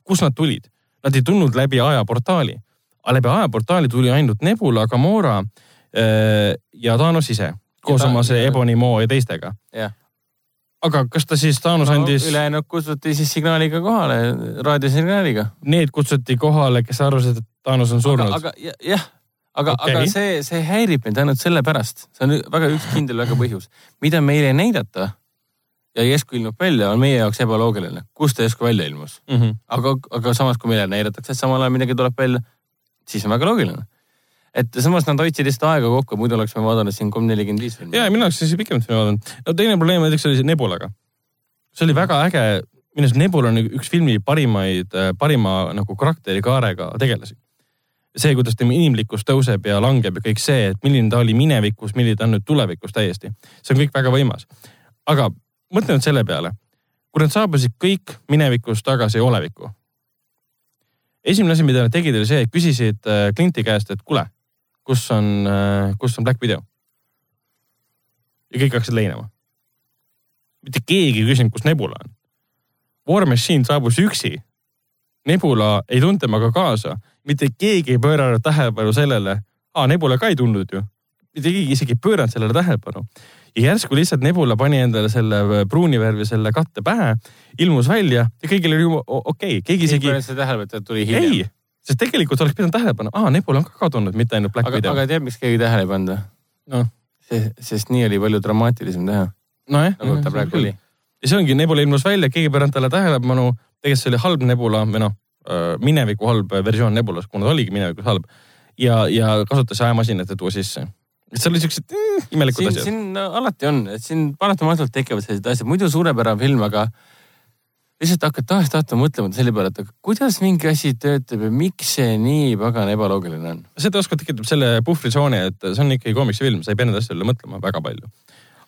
kust nad tulid? Nad ei tulnud läbi ajaportaali. aga läbi ajaportaali tuli ainult Nebula, Gamora äh, ja Thanos ise koos ta, oma see Ebony Maw ja teistega. aga kas ta siis, Thanos no, andis. ülejäänud kutsuti siis signaaliga kohale, raadiosignaaliga. Need kutsuti kohale, kes arvasid, et Thanos on surnud. aga jah, aga okay., aga see, see häirib mind ainult sellepärast, see on väga üks kindel väga põhjus, mida meile ei näidata ja järsku ilmub välja, on meie jaoks ebaloogiline. kust ta järsku välja ilmus mm? -hmm. aga, aga samas, kui meile näidatakse, et samal ajal midagi tuleb välja, siis on väga loogiline. et samas nad hoidsid lihtsalt aega kokku, muidu oleks me vaadanud siin kolm nelikümmend viis filmi. ja mina oleks siis pikemalt filmi vaadanud. no teine probleem näiteks oli see Nebulaga. see oli väga äge, minu arust Nebula on üks filmi parimaid, parima nagu karakterikaarega tegelasi see, kuidas tema inimlikkus tõuseb ja langeb ja kõik see, et milline ta oli minevikus, milline ta on nüüd tulevikus täiesti. see on kõik väga võimas. aga mõtle nüüd selle peale, kui nad saabusid kõik minevikust tagasi olevikku. esimene asi, mida nad tegid, oli see, et küsisid äh, Clinti käest, et kuule, kus on, äh, kus on Black Widow? ja kõik hakkasid leinama. mitte keegi ei küsinud, kus Nebula on. War Machine saabus üksi. Nebula ei tulnud temaga kaasa, mitte keegi ei pööranud tähelepanu sellele, aa Nebula ka ei tulnud ju. mitte keegi isegi ei pööranud sellele tähelepanu ja järsku lihtsalt Nebula pani endale selle äh, pruuni värvi selle katte pähe, ilmus välja ja kõigil oli okei okay., keegi isegi. ei pannud tähele, et ta tuli hiljem. ei, sest tegelikult oleks pidanud tähele panema, aa Nebula on ka kadunud, mitte ainult Black Widow. aga tead, miks keegi tähele ei pannud või? noh. sest nii oli palju dramaatilisem teha. nojah. nagu ta praegu oli. ja see ongi, Nebula ilmus välja, keegi ei pööranud talle tähelepanu, tegelikult see oli halb Nebula või noh, äh, mineviku halb versioon Nebulast, kuna ta oligi minevikus halb. ja, ja kasutas ajamasinat, et tuua sisse. Seal oli siuksed mm, imelikud siin, asjad. siin alati on, et siin paratamatult tekivad sellised asjad, muidu suurepärane film, aga lihtsalt hakkad tahes-tahtma mõtlema selle peale, et aga kuidas mingi asi töötab ja miks see nii pagan ebaloogiline on. seda oskab tekitab selle puhvritsooni, et see on ikkagi koomiksifilm, sa ei pea nende asjade üle mõtlema väga palju.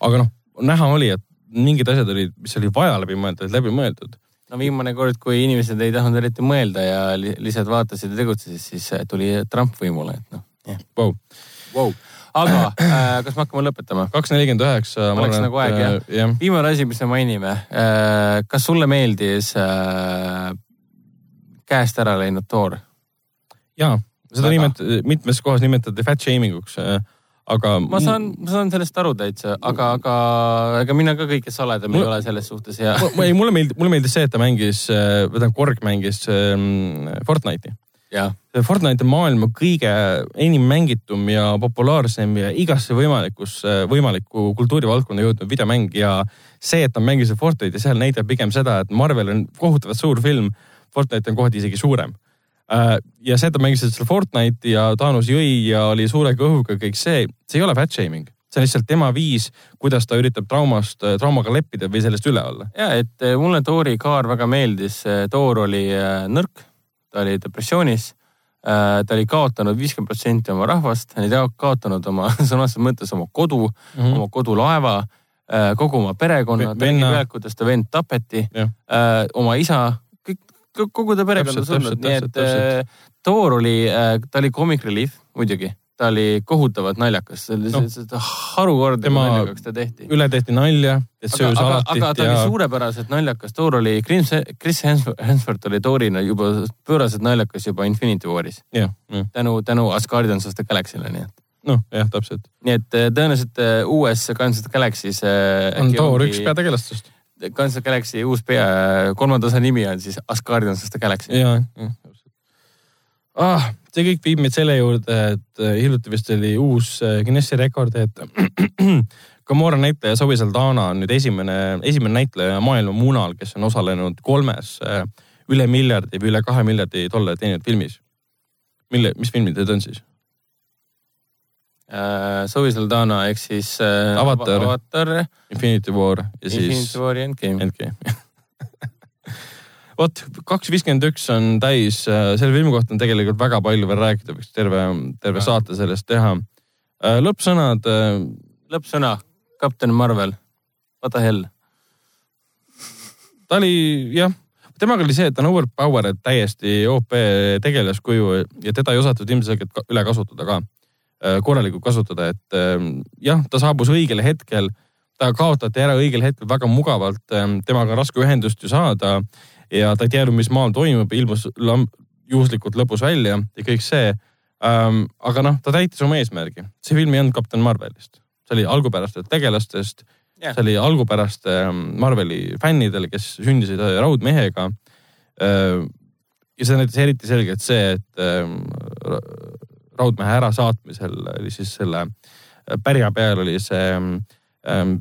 aga noh, näha oli, et mingid asjad olid, mis oli vaja läbi mõelda, olid läbi mõeldud. no viimane kord, kui inimesed ei tahtnud eriti mõelda ja li lihtsalt vaatasid ja tegutsesid, siis tuli Trump võimule, et noh yeah. wow. Aga äh, kas me hakkame lõpetama? kaks nelikümmend üheksa. oleks nagu aeg jah äh, jah. viimane asi, mis me mainime äh,. kas sulle meeldis äh, käest ära läinud Thor? ja, seda nimet-, mitmes kohas nimetati fat shaming uks äh, aga. ma saan, ma saan sellest aru täitsa, aga, aga ega mina ka kõige saledam ei ole selles suhtes ja ei, mulle meeldib, mulle meeldis see, et ta mängis, või tähendab Korg mängis ähm, Fortnite'i. Fortnite on maailma kõige enim mängitum ja populaarsem ja igasse võimalikusse, võimalikku kultuurivaldkonda jõudnud videomäng ja see, et ta mängis Fortnite'i seal näitab pigem seda, et Marvel on kohutavalt suur film. Fortnite on kohati isegi suurem. Äh, ja see, et ta mängis seda Fortnite'i ja Thanos jõi ja oli suure kõhuga, kõik see, see ei ole fat shaming. see on lihtsalt tema viis, kuidas ta üritab traumast, traumaga leppida või sellest üle olla. ja et eh, mulle Thori kaar väga meeldis. Thor oli nõrk, ta oli depressioonis. Ta oli kaotanud viiskümmend protsenti oma rahvast, ta oli ka- kaotanud oma sõna otseses mõttes oma kodu mm. -hmm. oma kodulaeva, kogu oma perekonna, ta nägi pealt, kuidas ta vend tapeti, Jah. oma isa, kõik, kogu ta perekond on surnud, nii et Thor oli, ta oli comic relief muidugi, ta oli kohutavalt naljakas, see oli no. harukordne, kui naljakaks ta tehti üle tehti nalja, et söös aga, alatit aga ta ja oli suurepäraselt naljakas, Thor oli, Chris, Chris Hemsworth oli Thorina juba pööraselt naljakas juba Infinity War'is. tänu, tänu Asgardians of the Galaxy'le, nii et. noh, jah, täpselt. nii et eh, tõenäoliselt eh, uues of the Galaxy's eh, on Thor ongi- üks peategelastest. Of the Galaxy uus pea, kolmanda osa nimi on siis Asgardians of the Galaxy. ja, jah, täpselt. ah, see kõik viib meid selle juurde, et äh, hiljuti vist oli uus äh, Guinessi rekord, et Gamora näitleja Zoe Saldana on nüüd esimene, esimene näitleja maailma munal, kes on osalenud kolmes äh, üle miljardi või üle kahe miljardi dollari teeninud filmis. mille, mis filmid need on siis? Uh, Zoe Saldana ehk siis uh, Avatar. Avatar, Infinity War ja siis Infinity War ja Endgame. Endgame vot kaks viiskümmend üks on täis, selle filmi kohta on tegelikult väga palju veel rääkida, võiks terve, terve saate sellest teha. lõppsõnad, lõppsõna, Captain Marvel, what the hell? ta oli jah, temaga oli see, et ta on overpowered täiesti OP tegelaskuju ja teda ei osatud ilmselgelt üle kasutada ka. korralikult kasutada, et ähm, jah, ta saabus õigel hetkel, ta kaotati ära õigel hetkel väga mugavalt, temaga on raske ühendust ju saada ja ta ei teadnud, mis maal toimub, ilmus juhuslikult lõpus välja ja kõik see ähm,. aga noh, ta täitis oma eesmärgi, see film ei olnud Kapten Marvelist, see oli algupärastest tegelastest Jah. see oli algupäraste Marveli fännidele, kes sündisid äh, raudmehega. ja see näitas eriti selgelt see, et ra- raudmehe ärasaatmisel oli siis selle äh, pärja peal oli see ähm,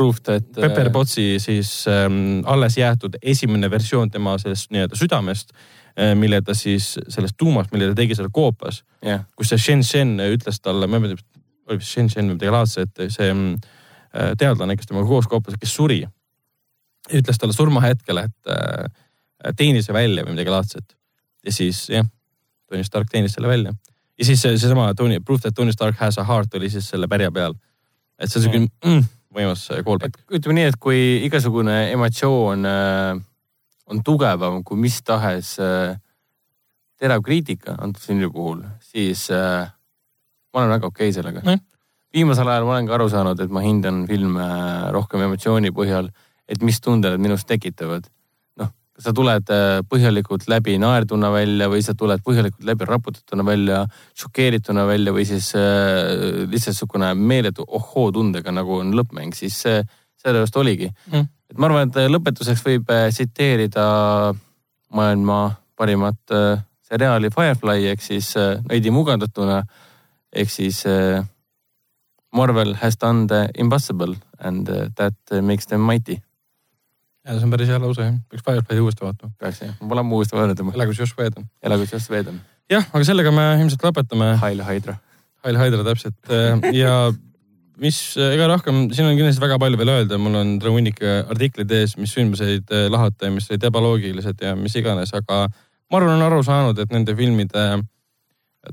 Proof, et äh, Pepper Potsi siis ähm, alles jäetud esimene versioon tema sellest nii-öelda südamest äh, mille ta siis sellest tuumast, mille ta tegi seal koopas, jah, kus see Shen Shen ütles talle, ma ei mäleta, oli vist Shen Shen või midagi laadset, see mm, äh, teadlane, kes temaga koos koopas, kes suri. ütles talle surmahetkel, et äh, teeni see välja või midagi laadset. ja siis jah, Tony Stark teenis selle välja. ja siis see- seesama Tony, proof that Tony Stark has a heart oli siis selle pärja peal. et see on siuke mm, võimas callback. et ütleme nii, et kui igasugune emotsioon äh, on tugevam kui mis tahes äh, terav kriitika antud filmi puhul, siis äh, ma olen väga okei okay sellega Nojah. viimasel ajal ma olen ka aru saanud, et ma hindan filme äh, rohkem emotsiooni põhjal, et mis tunded need minus tekitavad. Sa tuled äh, põhjalikult läbi naerduna välja või sa tuled põhjalikult läbi raputatuna välja, šokeerituna välja või siis äh, lihtsalt niisugune meeletu ohhootundega, nagu on lõppmäng, siis see sellepärast oligi Mm. et ma arvan, et lõpetuseks võib äh, tsiteerida maailma parimat äh, seriaali Firefly ehk siis äh, veidi mugandatuna ehk siis äh, Marvel has done the impossible and uh, that makes them mighty. Ja see on päris hea lause jah, peaks Firefly'i uuesti vaatama. peaks jah, ma pole ammu uuesti vaadanud. elagu Josh Whedon. elagu Josh Whedon. jah, aga sellega me ilmselt lõpetame. Hail Hydra. Hail Hydra täpselt ja mis, ega rohkem, siin on kindlasti väga palju veel öelda, mul on terve hunnik artikleid ees, mis sündmuseid lahata ja mis olid ebaloogilised ja mis iganes, aga ma arvan, on aru saanud, et nende filmide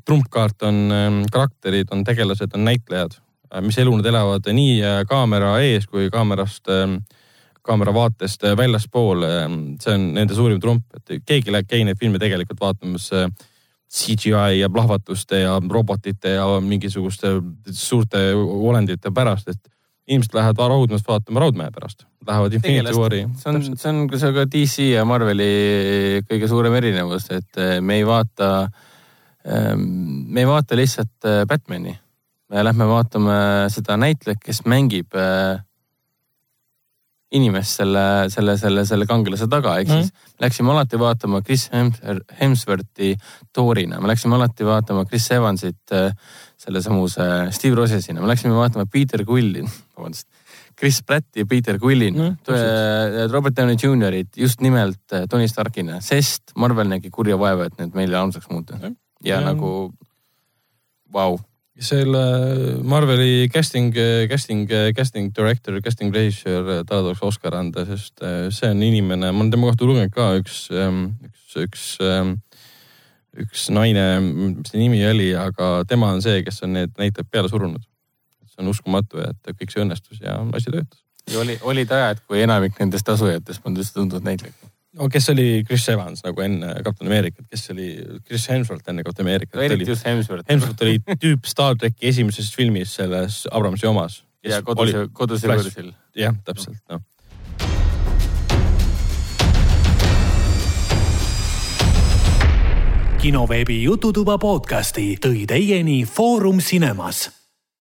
trumpkaart on karakterid, on tegelased, on näitlejad, mis elu nad elavad nii kaamera ees kui kaamerast, kaamera vaatest väljaspool. see on nende suurim trump, et keegi ei käi neid filme tegelikult vaatamas CGI ja plahvatuste ja robotite ja mingisuguste suurte olendite pärast, et inimesed lähevad raudmeest vaatama Raudmehe pärast, lähevad Infinity War'i. see on, see on ka see ka DC ja Marveli kõige suurem erinevus, et me ei vaata, ehm, me ei vaata lihtsalt Batman'i. me lähme vaatame seda näitlejat, kes mängib eh, inimest selle, selle, selle, selle kangelase taga, ehk mm. siis läksime alati vaatama Chris Hemsworthi Thorina, me läksime alati vaatama Chris Evansit äh, sellesamuse Steve Rosesina, me läksime vaatama Peter Quillin, vabandust. Chris Pratti ja Peter Quillin mm,, Robert Downey Jr.'it just nimelt äh, Tony Starkina, sest Marvel nägi kurja vaeva, et need meile armsaks muuta mm.. ja mm. nagu vau wow selle Marveli casting, casting, casting director, casting režissöör, talle tuleks Oscar anda, sest äh, see on inimene, ma olen tema kohta lugenud ka üks, ähm, üks, üks, ähm, üks naine, mis ta nimi oli, aga tema on see, kes on need näitajad peale surunud. see on uskumatu, et kõik see õnnestus ja asi töötas. ja oli, olid ajad, kui enamik nendest asujatest polnud üldse tuntud näitlejad no kes oli Chris Evans nagu enne Kapten Ameerikat, kes oli Chris Hemsworth enne Kapten Ameerikat. eriti just Hemsworth. Hemsworth oli tüüp Star tracki esimeses filmis selles Abramsi omas. ja kodus, kodus ja võõrsil. jah, täpselt, noh. kinoveebi Jututuba podcasti tõi teieni Foorum Cinemas